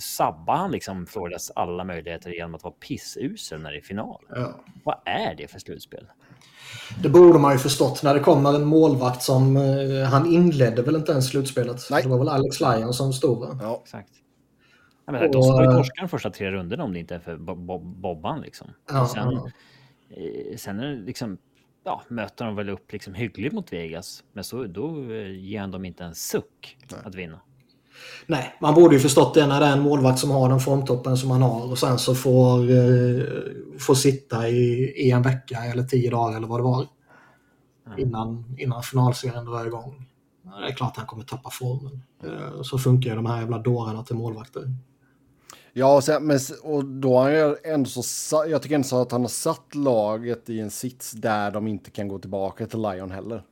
[SPEAKER 1] sabbar han liksom Floridas alla möjligheter genom att vara pissusel när det är final.
[SPEAKER 3] Ja.
[SPEAKER 1] Vad är det för slutspel?
[SPEAKER 3] Det borde man ju förstått när det kommer en målvakt som... Eh, han inledde väl inte ens slutspelet?
[SPEAKER 2] Nej.
[SPEAKER 3] Det var väl Alex Lyon som stod va?
[SPEAKER 2] Ja.
[SPEAKER 1] Exakt. Jag menar, de ska ju torska de första tre rundorna om det inte är för Bob- Bob- Bobban liksom.
[SPEAKER 3] Ja,
[SPEAKER 1] Och sen,
[SPEAKER 3] ja.
[SPEAKER 1] Eh, sen är det liksom, ja, möter de väl upp liksom hyggligt mot Vegas. Men så, då eh, ger han dem inte en suck att vinna.
[SPEAKER 3] Nej, man borde ju förstått det när det är en målvakt som har den formtoppen som han har och sen så får, eh, får sitta i, i en vecka eller tio dagar eller vad det var. Innan, innan finalserien drar igång. Det är klart han kommer tappa formen. Eh, Så funkar ju de här jävla dårarna till målvakter.
[SPEAKER 2] Ja, och, sen, men, och då har han ju ändå så, jag tycker ändå så att han har satt laget i en sits där de inte kan gå tillbaka till Lion heller.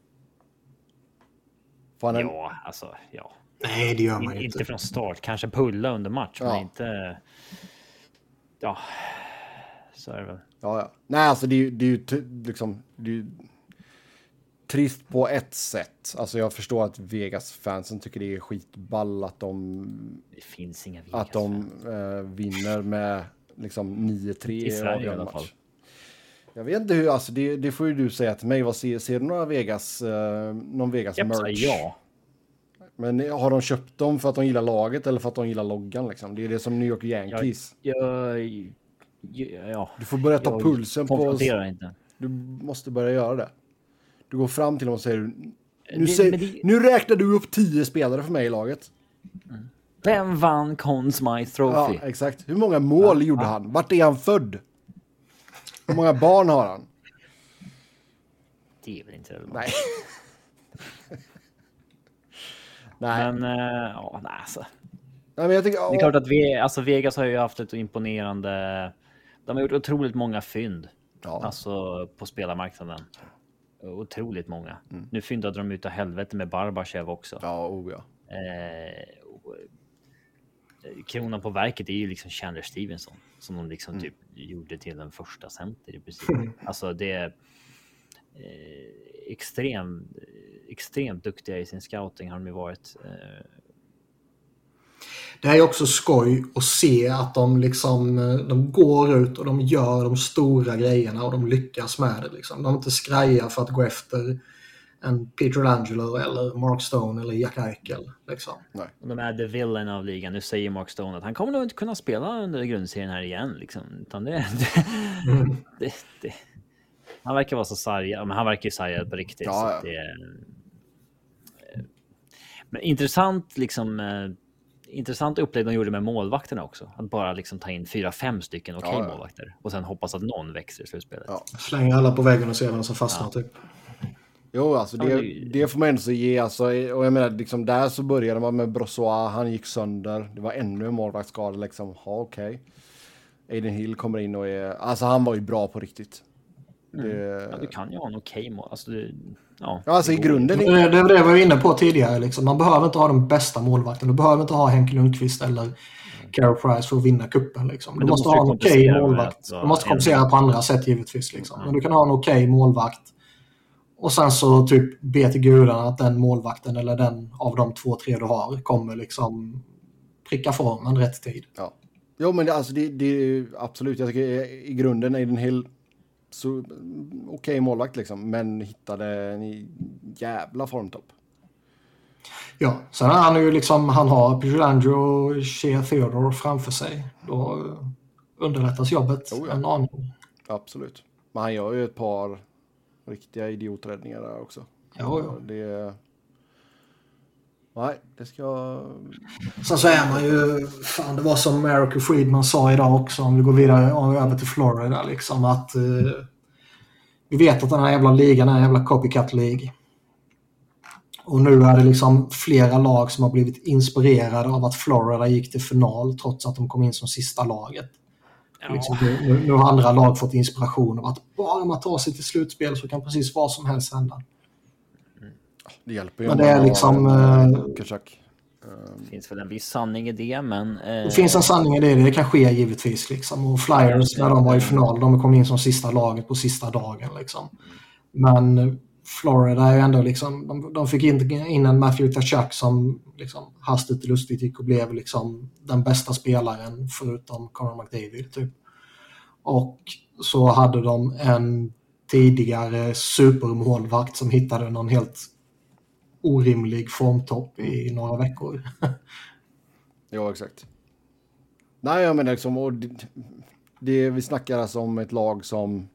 [SPEAKER 2] Är,
[SPEAKER 1] Ja, alltså, ja.
[SPEAKER 3] Nej, det gör man
[SPEAKER 1] inte
[SPEAKER 3] inte.
[SPEAKER 1] från start, kanske pulla under match,
[SPEAKER 2] Ja.
[SPEAKER 1] men inte... Ja, så är det väl.
[SPEAKER 2] Ja, ja. Nej, alltså det är ju, det är ju liksom... Det är trist på ett sätt. Alltså jag förstår att Vegas-fansen tycker det är skitball att de,
[SPEAKER 1] Det finns inga
[SPEAKER 2] att de eh, vinner med liksom 9-3
[SPEAKER 1] I Sverige i alla fall.
[SPEAKER 2] Jag vet inte hur, alltså det, det får ju du säga till mig. Vad ser, ser du några Vegas, eh, någon Vegas
[SPEAKER 1] Japp,
[SPEAKER 2] merch?
[SPEAKER 1] ja.
[SPEAKER 2] Men har de köpt dem för att de gillar laget eller för att de gillar loggan liksom? Det är det som New York Yankees.
[SPEAKER 1] Jag, ja.
[SPEAKER 2] Du får börja ta
[SPEAKER 1] Jag
[SPEAKER 2] pulsen på...
[SPEAKER 1] konfronterar inte.
[SPEAKER 2] Du måste börja göra det. Du går fram till dem och säger nu,
[SPEAKER 1] Det-
[SPEAKER 2] säger,
[SPEAKER 1] det-
[SPEAKER 2] nu räknar du upp tio spelare för mig i laget.
[SPEAKER 1] Vem vann Conn Smythe Trophy?
[SPEAKER 2] Ja, exakt. Hur många mål gjorde han? Vart är han född? Hur många barn har han?
[SPEAKER 1] Det är väl inte relevant.
[SPEAKER 2] Nej. [LAUGHS] Nej.
[SPEAKER 1] Men eh, ja, nej, alltså.
[SPEAKER 2] Nej, men jag tycker,
[SPEAKER 1] Det är klart att vi, alltså Vegas har ju haft ett imponerande. De har gjort otroligt många fynd.
[SPEAKER 2] Ja.
[SPEAKER 1] Alltså på spelarmarknaden. Otroligt många. Nu fyndade de ut av helvete med Barbachev också.
[SPEAKER 2] Ja, oh ja.
[SPEAKER 1] Eh, och, kronan på verket är ju liksom Chandler Stevenson som de liksom typ gjorde till den första center i princip. Alltså det är eh, extrem, extremt duktiga i sin scouting har de ju varit. Eh,
[SPEAKER 3] Det är ju också skoj att se att de liksom eh, de går ut och de gör de stora grejerna och de lyckas med det. Liksom. De inte skrajar för att gå efter en Peter Angelo eller Mark Stone eller Jack Eichel. Liksom.
[SPEAKER 1] och de är the villain av ligan. Nu säger Mark Stone att han kommer nog inte kunna spela under grundserien här igen. Liksom. Utan det, [LAUGHS] det, det, det, han verkar vara så sargad, men han verkar ju sargad på riktigt.
[SPEAKER 2] Ja, ja.
[SPEAKER 1] eh, men intressant liksom. Intressant upplägg de gjorde med målvakterna också. Att bara liksom ta in fyra, fem stycken okej
[SPEAKER 2] Ja, ja.
[SPEAKER 1] målvakter och sen hoppas att någon växer i slutspelet.
[SPEAKER 2] Ja.
[SPEAKER 3] Slänger alla på väggen och ser vem som fastnar. Typ.
[SPEAKER 2] Jo, alltså
[SPEAKER 1] Ja,
[SPEAKER 2] det,
[SPEAKER 1] det-
[SPEAKER 2] det får man ändå så ge. Alltså, och jag menar, liksom, där så började man med Brossois, han gick sönder. Det var ännu en målvaktsskada. Liksom. Ja, okej. Aiden Hill kommer in och är... Alltså han var ju bra på riktigt. Det,
[SPEAKER 1] Ja, du kan ju ha en okej mål. Alltså, det, ja,
[SPEAKER 2] alltså i grunden...
[SPEAKER 3] Det, det var det jag var inne på tidigare. Liksom. Man behöver inte ha den bästa målvakten. Du behöver inte ha Henke Lundqvist eller Carey Price för att vinna kuppen. Liksom. Du måste
[SPEAKER 1] måste
[SPEAKER 3] ha en okej
[SPEAKER 1] med
[SPEAKER 3] målvakt. Du måste
[SPEAKER 1] en-
[SPEAKER 3] kompensera på andra sätt givetvis. Liksom. Men du kan ha en okej målvakt. Och sen så typ be till gudarna att den målvakten eller den av de två, tre du har kommer liksom pricka formen rätt tid.
[SPEAKER 2] Ja. Jo, men det, alltså, det, det är ju absolut. Jag tycker i grunden Aiden Hill så mm, okej målvakt liksom, men hittade en jävla formtopp.
[SPEAKER 3] Ja, sen är han ju liksom, han har Pietrangelo och Shea Theodore framför sig. Då underlättas jobbet
[SPEAKER 2] Oh ja.
[SPEAKER 3] en aning.
[SPEAKER 2] Absolut. Men han gör ju ett par riktiga idioträddningar där också.
[SPEAKER 3] Jo, jo.
[SPEAKER 2] Det... Nej, det ska...
[SPEAKER 3] Sen så är man ju, fan det var som Eric Friedman sa idag också om vi går vidare över till Florida liksom att eh, vi vet att den här jävla ligan är en jävla copycat League. Och nu är det liksom flera lag som har blivit inspirerade av att Florida gick till final trots att de kom in som sista laget.
[SPEAKER 1] Ja.
[SPEAKER 3] Liksom, nu, nu, nu har andra lag fått inspiration av att bara man tar sig till slutspel så kan precis vad som helst hända.
[SPEAKER 2] Det hjälper ju
[SPEAKER 3] Men det är
[SPEAKER 2] har
[SPEAKER 3] liksom,
[SPEAKER 2] en,
[SPEAKER 3] eh.
[SPEAKER 1] Det finns väl en viss sanning i det, men... Eh,
[SPEAKER 3] Det finns en sanning i det, det kan ske givetvis. Liksom. Och Flyers när de var i final, de kom in som sista laget på sista dagen. Liksom. Men Florida är ju ändå liksom, de, de fick in, in en Matthew Tkachuk som liksom, hastigt och lustigt gick och blev liksom den bästa spelaren förutom Conor McDavid. Typ. Och så hade de en tidigare supermålvakt som hittade någon helt orimlig formtopp i några veckor. [LAUGHS]
[SPEAKER 2] ja, exakt. Nej, jag menar liksom, och det, det, vi snackar alltså om ett lag som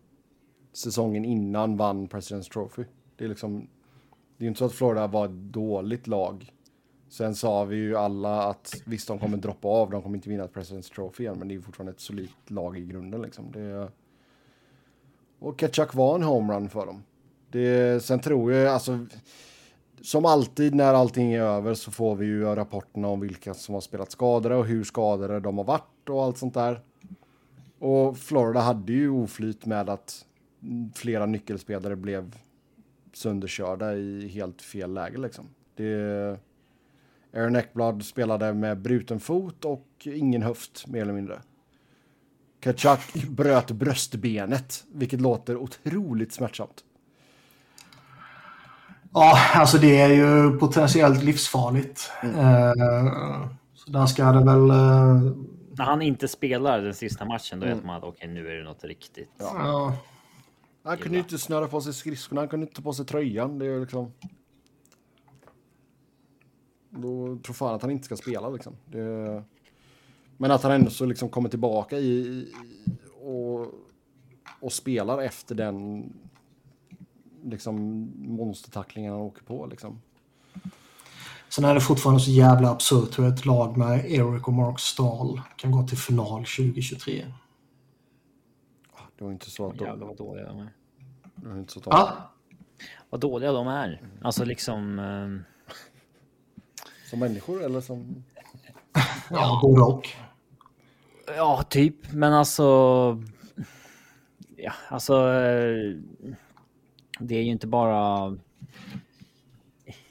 [SPEAKER 2] säsongen innan vann President's Trophy. Det är liksom, det är inte så att Florida var ett dåligt lag. Sen sa vi ju alla att visst, de kommer droppa av, de kommer inte vinna ett President's Trophy igen, men det är fortfarande ett solidt lag i grunden liksom. Det, och Ketchuk var en homerun för dem. Det, sen tror jag, alltså, som alltid när allting är över så får vi ju rapporterna om vilka som har spelat skadade och hur skadade de har varit och allt sånt där. Och Florida hade ju oflyt med att flera nyckelspelare blev sönderkörda i helt fel läge liksom. Det, Aaron Eckblad spelade med bruten fot och ingen höft mer eller mindre. Kachak bröt bröstbenet, vilket låter otroligt smärtsamt.
[SPEAKER 3] Ja, alltså det är ju potentiellt livsfarligt. Mm. Uh, så där ska det väl... Uh...
[SPEAKER 1] När han inte spelar den sista matchen, då mm. vet man att okej, okay, nu är det något riktigt. Ja. ja.
[SPEAKER 2] Han kunde ju inte snöra på sig skridskorna, han kunde inte ta på sig tröjan. Det är liksom... Då tror fan att han inte ska spela liksom. Det... Men att han ändå så liksom kommer tillbaka i, och, och spelar efter den liksom monstertacklingen han åker på liksom.
[SPEAKER 3] Sen är det fortfarande så jävla absurt hur ett lag med Eric och Mark Stahl kan gå till final 2023.
[SPEAKER 2] Det var inte så att de...
[SPEAKER 1] Jävlar vad dåliga de är.
[SPEAKER 2] Det var inte så att.
[SPEAKER 3] Ah?
[SPEAKER 1] Vad dåliga de är. Alltså liksom... Um...
[SPEAKER 2] Som människor eller som...
[SPEAKER 3] ja, både och.
[SPEAKER 1] Ja, typ. Men alltså... Ja, alltså... Eh, det är ju inte bara...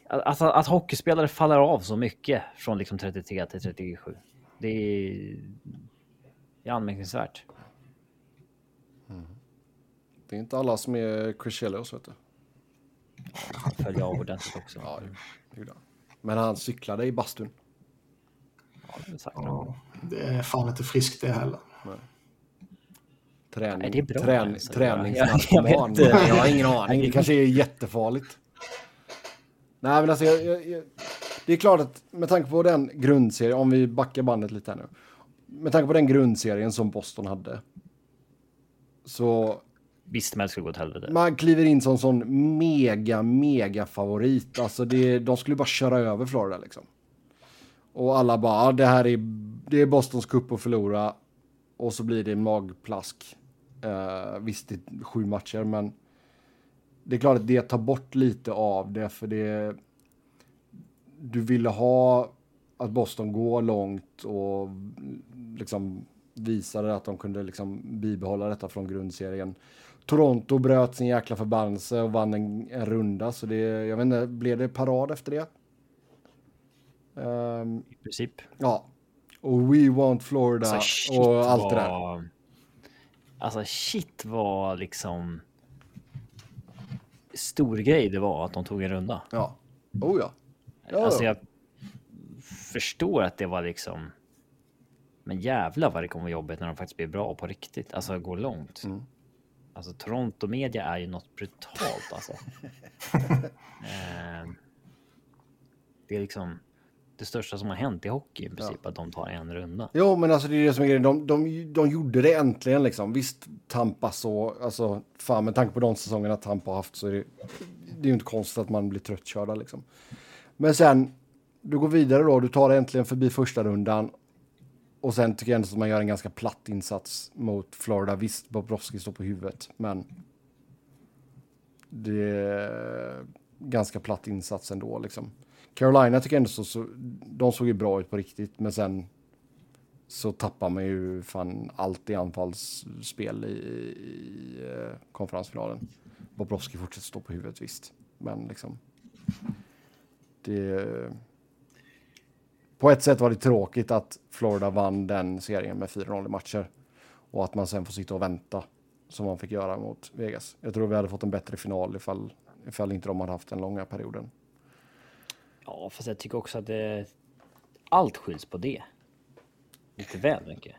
[SPEAKER 1] Alltså att hockeyspelare faller av så mycket från liksom 33 till 37. Det är, det är anmärkningsvärt.
[SPEAKER 2] Mm. Det är inte alla som är Chris Chelios, vet du.
[SPEAKER 1] Han föll av ordentligt också.
[SPEAKER 2] Ja, det. Men han cyklade i bastun.
[SPEAKER 1] Ja, det är.
[SPEAKER 3] Ja, det är fan inte friskt det heller. Nej.
[SPEAKER 2] Träning, Nej, det är bra, trän, alltså. träningsnarkoman. Jag, jag, jag, har ingen aning. Det kanske är jättefarligt. Nej, men alltså, jag, jag, det är klart att med tanke på den grundserien, om vi backar bandet lite här nu. Med tanke på den grundserien som Boston hade. Så...
[SPEAKER 1] Visst, men skulle gå åt helvete.
[SPEAKER 2] Man kliver in som sån mega, mega favorit. Alltså, det, de skulle bara köra över Florida liksom. Och alla bara, det här är, det är Bostons cup att förlora. Och så blir det magplask. Uh, visst, det är sju matcher, men det är klart att det tar bort lite av det, för det... Du ville ha att Boston går långt och liksom visade att de kunde liksom bibehålla detta från grundserien. Toronto bröt sin jäkla förbannelse och vann en, en runda, så det, jag vet inte, blev det parad efter det?
[SPEAKER 1] Um, I princip.
[SPEAKER 2] Ja. Och We Want Florida alltså, och allt det där.
[SPEAKER 1] Alltså shit var liksom stor grej det var att de tog en runda.
[SPEAKER 2] Ja. Oh ja. ja
[SPEAKER 1] alltså jag förstår att det var liksom. Men jävla vad det kommer vara jobbigt när de faktiskt blir bra på riktigt. Alltså går långt. Mm. Alltså Toronto media är ju något brutalt alltså. [LAUGHS] eh, det är liksom det största som har hänt i hockey i princip, ja. att de tar en runda.
[SPEAKER 2] Jo, men alltså det är det som är grejen. De, de, de gjorde det äntligen liksom. Visst, Tampa så, alltså fan med tanke på de säsongerna Tampa har haft så är det, det är ju inte konstigt att man blir tröttkörda liksom. Men sen, du går vidare då, du tar äntligen förbi första rundan. Och sen tycker jag ändå att man gör en ganska platt insats mot Florida. Visst, Bobrovski står på huvudet, men det är ganska platt insats ändå liksom. Carolina tycker jag ändå så, så, de såg ju bra ut på riktigt, men sen så tappar man ju fan allt i anfallsspel i, i eh, konferensfinalen. Bobrovski fortsätter stå på huvudet visst, men liksom. Det. På ett sätt var det tråkigt att Florida vann den serien med 4-0 i matcher och att man sen får sitta och vänta som man fick göra mot Vegas. Jag tror vi hade fått en bättre final ifall, ifall inte de hade haft den långa perioden.
[SPEAKER 1] Ja, fast jag tycker också att det... Allt skylls på det. Lite väl mycket.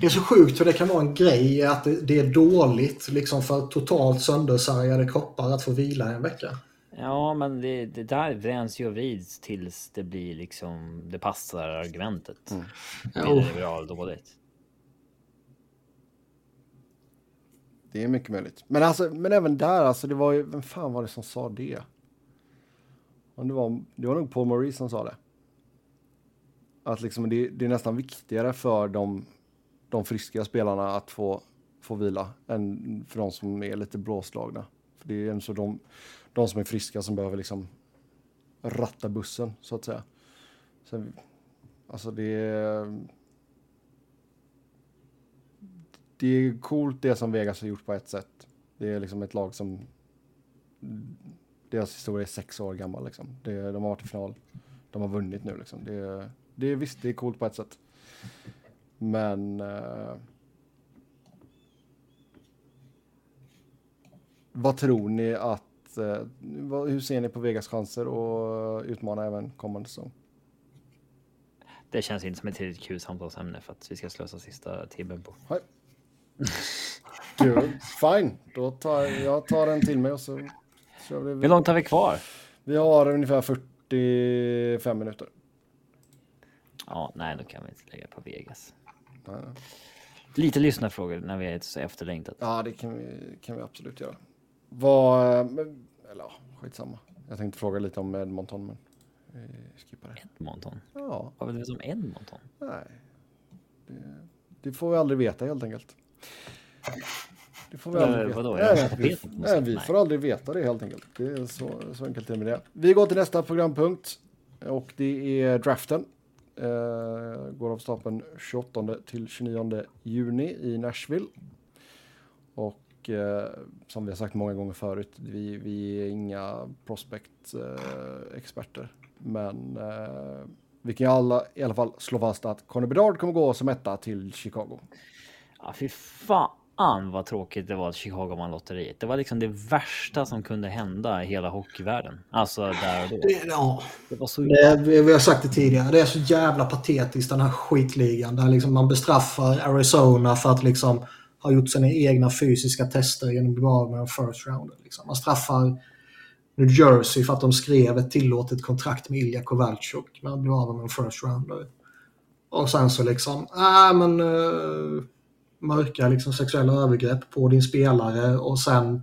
[SPEAKER 3] Det är så sjukt hur det kan vara en grej att det, det är dåligt liksom för totalt söndersargade kroppar att få vila en vecka.
[SPEAKER 1] Ja, men det, det där vräns ju och vrids tills det blir liksom det passar argumentet. Mm. Det är bra dåligt.
[SPEAKER 2] Det är mycket möjligt. Men, alltså, men även där, alltså, det var ju, vem fan var det som sa det? Om det, var, det var nog Paul Maurice som sa det. Att liksom det, det är nästan viktigare för de, de friska spelarna att få, få vila än för de som är lite blåslagna. För det är ju så de, de som är friska som behöver liksom ratta bussen så att säga. Sen, alltså det. Det är coolt det som Vegas har gjort på ett sätt. Det är liksom ett lag som... Deras historia är sex år gammal liksom. Det, de har varit i final. De har vunnit nu liksom. Det, det är visst, det är coolt på ett sätt. Men... Uh, vad tror ni att Eh, hur ser ni på Vegas chanser att utmana även kommande säsong?
[SPEAKER 1] Det känns inte som ett tillräckligt kul samtalsämne för att vi ska slösa sista timmen på.
[SPEAKER 2] Nej. Kul. Fine, då tar jag tar den till mig och så
[SPEAKER 1] kör vi. Hur långt har vi kvar?
[SPEAKER 2] Vi har ungefär 45 minuter.
[SPEAKER 1] Ja, nej, då kan vi inte lägga på Vegas. Nej. Lite lyssnarfrågor när vi är så efterlängtat.
[SPEAKER 2] Ja, det kan vi, kan vi absolut göra. Vad, eller ja, skitsamma. Jag tänkte fråga lite om Edmonton, men vi skippar det.
[SPEAKER 1] Edmonton?
[SPEAKER 2] Ja.
[SPEAKER 1] Vad vet du om Edmonton?
[SPEAKER 2] Nej, det, det, får vi aldrig veta helt enkelt. Det får vi aldrig veta. Nej, vi, nej, vi får aldrig veta det helt enkelt. Det är så, så enkelt är med det. Vi går till nästa programpunkt och det är draften. Uh, går av stapeln 28 till 29 juni i Nashville. Och eh, som vi har sagt många gånger förut, vi, vi är inga prospect-experter. Eh, men eh, vi kan alla i alla fall slå fast att Conor Bedard kommer gå som etta till Chicago.
[SPEAKER 1] Ja, fy fan vad tråkigt det var att Chicago vann lotteriet. Det var liksom det värsta som kunde hända i hela hockeyvärlden. Alltså där och då.
[SPEAKER 3] Det, ja.
[SPEAKER 1] det var så...
[SPEAKER 3] Det, vi har sagt det tidigare. Det är så jävla patetiskt den här skitligan där liksom man bestraffar Arizona för att liksom har gjort sina egna fysiska tester genom att bli av med en first rounder. Liksom. Man straffar New Jersey för att de skrev ett tillåtet kontrakt med Ilja Kovalchuk men att bli av med en first rounder. Och sen så liksom, äh, men uh, mörka liksom sexuella övergrepp på din spelare och sen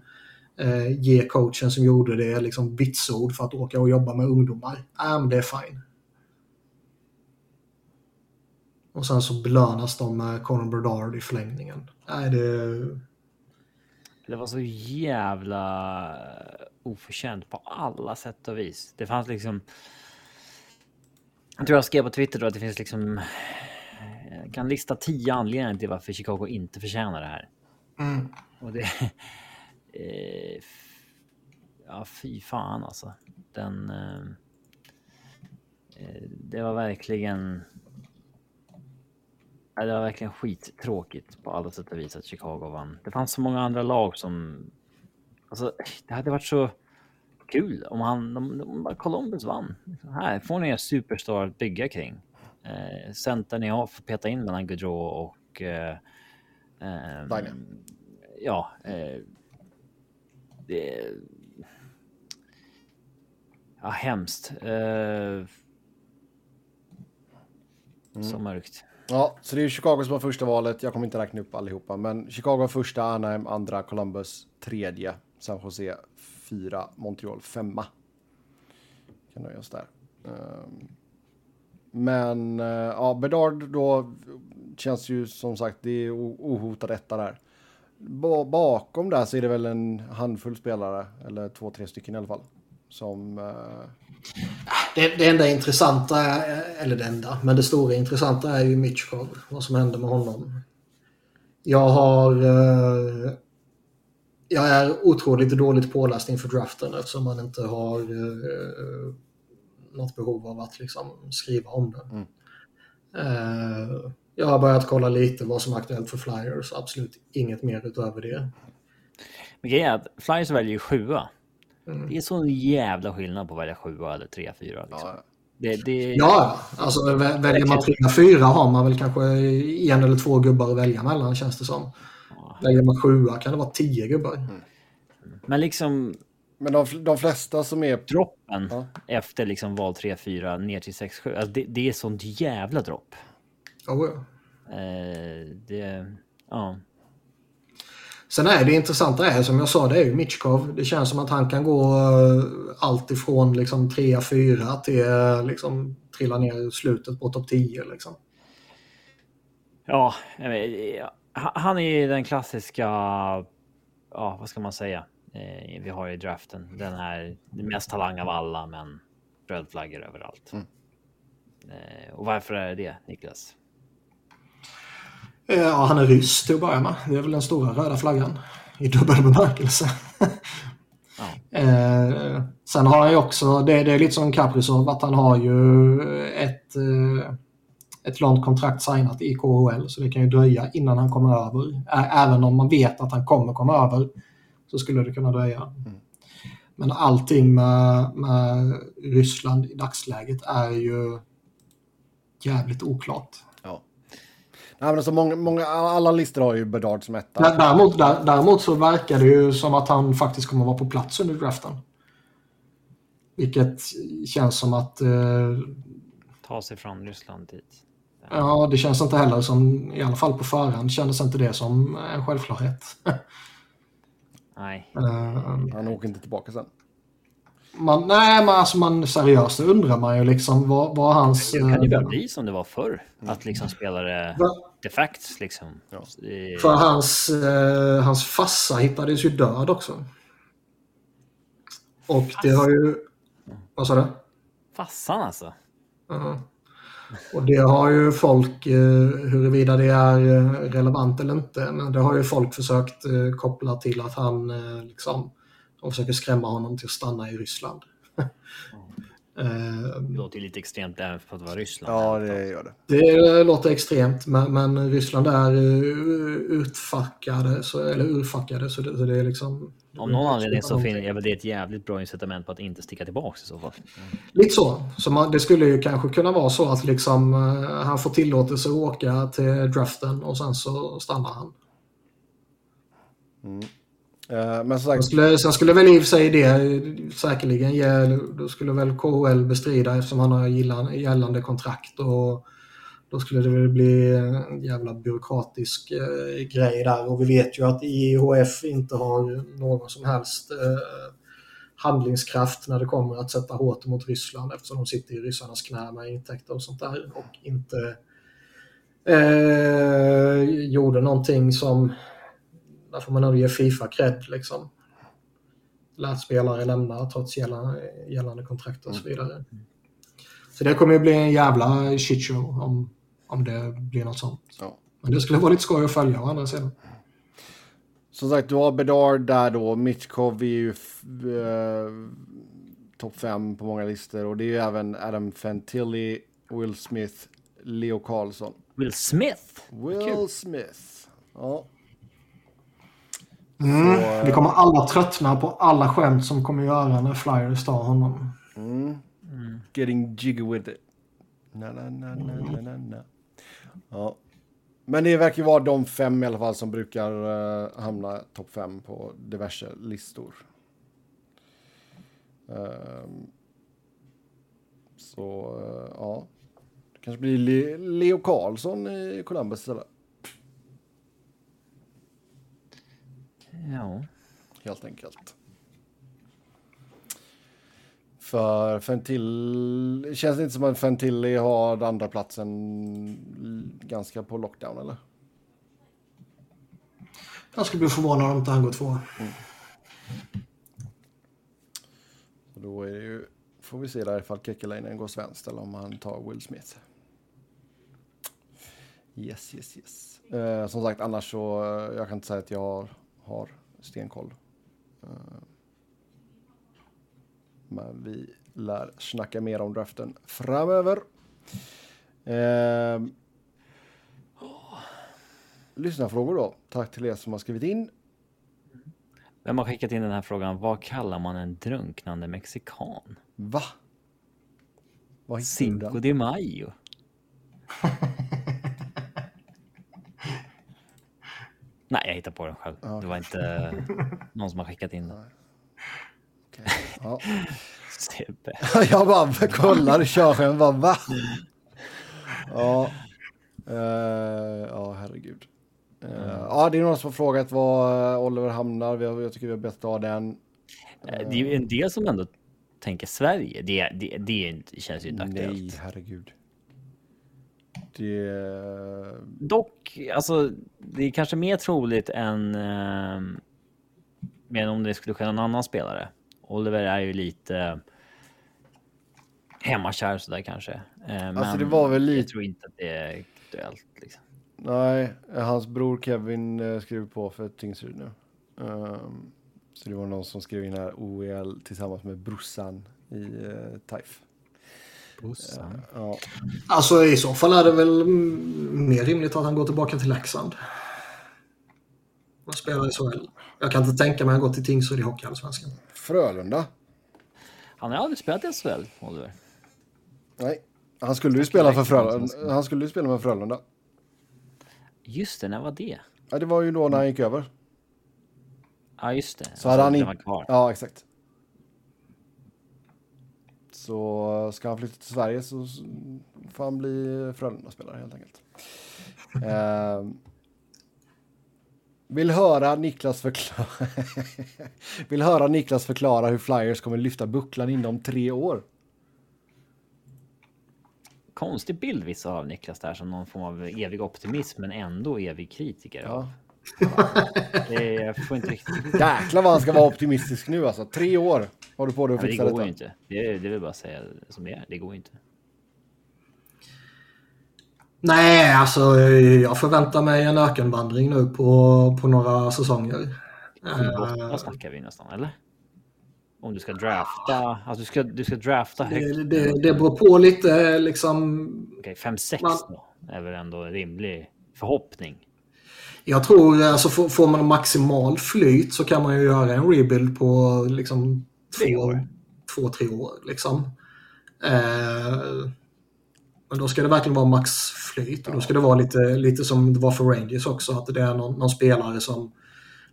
[SPEAKER 3] eh, ge coachen som gjorde det liksom vitsord för att åka och jobba med ungdomar. Äh, men det är fine. Och sen så belönas de med Conor Bradard i förlängningen. Nej, det...
[SPEAKER 1] Det var så jävla eh, oförtjänt på alla sätt och vis. Det fanns liksom... Jag tror jag skrev på Twitter då att det finns liksom... Jag kan lista tio anledningar till varför Chicago inte förtjänar det här.
[SPEAKER 3] Mm.
[SPEAKER 1] Och det... [LAUGHS] Eh, ja, fy fan alltså. Den... Eh, det var verkligen det var verkligen skittråkigt på alla sätt och vis att Chicago vann. Det fanns så många andra lag som... Alltså, det hade varit så kul om han... Om, om Columbus vann. Här får ni en superstar att bygga kring. Eh, Centern ni har fått peta in mellan Gaudreau och... Eh, eh, ja. Eh, det... Ja, hemskt. Eh, mm. Så mörkt.
[SPEAKER 2] Ja, så det är Chicago som var första valet. Jag kommer inte räkna upp allihopa, men Chicago första, Anaheim andra, Columbus tredje, San Jose fyra, Montreal femma. Kan nöja oss där. Ehm, men eh, ja, Bedard då känns ju som sagt, det är ohotad etta där. Bakom där så är det väl en handfull spelare, eller två, tre stycken i alla fall, som eh,
[SPEAKER 3] det, det enda intressanta, eh, eller det enda, men det stora intressanta är ju Mitchkov. Vad som händer med honom. Jag har... Eh, jag är otroligt dåligt påläst inför draften eftersom man inte har eh, något behov av att liksom skriva om den. Mm. Eh, jag har börjat kolla lite vad som är aktuellt för Flyers, absolut inget mer utöver det.
[SPEAKER 1] Men grejen är att Flyers väljer ju sjua. Mm. Det är sån jävla skillnad på att välja sjua eller tre, fyra. Liksom. Ja. Det, det...
[SPEAKER 3] Ja, alltså väljer man trea, fyra har man väl kanske en eller två gubbar att välja mellan känns det som. Väljer man sjua kan det vara tio gubbar. Mm.
[SPEAKER 1] Men liksom...
[SPEAKER 2] Men de, de flesta som är...
[SPEAKER 1] Droppen ja. efter liksom val 3, 4 ner till 6, 7. Alltså det, det är sånt jävla dropp.
[SPEAKER 3] Oh, ja.
[SPEAKER 1] Eh, det... Ja.
[SPEAKER 3] Sen är det intressanta är som jag sa, det är ju Mitchkov. Det känns som att han kan gå uh, allt ifrån liksom 3-4 till uh, liksom trilla ner i slutet på topp 10 liksom.
[SPEAKER 1] Ja, han är den klassiska, ja vad ska man säga? Eh, vi har ju draften, den här mest talang av alla, men rödflaggor överallt. Mm. och varför är det det, Niklas?
[SPEAKER 3] Eh, ja, han är ryss till att börja med. Det är väl den stora röda flaggan i dubbel bemärkelse. Ja. eh, sen har han ju också, det, det är lite som Kaprizov, att han har ju ett, eh, ett långt kontrakt signat i KHL så det kan ju dröja innan han kommer över. Även om man vet att han kommer komma över så skulle det kunna dröja. Mm. Men allting med, med Ryssland i dagsläget är ju jävligt oklart.
[SPEAKER 2] Nej, men alltså många, många, alla listor har ju Bedard som etta.
[SPEAKER 3] Däremot, däremot så verkar det ju som att han faktiskt kommer vara på plats under draften. Vilket känns som att... Eh,
[SPEAKER 1] Ta sig från Ryssland dit.
[SPEAKER 3] Ja, det känns inte heller som, i alla fall på förhand, kändes inte det som en självklarhet.
[SPEAKER 1] Nej.
[SPEAKER 2] Uh, han åker inte tillbaka sen.
[SPEAKER 3] Man, nej, men alltså man seriöst undrar man ju liksom vad, vad hans...
[SPEAKER 1] Det kan ju bara bli som det var förr. Att liksom spelare de facts liksom. Ja.
[SPEAKER 3] För hans, eh, hans fassa hittades ju död också. Och Fass. det har ju... Vad sa du?
[SPEAKER 1] Fassan alltså? Uh
[SPEAKER 3] -huh. Och det har ju folk, eh, huruvida det är eh, relevant eller inte, men det har ju folk försökt eh, koppla till att han liksom de försöker skrämma honom till att stanna i Ryssland. [LAUGHS]
[SPEAKER 1] Det låter lite extremt även för att vara Ryssland.
[SPEAKER 2] Ja, det gör det.
[SPEAKER 3] Det låter extremt, men, men Ryssland är utfackade, så, eller urfackade, så det, så det är liksom...
[SPEAKER 1] Om någon anledning så finner jag väl det ett jävligt bra incitament på att inte sticka tillbaka i så fall.
[SPEAKER 3] Lite så. så man, det skulle ju kanske kunna vara så att liksom, uh, han får tillåtelse att åka till draften och sen så stannar han.
[SPEAKER 2] Mm. Uh, men sagt...
[SPEAKER 3] skulle, sen skulle väl i och för sig det säkerligen ge, då skulle väl KHL bestrida eftersom han har gällande, gällande kontrakt och då skulle det väl bli en jävla byråkratisk uh, grej där och vi vet ju att IHF inte har någon som helst uh, handlingskraft när det kommer att sätta hårt mot Ryssland eftersom de sitter i ryssarnas knä med intäkter och sånt där och inte eh, gjorde någonting som där får man nog ge Fifa cred liksom. Lät spelare lämna trots gällande, gällande kontrakt och så mm. vidare. Så det kommer ju bli en jävla shitshow om, om det blir något sånt. Ja. Men det skulle vara lite skoj att följa å andra sidan.
[SPEAKER 2] Som sagt, du har Bedard där då. Mitchkov är ju uh, topp fem på många listor. Och det är ju även Adam Fantilli, Will Smith, Leo Carlson.
[SPEAKER 1] Will Smith?
[SPEAKER 2] Will. Smith. Ja.
[SPEAKER 3] Mm. Så, vi kommer alla tröttna på alla skämt som kommer göra när Flyers tar honom.
[SPEAKER 2] Mm. Mm. Getting jiggy with it. Na, na, na, na, na, na. Ja. Men det verkar vara de fem i alla fall som brukar uh, hamna topp fem på diverse listor. Um, så uh, ja, det kanske blir Le Leo Karlsson i Columbus istället.
[SPEAKER 1] Ja.
[SPEAKER 2] Helt enkelt. För Fentil... Känns det inte som att Fentilli har andra platsen ganska på lockdown eller?
[SPEAKER 3] Jag skulle bli förvånad om inte han går två. Mm.
[SPEAKER 2] då är det ju, får vi se där ifall Kekkelainen går svenskt eller om han tar Will Smith. Yes, yes, yes. Eh, som sagt, annars så, eh, jag kan inte säga att jag har stenkoll. Eh, men vi lär snacka mer om draften framöver. Eh, lyssnarfrågor då. Tack till er som har skrivit in.
[SPEAKER 1] Vem har skickat in den här frågan? Vad kallar man en drunknande mexikan?
[SPEAKER 2] Va? Vad
[SPEAKER 1] Cinco de Mayo. [LAUGHS] Nej, jag hittar på den själv. Det var inte någon som har skickat in den.
[SPEAKER 2] Okej. Ja. [LAUGHS] [LAUGHS] Jag bara kollar körskärmen bara va? Ja. Eh, ja, herregud. Eh, Ja, det är någon som har frågat var eh, Oliver hamnar. Vi har, jag tycker vi har bett av den.
[SPEAKER 1] Eh, Det är ju en del som ändå tänker Sverige. Det, det, det, känns ju inte
[SPEAKER 2] Nej,
[SPEAKER 1] aktuellt.
[SPEAKER 2] herregud. Det...
[SPEAKER 1] Dock, alltså, det är kanske mer troligt än, eh, men om det skulle ske någon annan spelare. Oliver är ju lite hemmakär sådär kanske. Eh,
[SPEAKER 2] Alltså,
[SPEAKER 1] men
[SPEAKER 2] det var väl
[SPEAKER 1] Jag
[SPEAKER 2] lite-
[SPEAKER 1] tror inte att det är aktuellt. Liksom.
[SPEAKER 2] Nej, hans bror Kevin eh, skrev på för Tingsryd nu. Ehm, så det var någon som skrev in här OEL tillsammans med brorsan i uh, TIFE. Ja,
[SPEAKER 3] Alltså i så fall är det väl mer rimligt att han går tillbaka till Leksand. Och spelar i SHL. Jag kan inte tänka mig att han går till Tingsryd i Hockeyallsvenskan.
[SPEAKER 2] Frölunda?
[SPEAKER 1] Han har aldrig spelat i SHL, Oliver.
[SPEAKER 2] Nej, han skulle ju spela för Frölunda. Han skulle ju spela med Frölunda.
[SPEAKER 1] Just det, när var det?
[SPEAKER 2] Ja, det var ju då när han gick över.
[SPEAKER 1] Ja, just det.
[SPEAKER 2] Så hade han inte...
[SPEAKER 1] kvar.
[SPEAKER 2] Ja, exakt. Så ska han flytta till Sverige så får han bli Frölunda-spelare helt enkelt. [LAUGHS] Ehm, vill höra Niklas förklara... [LAUGHS] vill höra Niklas förklara hur Flyers kommer lyfta bucklan inom tre år.
[SPEAKER 1] Konstig bild vissa av Niklas där som någon form av evig optimism men ändå evig kritiker.
[SPEAKER 2] Ja.
[SPEAKER 1] Det, jag får inte riktigt...
[SPEAKER 2] Jäklar vad han ska vara optimistisk nu alltså. Tre år har du på dig att
[SPEAKER 1] Ja, det
[SPEAKER 2] fixa
[SPEAKER 1] går
[SPEAKER 2] detta.
[SPEAKER 1] inte. Det, det vill bara säga som det är. Det går inte.
[SPEAKER 3] Nej, alltså jag förväntar mig en ökenvandring nu på, på några säsonger.
[SPEAKER 1] Sju,
[SPEAKER 3] Eh,
[SPEAKER 1] snackar vi nästan, eller? Om du ska drafta. Alltså du ska, du ska drafta högt.
[SPEAKER 3] Det, det, det beror på lite liksom.
[SPEAKER 1] Okej, sex
[SPEAKER 3] Man-
[SPEAKER 1] då. Är väl ändå en rimlig förhoppning.
[SPEAKER 3] Jag tror alltså får, får man maximal flyt så kan man ju göra en rebuild på liksom två, två, tre år. Liksom. Eh, men då ska det verkligen vara maxflyt. Och då ska det vara lite, lite som det var för Rangers också. Att det är någon, någon spelare som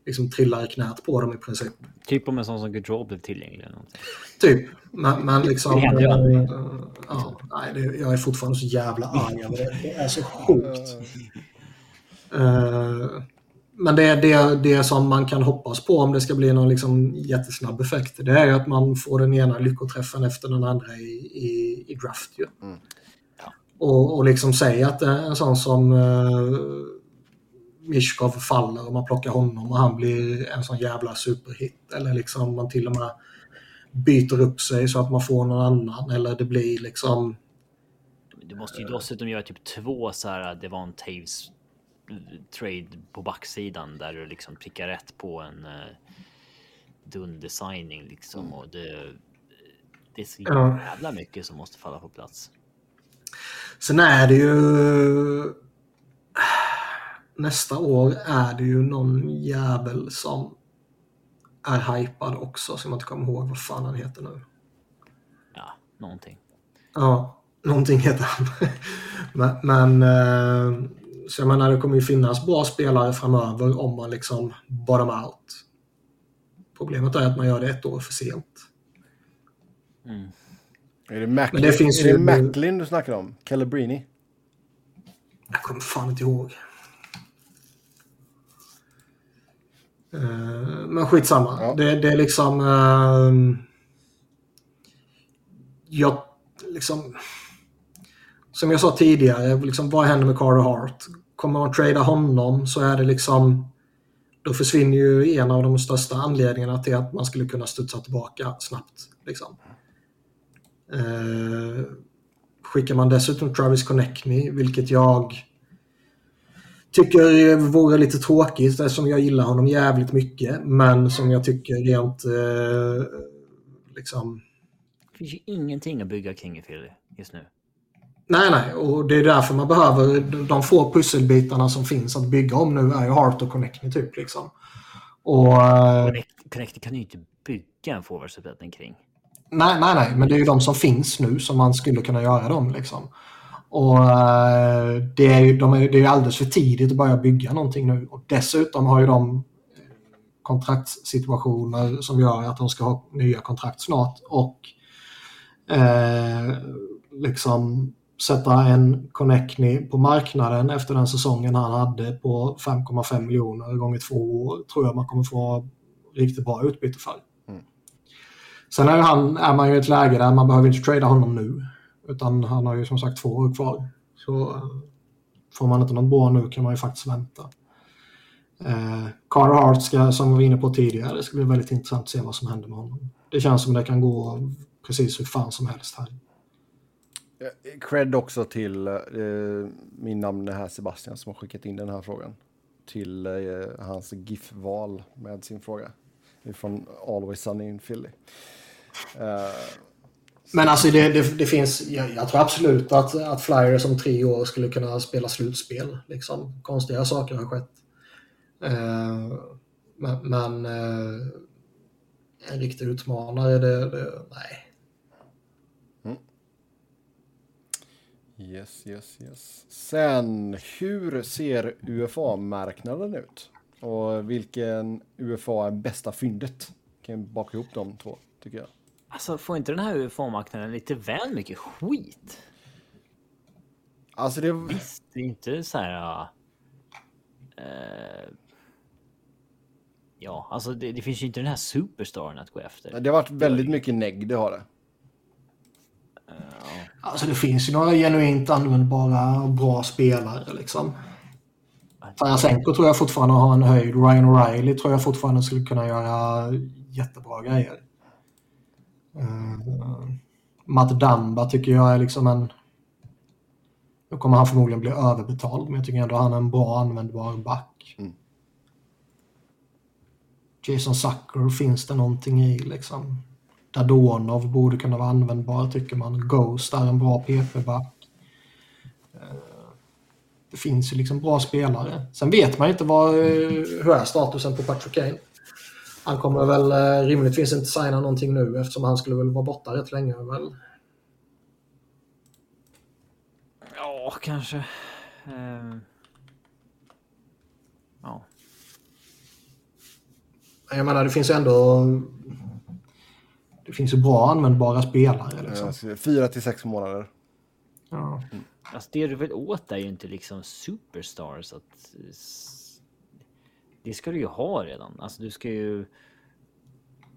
[SPEAKER 3] liksom trillar i knät på dem i princip.
[SPEAKER 1] Typ om en sån som Gaudreau blev tillgänglig. Eller.
[SPEAKER 3] Typ. Men, men liksom...
[SPEAKER 1] Det händer ju aldrig.
[SPEAKER 3] eh, ja, nej, det, jag är fortfarande så jävla arg över det. Det är så sjukt. Eh, men det, det, det som man kan hoppas på om det ska bli någon liksom jättesnabb effekt, det är ju att man får den ena lyckoträffen efter den andra i, i, i draft. Ju.
[SPEAKER 1] Ja.
[SPEAKER 3] Och, och liksom säga att det är en sån som uh, Mishkov faller och man plockar honom och han blir en sån jävla superhit. Eller liksom man till och med byter upp sig så att man får någon annan. Eller det blir liksom...
[SPEAKER 1] Du måste ju dessutom göra typ två så här Devon Taves eh, trade på backsidan där du liksom prickar rätt på en dundesigning liksom och det. Det är så jävla mycket som måste falla på plats.
[SPEAKER 3] Sen är det ju... Nästa år är det ju någon jävel som är hypad också, som jag inte kommer ihåg vad fan han heter nu.
[SPEAKER 1] Ja, någonting.
[SPEAKER 3] Ja, någonting heter han. [LAUGHS] men, men eh, så jag menar, det kommer ju finnas bra spelare framöver om man liksom bottom out. Problemet är att man gör det ett år för sent.
[SPEAKER 1] Mm.
[SPEAKER 2] Är det
[SPEAKER 3] Men det finns
[SPEAKER 2] är
[SPEAKER 3] ju-
[SPEAKER 2] det Macklin du snackar om? Calabrini?
[SPEAKER 3] Jag kommer fan inte ihåg. Eh, men skitsamma.
[SPEAKER 2] Ja.
[SPEAKER 3] Det, det är liksom... Uh, jag liksom... Som jag sa tidigare, liksom, vad händer med Carter Hart? Kommer man trada honom så är det liksom... Då försvinner ju en av de största anledningarna till att man skulle kunna studsa tillbaka snabbt. Liksom. Eh, skickar man dessutom Travis Connectney, vilket jag tycker vore lite tråkigt eftersom jag gillar honom jävligt mycket. Men som jag tycker rent eh, liksom...
[SPEAKER 1] Det finns ju ingenting att bygga kring i Philly just nu.
[SPEAKER 3] Nej, nej. Och det är därför man behöver de få pusselbitarna som finns att bygga om nu är ju Heart och Connectney typ liksom. Och... eh,
[SPEAKER 1] Connect, Connect kan ju inte bygga en forwardsuppsättning kring.
[SPEAKER 3] Nej, nej, nej, men det är ju de som finns nu som man skulle kunna göra dem. Liksom. Och eh, det är ju de är, det är alldeles för tidigt att börja bygga någonting nu. Och dessutom har ju de kontraktssituationer som gör att de ska ha nya kontrakt snart. Och eh, liksom sätta en Connectny på marknaden efter den säsongen han hade på 5,5 miljoner gånger två år tror jag man kommer få riktigt bra utbyte för. Sen är, han, är man ju i ett läge där man behöver inte trada honom nu. Utan han har ju som sagt två år kvar. Så eh, får man inte något bra nu kan man ju faktiskt vänta. Eh, Carter Hart ska, som vi var inne på tidigare, det ska bli väldigt intressant att se vad som händer med honom. Det känns som det kan gå precis hur fan som helst här.
[SPEAKER 2] Cred också till eh, min namn här Sebastian som har skickat in den här frågan. Till eh, hans GIF-val med sin fråga. Från Always Sunny in Philly.
[SPEAKER 3] Uh, men alltså det, det, det finns, jag, jag, tror absolut att, att Flyers om tre år skulle kunna spela slutspel. Liksom. Konstiga saker har skett. Uh, men, men uh, en riktig utmanare, det, det nej.
[SPEAKER 2] Yes, yes, yes. Sen, hur ser UFA-marknaden ut? Och vilken UFA är bästa fyndet? Kan jag baka ihop de två, tycker jag.
[SPEAKER 1] Alltså, får inte den här UFA-marknaden lite väl mycket skit?
[SPEAKER 2] Alltså det...
[SPEAKER 1] Visst, det är inte så här... Uh, ja, alltså det, det, finns ju inte den här superstaren att gå efter.
[SPEAKER 2] Det har varit väldigt mycket negg, det har det.
[SPEAKER 3] Alltså det finns ju några genuint användbara bra spelare liksom. Tarasenko tror jag fortfarande har en höjd. Ryan O'Reilly tror jag fortfarande skulle kunna göra jättebra grejer. Uh, Matt Damba tycker jag är liksom en... Nu kommer han förmodligen bli överbetald, men jag tycker ändå han är en bra användbar back. Mm. Jason Sucker finns det någonting i liksom. Dadonov borde kunna vara användbar tycker man. Ghost är en bra PP-back. Det finns ju liksom bra spelare. Sen vet man inte vad, eh, hur är statusen på Patrick Kane. Han kommer väl eh, rimligtvis inte signa någonting nu eftersom han skulle väl vara borta rätt länge väl?
[SPEAKER 1] Ja, kanske. Uh... Ja.
[SPEAKER 3] Jag menar, det finns ju ändå det finns ju bra användbara spelare. Liksom.
[SPEAKER 2] Fyra till sex månader.
[SPEAKER 1] Ja. Mm. Alltså det du vill åt är ju inte liksom superstars. Att, det ska du ju ha redan. Alltså du ska ju...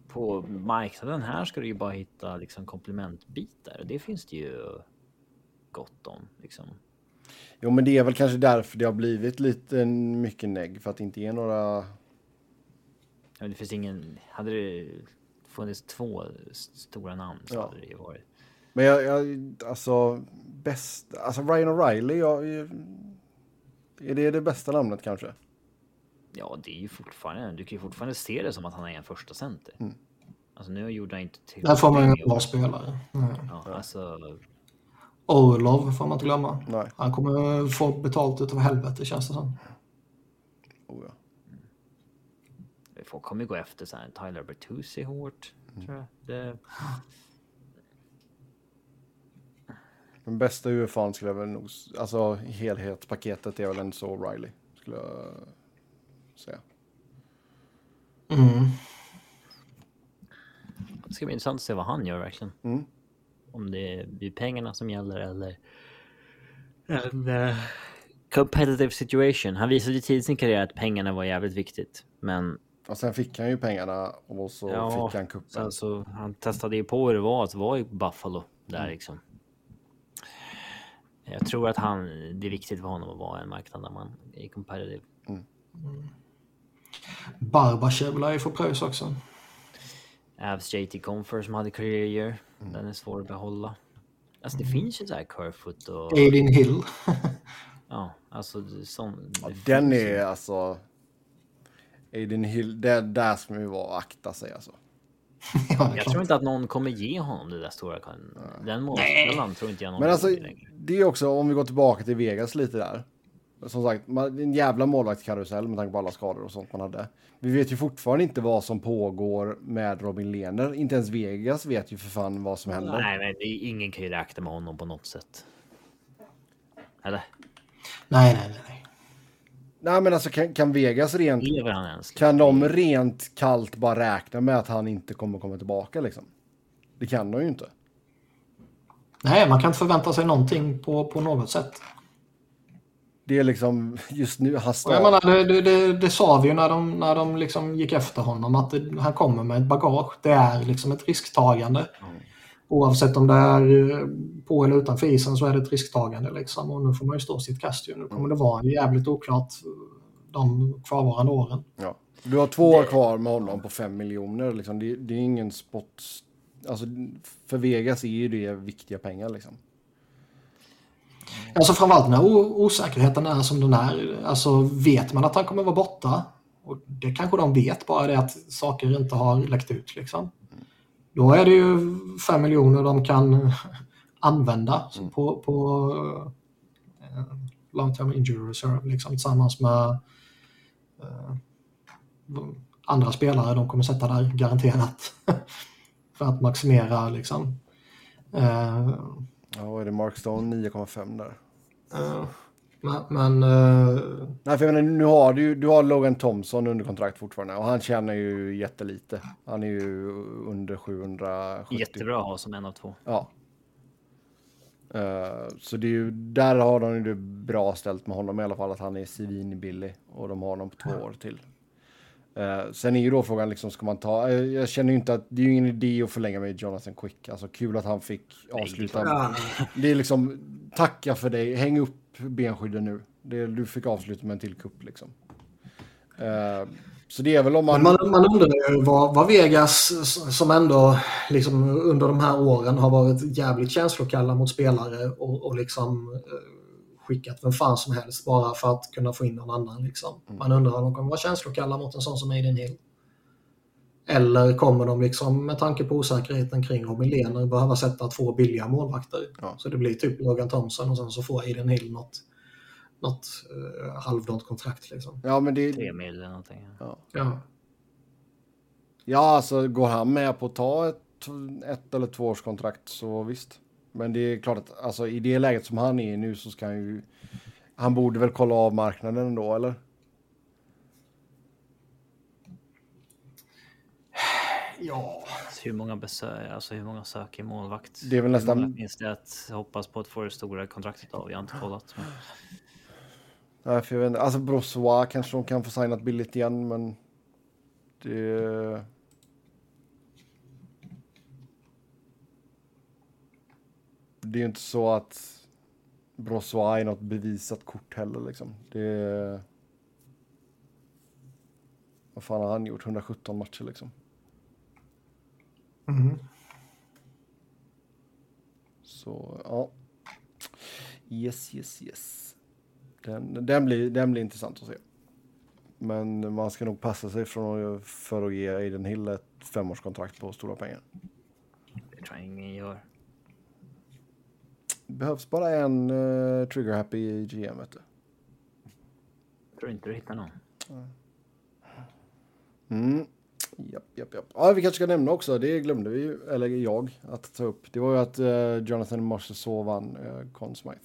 [SPEAKER 1] På marknaden här ska du ju bara hitta liksom komplementbitar. Det finns det ju gott om. Liksom.
[SPEAKER 2] Jo men det är väl kanske därför det har blivit lite mycket negg. För att inte ge några...
[SPEAKER 1] Ja, det finns ingen... Hade det funnits två stora namn så ja. hade det ju varit.
[SPEAKER 2] Men jag, jag alltså bäst, alltså Ryan O'Reilly, jag, är det det bästa namnet kanske?
[SPEAKER 1] Ja, det är ju fortfarande, du kan ju fortfarande se det som att han är en första center. Mm. Alltså nu gjorde han inte
[SPEAKER 3] till. Där får man en bra spelare. Mm.
[SPEAKER 1] Ja, alltså.
[SPEAKER 3] Orlov får man inte glömma. Nej. Han kommer få betalt utav helvete känns det som.
[SPEAKER 1] Oh, ja folk kommer gå efter så här, Tyler Bertuzzi hårt. Mm. Tror jag. Det...
[SPEAKER 2] Den bästa UFAn skulle jag väl nog, alltså helhetspaketet är väl en så Riley skulle jag säga.
[SPEAKER 1] Mm. Det ska bli intressant att se vad han gör verkligen. Mm. Om det blir pengarna som gäller eller en uh, competitive situation. Han visade ju tidigt i sin karriär att pengarna var jävligt viktigt. Men
[SPEAKER 2] och sen fick han ju pengarna och så ja, fick han kuppen.
[SPEAKER 1] Alltså, han testade ju på hur det var att vara i Buffalo där mm. liksom. Jag tror att han, det är viktigt för honom att vara en marknad där man är competitive. Mm. Mm.
[SPEAKER 3] Barbachev lär ju få pröjs också.
[SPEAKER 1] Avs JT Confer som hade career year. Mm. Den är svår att behålla. Alltså det mm. finns ju så här Kerfoot och...
[SPEAKER 3] Aidin Hill. [LAUGHS]
[SPEAKER 1] ja, alltså sån...
[SPEAKER 2] Ja, den är alltså... Aiden Hill, det, där ska man ju vara och akta sig alltså. [LAUGHS]
[SPEAKER 1] ja, jag tror inte att någon kommer ge honom det där stora. Den målspelaren tror inte jag någon
[SPEAKER 2] Men alltså, det är också om vi går tillbaka till Vegas lite där. som sagt, en jävla målvaktskarusell med tanke på alla skador och sånt man hade. Vi vet ju fortfarande inte vad som pågår med Robin Lehner. Inte ens Vegas vet ju för fan vad som händer.
[SPEAKER 1] Nej, men ingen kan ju räkna med honom på något sätt. Eller?
[SPEAKER 3] Nej, nej, nej. Nej.
[SPEAKER 2] Men alltså kan, kan Vegas rent...
[SPEAKER 1] Lever han ens?
[SPEAKER 2] Kan de rent kallt bara räkna med att han inte kommer komma tillbaka liksom? Det kan de ju inte.
[SPEAKER 3] Nej, man kan inte förvänta sig någonting på, på något sätt.
[SPEAKER 2] Det är liksom just nu,
[SPEAKER 3] Och jag menar, det, det, det, det sa vi ju när de, när de liksom gick efter honom, att det, han kommer med ett bagage. Det är liksom ett risktagande. Oavsett om det är eh, på eller utanför isen så är det ett risktagande. Liksom. Och nu får man ju stå sitt kast. Ju. Nu kommer det vara jävligt oklart eh, de kvarvarande åren.
[SPEAKER 2] Ja. Du har två år kvar med honom på fem miljoner. Liksom. Det, det är ingen spot... Alltså, för Vegas är ju det viktiga pengar liksom.
[SPEAKER 3] Alltså framförallt när osäkerheten är som den är. Alltså vet man att han kommer vara borta, och det kanske de vet, bara det att saker inte har läckt ut liksom. Då är det ju fem miljoner de kan använda på, på eh, long term injury reserve liksom, tillsammans med eh, andra spelare de kommer sätta där garanterat. [LAUGHS] För att maximera liksom. Eh,
[SPEAKER 2] Ja, är det? Mark Stone 9,5 där.
[SPEAKER 3] Eh, Men, men eh,
[SPEAKER 2] Nej, för jag menar, nu har du, du har Logan Thompson under kontrakt fortfarande och han tjänar ju jättelite. Han är ju under 770.
[SPEAKER 1] Jättebra att ha som en av två.
[SPEAKER 2] Ja. Eh, så det är ju, där har de ju det bra ställt med honom i alla fall, att han är svinbillig och de har honom på två år till. Eh, sen är ju då frågan, liksom, ska man ta, eh, jag känner ju inte att, det är ju ingen idé att förlänga med Jonathan Quick. Alltså kul att han fick avsluta. Det är liksom, tacka för dig, häng upp benskydden nu. Det, du fick avsluta med en till kupp liksom. Eh, så det är väl om man...
[SPEAKER 3] man, man undrar ju vad, vad Vegas, som ändå liksom under de här åren har varit jävligt känslokalla mot spelare och, och liksom eh, skickat vem fan som helst bara för att kunna få in någon annan. Liksom. Man undrar om de kommer vara känslokalla mot en sån som Aiden Hill. Eller kommer de liksom med tanke på osäkerheten kring Robin Lehner behöva sätta två billiga målvakter?
[SPEAKER 2] Ja.
[SPEAKER 3] Så det blir typ Logan Thompson och sen så får Aiden Hill något, något uh, halvdant kontrakt. Liksom.
[SPEAKER 2] Ja, men det...
[SPEAKER 1] Tre mil eller någonting.
[SPEAKER 3] Ja.
[SPEAKER 2] Ja, alltså går han med på att ta ett, ett eller två års kontrakt så visst. Men det är klart att alltså, i det läget som han är nu så ska han ju... Han borde väl kolla av marknaden ändå, eller?
[SPEAKER 3] Ja.
[SPEAKER 1] Så hur många besök, alltså hur många söker målvakt?
[SPEAKER 2] Det är väl nästan-
[SPEAKER 1] Hur många finns det att hoppas på att få det stora kontraktet av? Jag har inte kollat. Men...
[SPEAKER 2] Nej, för jag vet inte. Alltså Brossois kanske de kan få signat billigt igen, men... Det... Det är ju inte så att Brossois är något bevisat kort heller liksom. Det... Vad fan har han gjort? 117 matcher liksom.
[SPEAKER 3] Mhm.
[SPEAKER 2] Så ja. Yes, yes, yes. Den, den, blir, den blir intressant att se. Men man ska nog passa sig från, att- för att ge Aiden Hill ett femårskontrakt på stora pengar.
[SPEAKER 1] Det tror jag ingen gör.
[SPEAKER 2] Det behövs bara en uh, trigger happy GM vet du.
[SPEAKER 1] Jag tror inte du hittar någon.
[SPEAKER 2] Mm. Japp, japp, japp. Ja, vi kanske ska nämna också, det glömde vi ju, eller jag, att ta upp. Det var ju att eh, Jonathan Marchessault vann uh, Conn Smythe.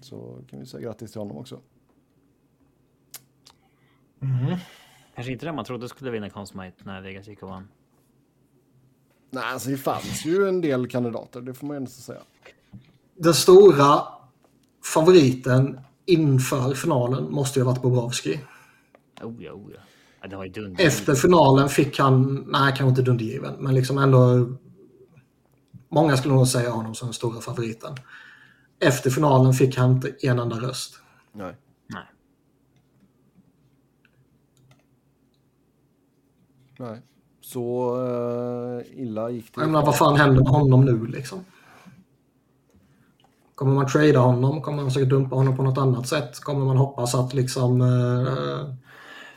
[SPEAKER 2] Så kan vi säga grattis till honom också.
[SPEAKER 1] Kanske inte det man trodde skulle vinna Conn Smythe när Vegas gick och vann.
[SPEAKER 2] Nej, alltså det fanns ju en del kandidater, det får man ju ändå säga.
[SPEAKER 3] Den stora favoriten inför finalen måste ju ha varit Bobrovski.
[SPEAKER 1] Oh ja, oh ja. Ja det var ju dunder.
[SPEAKER 3] Efter finalen fick han, nej kanske inte dundergiven, men liksom ändå... Många skulle nog säga honom som den stora favoriten. Efter finalen fick han inte en enda röst.
[SPEAKER 2] Nej.
[SPEAKER 1] Nej.
[SPEAKER 2] Nej. Så uh, illa gick det.
[SPEAKER 3] Jag menar, vad fan händer med honom nu liksom? Kommer man trada honom? Kommer man försöka dumpa honom på något annat sätt? Kommer man hoppas att liksom... eh,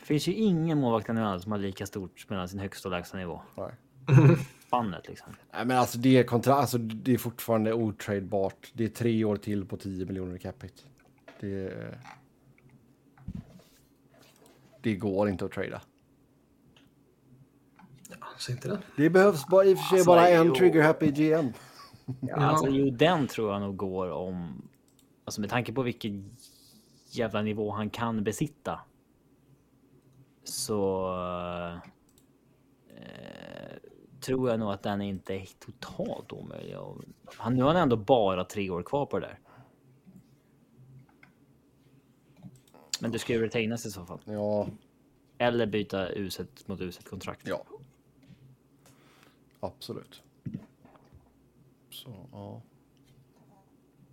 [SPEAKER 1] Det finns ju ingen målvakt i som har lika stort mellan sin högsta och lägsta nivå.
[SPEAKER 2] Nej. [LAUGHS]
[SPEAKER 1] Spannet liksom.
[SPEAKER 2] Nej, men alltså det är kontrakt, alltså det är fortfarande otradebart. Det är tre år till på 10 miljoner i cap hit. Det, det går inte att trada.
[SPEAKER 3] Så inte det.
[SPEAKER 2] Det behövs bara, i och för sig
[SPEAKER 1] Alltså,
[SPEAKER 2] bara en trigger happy GM.
[SPEAKER 1] Ja, alltså, jo, den tror jag nog går om... Alltså med tanke på vilken jävla nivå han kan besitta. Så... Eh, tror jag nog att den inte är totalt omöjlig. Och Han, nu har han ändå bara tre år kvar på det där. Men du ska ju retainas i så fall.
[SPEAKER 2] Ja,
[SPEAKER 1] Eller byta uset mot uset kontrakt.
[SPEAKER 2] ja. Absolut. Så, ja.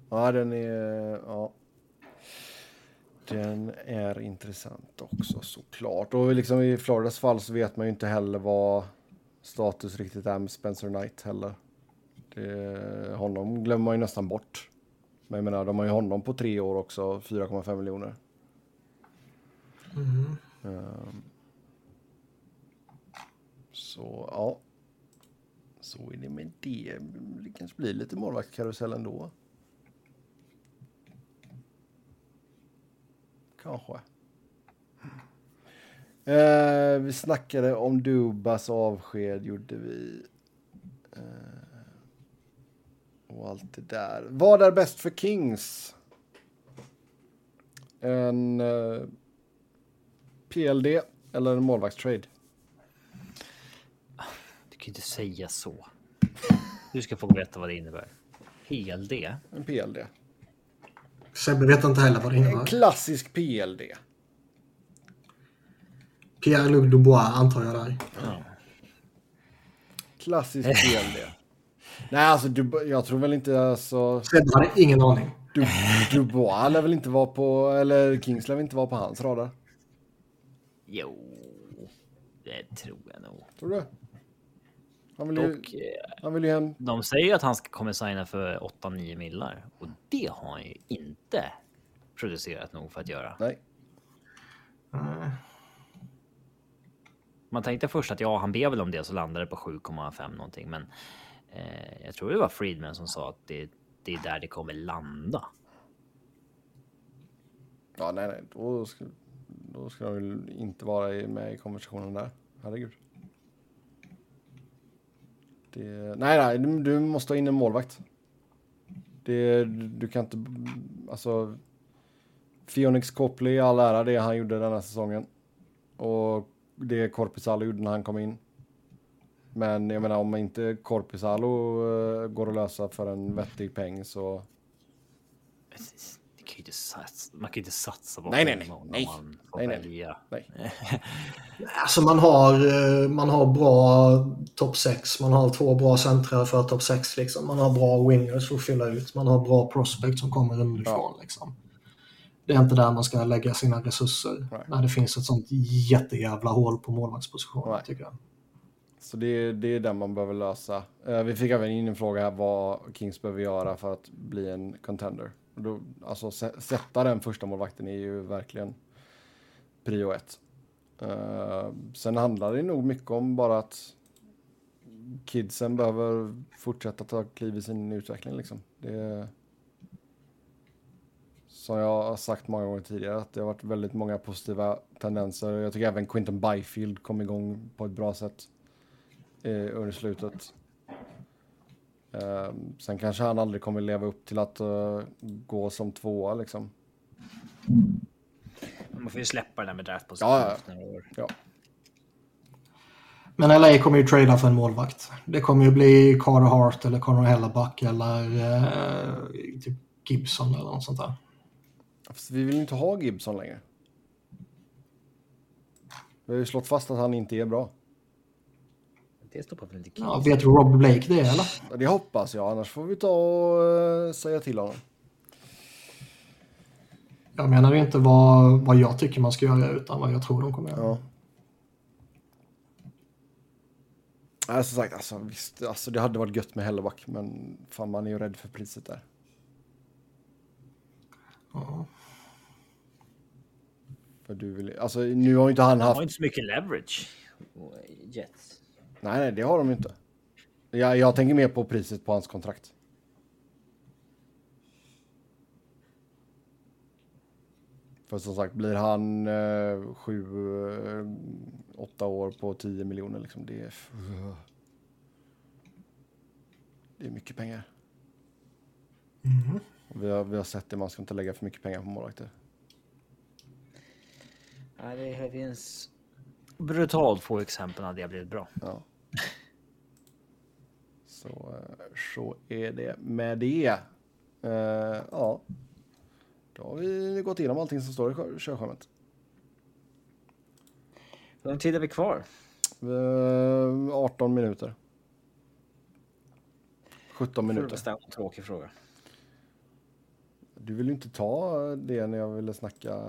[SPEAKER 2] Ja, den är... Ja. Den är intressant också såklart. Och liksom i Floridas fall så vet man ju inte heller vad status riktigt är med Spencer Knight heller. Det, honom glömmer man ju nästan bort. Men jag menar, de har ju honom på tre år också, 4,5 miljoner. Ehm. så ja. Så är det med det. Det kanske blir lite målvaktskarusell ändå. Kanske. Eh, vi snackade om Dubas avsked, gjorde vi. Eh, och allt det där. Vad är bäst för Kings? En eh, PLD eller en målvaktstrade?
[SPEAKER 1] Du kan inte säga så. Du ska få veta vad det innebär. PLD.
[SPEAKER 2] En PLD.
[SPEAKER 3] Sebbe vet inte heller vad det
[SPEAKER 2] En
[SPEAKER 3] innebär.
[SPEAKER 2] klassisk PLD.
[SPEAKER 3] Pierre-Luc Dubois antar jag där.
[SPEAKER 1] Ja.
[SPEAKER 2] Klassisk PLD. Nej, alltså du, jag tror väl inte alltså...
[SPEAKER 3] Sebbe hade ingen aning.
[SPEAKER 2] Du, Dubois lär väl inte vara på, eller Kings lär väl inte vara på hans radar?
[SPEAKER 1] Jo, det tror jag nog.
[SPEAKER 2] Tror du? Han vill ju,
[SPEAKER 1] Dock, eh,
[SPEAKER 2] han vill ju hem.
[SPEAKER 1] de säger ju att han kommer signa för 8-9 millar och det har han ju inte producerat nog för att göra.
[SPEAKER 2] Nej.
[SPEAKER 1] Man tänkte först att ja, han ber väl om det så landade det på 7,5 någonting, men eh, jag tror det var Friedman som sa att det, det är där det kommer landa.
[SPEAKER 2] Ja, nej, nej. Då ska, då ska de väl inte vara med i konversationen där. Herregud. Det, nej, nej. Du, du måste ha in en målvakt. Det, du kan inte... Alltså... Fionix Copley, all ära det han gjorde den här säsongen. Och det Korpisalo gjorde när han kom in. Men jag menar om inte Korpisalo uh, går att lösa för en vettig peng så...
[SPEAKER 1] Precis kan ju inte satsa, man kan inte satsa på
[SPEAKER 2] Nej, nej, nej. Nej.
[SPEAKER 1] man får
[SPEAKER 2] Nej, nej.
[SPEAKER 1] välja.
[SPEAKER 2] Nej. [LAUGHS]
[SPEAKER 3] Alltså man har, eh, man har bra topp 6, man har två bra centrar för topp 6 liksom. Man har bra wingers för att fylla ut, man har bra prospect som kommer underifrån liksom. Det är inte där man ska lägga sina resurser
[SPEAKER 2] Nej.
[SPEAKER 3] när det finns ett sånt jättejävla hål på målvaktspositionen tycker jag.
[SPEAKER 2] Så det, det är den man behöver lösa. Eh, vi fick även in en fråga här vad Kings behöver göra för att bli en contender. Då, alltså sätta den första målvakten är ju verkligen prio ett. Uh, sen handlar det nog mycket om bara att kidsen behöver fortsätta ta kliv i sin utveckling liksom. Det, som jag har sagt många gånger tidigare, att det har varit väldigt många positiva tendenser. Jag tycker även Quinton Byfield kom igång på ett bra sätt eh, under slutet. Ehm, sen kanske han aldrig kommer leva upp till att eh, gå som tvåa liksom.
[SPEAKER 1] Man får ju släppa det där med draftposition
[SPEAKER 2] Ja, ja.
[SPEAKER 1] efter några år.
[SPEAKER 2] Ja,
[SPEAKER 3] Men LA kommer ju trada för en målvakt. Det kommer ju bli Carter Hart eller Connor Hellebuck eller eh, typ Gibson eller något sånt där.
[SPEAKER 2] Fast vi vill inte ha Gibson längre. Vi har ju slått fast att han inte är bra.
[SPEAKER 1] Det stoppar väl inte
[SPEAKER 3] Ja,
[SPEAKER 1] Kings?
[SPEAKER 3] vet Rob Blake det eller?
[SPEAKER 2] Det hoppas jag, annars får vi ta och eh, säga till honom.
[SPEAKER 3] Jag menar ju inte vad, vad jag tycker man ska göra utan vad jag tror de kommer göra.
[SPEAKER 2] Ja. Nej, som sagt, alltså, visst, alltså, det hade varit gött med Helleback, men fan, man är ju rädd för priset där.
[SPEAKER 3] Ja.
[SPEAKER 2] För du vill, alltså, nu har inte han
[SPEAKER 1] Han
[SPEAKER 2] haft...
[SPEAKER 1] har inte så mycket leverage. Jets.
[SPEAKER 2] Nej, nej, det har de inte. Jag, jag tänker mer på priset på hans kontrakt. För som sagt, blir han eh, sju, eh, åtta år på 10 miljoner liksom, det är... Det är mycket pengar.
[SPEAKER 3] Mm.
[SPEAKER 2] Vi, har, vi har sett det, man ska inte lägga för mycket pengar på målvakter.
[SPEAKER 1] Nej, det finns brutalt få exempel när det har blivit bra.
[SPEAKER 2] Ja. Så, eh, så är det med det. Eh, ja. Då har vi gått igenom allting som står i kör- körschemat.
[SPEAKER 1] Hur lång tid är vi kvar?
[SPEAKER 2] Eh, 18 minuter. 17
[SPEAKER 1] Får du
[SPEAKER 2] minuter.
[SPEAKER 1] bestämma en tråkig fråga.
[SPEAKER 2] Du vill ju inte ta det när jag ville snacka. [LAUGHS]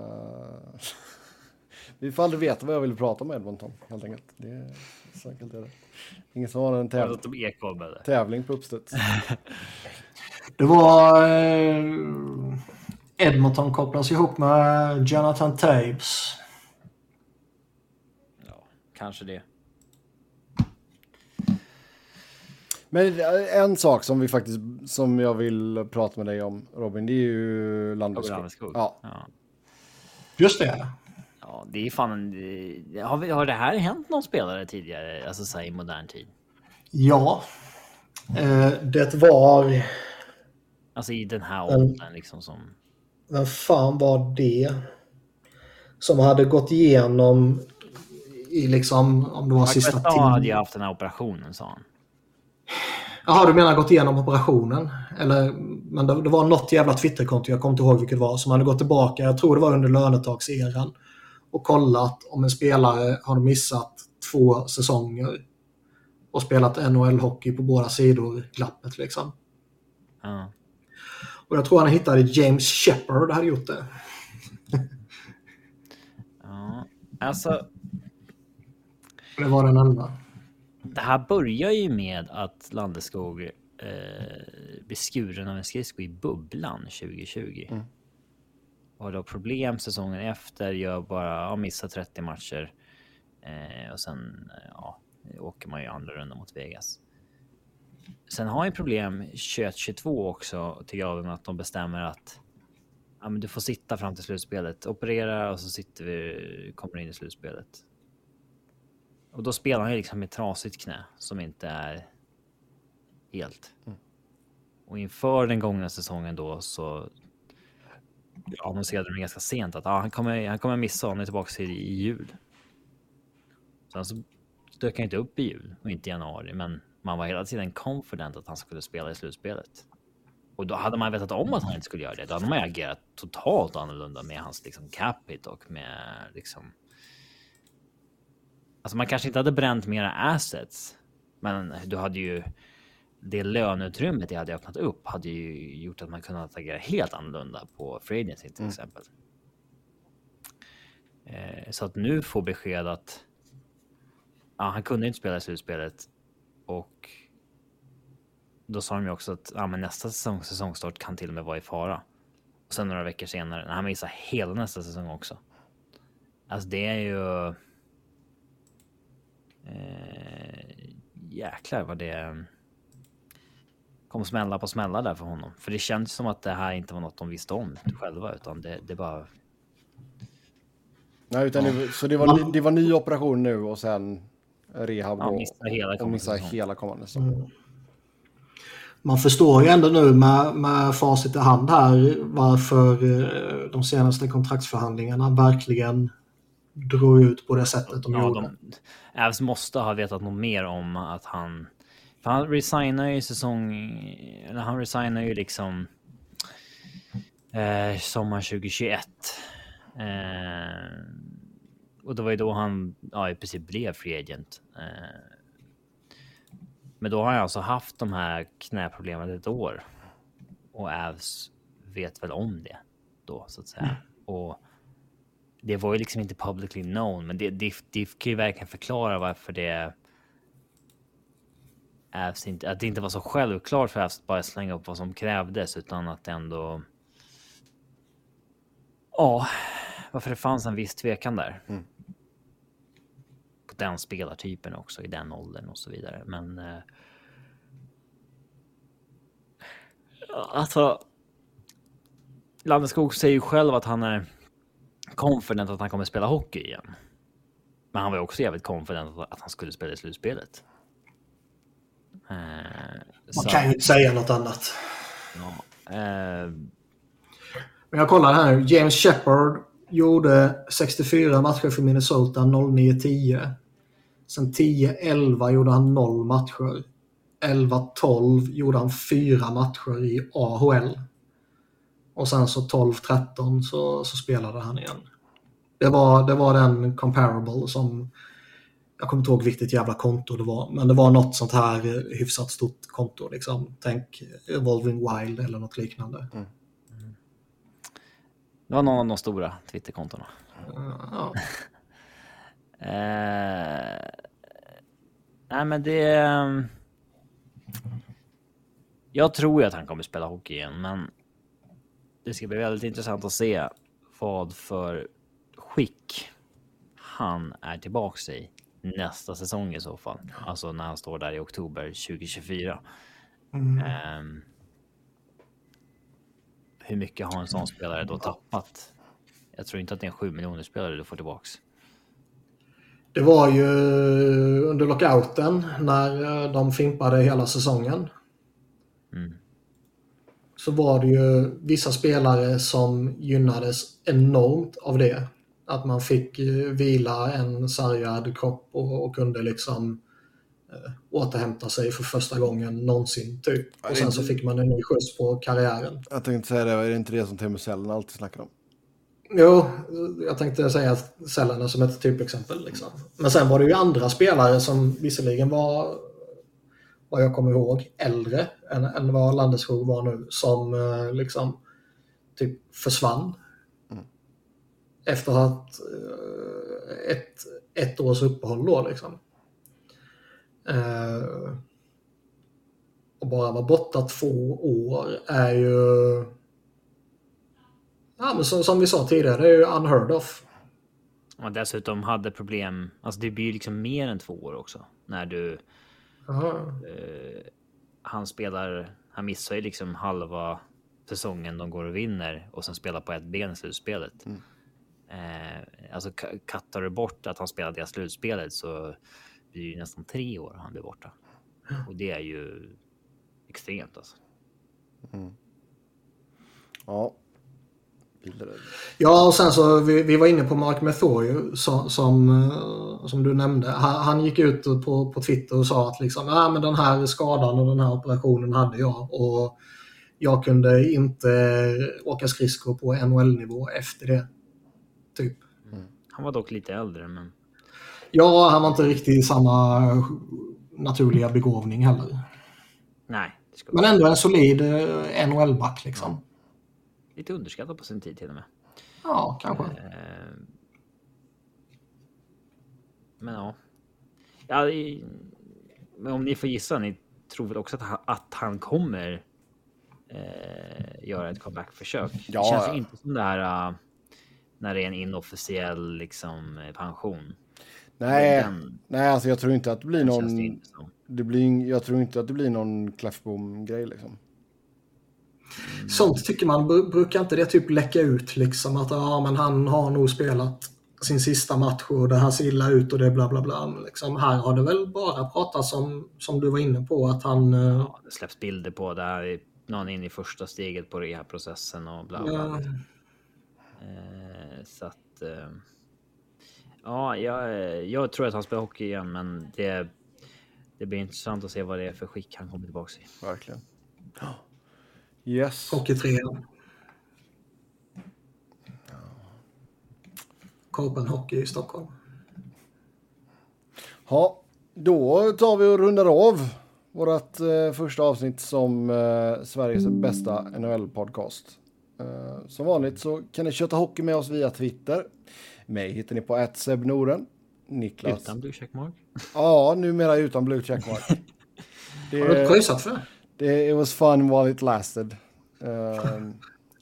[SPEAKER 2] Vi får aldrig veta vad jag ville prata om Edmonton helt enkelt. Det [LAUGHS] så enkelt är det. Ingen som har en täv-
[SPEAKER 1] eller?
[SPEAKER 2] tävling på uppstuds. [LAUGHS]
[SPEAKER 3] Det var... Eh, Edmonton kopplas ihop med Jonathan Taves.
[SPEAKER 1] Ja, kanske det.
[SPEAKER 2] Men en sak som vi faktiskt, som jag vill prata med dig om Robin, det är ju Landeskog.
[SPEAKER 1] Landeskog.
[SPEAKER 2] Ja,
[SPEAKER 1] Ja.
[SPEAKER 3] Just det.
[SPEAKER 1] Ja, det är fan det- Har, vi, har det här hänt någon spelare tidigare? Alltså så i modern tid?
[SPEAKER 3] Ja. Eh, det var...
[SPEAKER 1] Alltså i den här åldern liksom som...
[SPEAKER 3] Vem fan var det? Som hade gått igenom i liksom, om det var sista
[SPEAKER 1] Marquetta hade ju
[SPEAKER 3] tiden.
[SPEAKER 1] haft den här operationen sa han.
[SPEAKER 3] Jaha, du menar gått igenom operationen? Eller, men det, det var något jävla Twitterkonto, jag kommer inte ihåg vilket det var, som hade gått tillbaka, jag tror det var under lönetagseran, och kollat om en spelare har missat två säsonger och spelat NHL-hockey på båda sidor glappet liksom.
[SPEAKER 1] Ja.
[SPEAKER 3] Och jag tror han hittade James Shepard hade gjort det.
[SPEAKER 1] ja. Alltså,
[SPEAKER 3] Det var den enda.
[SPEAKER 1] det här börjar ju med att Landeskog eh, blir skuren av en skridsko i bubblan 2020.
[SPEAKER 2] Mm.
[SPEAKER 1] Och då problem säsongen efter, gör bara, ja, missar 30 matcher. Eh, och sen eh, ja, åker man ju andra rundan mot Vegas. Sen har jag problem 21-22 också, tycker jag, med att de bestämmer att ja, men du får sitta fram till slutspelet, operera och så sitter vi, kommer in i slutspelet. Och då spelar han ju liksom med trasigt knä som inte är helt. Och inför den gångna säsongen då så annonserade de ganska sent att ah, han, kommer, han kommer missa, han är tillbaka i, i jul. Sen så dök han inte upp i jul och inte i januari, men man var hela tiden confident att han skulle spela i slutspelet. Och då hade man vetat om att han inte skulle göra det, då hade man agerat totalt annorlunda med hans liksom capita och med liksom Alltså man kanske inte hade bränt mera assets, men du hade ju det löneutrymmet det hade öppnat upp hade ju gjort att man kunnat agera helt annorlunda på free agency till exempel. Eh, så att nu få besked att ja, han kunde inte spela i slutspelet och då sa de ju också att ja, men nästa säsong, säsongstart kan till och med vara i fara. Och sen några veckor senare, när han missar hela nästa säsong också. Alltså det är ju... Eh, jäklar vad det kommer smälla på smälla där för honom. För det känns som att det här inte var något de visste om själva, utan det, det bara...
[SPEAKER 2] Nej, utan det, så det var, ny, det var ny operation nu och sen rehab
[SPEAKER 1] Ja,
[SPEAKER 2] och,
[SPEAKER 1] missar hela
[SPEAKER 2] och
[SPEAKER 1] kommande
[SPEAKER 2] missar hela kommande säsong.
[SPEAKER 3] Man förstår ju ändå nu med, med facit i hand här varför eh, de senaste kontraktsförhandlingarna verkligen drog ut på det sättet de
[SPEAKER 1] Ja,
[SPEAKER 3] gjorde.
[SPEAKER 1] de, Avs måste ha vetat något mer om att han... För han resignar ju säsong... Eller han resignar ju liksom... Eh, sommar 2021. Eh, och det var ju då han ja, i princip blev free agent. Eh, men då har han alltså haft de här knäproblemen ett år. Och Avs vet väl om det då så att säga. Och det var ju liksom inte publicly known, men det, det, det kan ju verkligen förklara varför det Avs inte, att det inte var så självklart för Avs att bara slänga upp vad som krävdes, utan att ändå. Ja, varför det fanns en viss tvekan där. På den spelartypen också i den åldern och så vidare, men. Eh, alltså. Landeskog säger ju själv att han är confident att han kommer spela hockey igen. Men han var också jävligt confident att han skulle spela i slutspelet.
[SPEAKER 3] Eh, Man så, kan ju inte säga något annat.
[SPEAKER 1] Ja, eh,
[SPEAKER 3] Men jag kollar här nu. James Shepard gjorde 64 matcher för Minnesota 09-10. Sen 10-11 gjorde han 0 matcher. 11-12 gjorde han 4 matcher i AHL. Och sen så 12-13 så, så spelade han igen. Det var, det var den comparable som jag kommer inte ihåg vilket jävla konto det var, men det var något sånt här hyfsat stort konto. Liksom. Tänk Evolving Wild eller något liknande. Mm.
[SPEAKER 1] Det var någon av de stora Twitterkontona. Ja. [LAUGHS] eh, nej, men det... Jag tror ju att han kommer spela hockey igen, men det ska bli väldigt intressant att se vad för skick han är tillbaks i nästa säsong i så fall. Alltså när han står där i oktober 2024. Mm. Um, hur mycket har en sån spelare då tappat? Jag tror inte att det är en 7 miljoner spelare du får tillbaks.
[SPEAKER 3] Det var ju under lockouten när eh, de fimpade hela säsongen. Mm. Så var det ju vissa spelare som gynnades enormt av det. Att man fick eh, vila en sargad kropp och, och kunde liksom äh, återhämta sig för första gången någonsin typ. Och sen så fick man en ny skjuts på karriären.
[SPEAKER 2] Jag tänkte säga det, är det inte det som Teemu Selänne alltid snackar om?
[SPEAKER 3] Jo, jag tänkte säga Selänne som ett typexempel. Liksom. Men sen var det ju andra spelare som visserligen var, vad jag kommer ihåg, äldre än, än vad Landeskog var nu, som eh, liksom typ försvann efter att eh, ett, ett års uppehåll då liksom. Eh, och bara vara borta två år är ju... Ja, men som, som vi sa tidigare, det är ju unheard of.
[SPEAKER 1] Och dessutom hade problem, alltså det blir ju liksom mer än två år också. När du... Eh, han spelar, han missar ju liksom halva säsongen de går och vinner och sen spelar på ett ben i slutspelet. Mm. Eh, alltså kattar du bort att han spelade i slutspelet så blir det ju nästan tre år han blir borta. Och det är ju extremt alltså. Mm.
[SPEAKER 2] Ja.
[SPEAKER 3] Ja, och sen så vi, vi var inne på Mark Methoy som, som, eh, som du nämnde. Han, han, gick ut på, på Twitter och sa att liksom, ah, men den här skadan och den här operationen hade jag och jag kunde inte åka skridskor på NHL-nivå efter det.
[SPEAKER 1] Han var dock lite äldre, men...
[SPEAKER 3] Ja, han var inte riktigt samma naturliga begåvning heller.
[SPEAKER 1] Nej.
[SPEAKER 3] Men ändå en solid eh, NHL-back liksom. Ja.
[SPEAKER 1] Lite underskattad på sin tid till och med.
[SPEAKER 3] Ja, kanske. Eh,
[SPEAKER 1] men ja. ja men om ni får gissa, ni tror väl också att han, att han kommer eh, göra ett comeback-försök? Ja. Det känns inte som det här... När det är en inofficiell liksom, eh, pension.
[SPEAKER 2] Nej, den, nej alltså jag tror inte att det blir någon... Det det blir, jag tror inte att det blir någon Kläffbom-grej liksom.
[SPEAKER 3] Mm. Sånt tycker man, brukar inte det typ läcka ut liksom att ja, men han har nog spelat sin sista match och det här ser illa ut och det bla bla bla. Liksom, här har det väl bara pratats om, som du var inne på, att han... Eh, ja,
[SPEAKER 1] det släpps bilder på det här, någon in i första steget på rehabprocessen och bla bla. Ja. Eh, så att... Eh, ja, jag, jag tror att han spelar hockey igen, men det, det blir intressant att se vad det är för skick han kommer tillbaka i.
[SPEAKER 2] Verkligen. Yes.
[SPEAKER 3] Hockey 3. Korpen Hockey i Stockholm.
[SPEAKER 2] Ja, då tar vi och rundar av vårt eh, första avsnitt som eh, Sveriges bästa NHL-podcast. Uh, som vanligt så kan ni köta hockey med oss via Twitter. Mig hittar ni på @sebnoren. Niklas.
[SPEAKER 1] Utan blue checkmark? [LAUGHS]
[SPEAKER 2] Ja, numera utan blue checkmark. [LAUGHS]
[SPEAKER 3] det, Har du pröjsat för
[SPEAKER 2] det? It was fun while it lasted. Uh, [LAUGHS]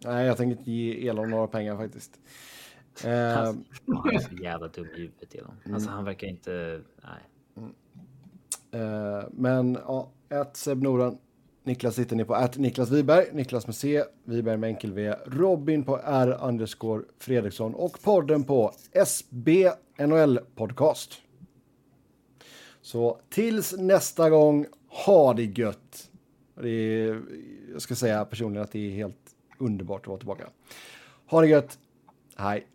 [SPEAKER 2] nej, jag tänker inte ge Elon några pengar faktiskt.
[SPEAKER 1] Uh, alltså, han är så jävla dum i huvudet Elon. Mm. Alltså han verkar inte... Nej.
[SPEAKER 2] Uh, men ja, ett Sebnoren Niklas sitter ni på att Niklas Wiberg, Niklas med C, Wiberg med enkel V, Robin på R underscore Fredriksson och podden på SB NHL Podcast. Så tills nästa gång, ha det gött. Det är, jag ska säga personligen att det är helt underbart att vara tillbaka. Ha det gött, hej.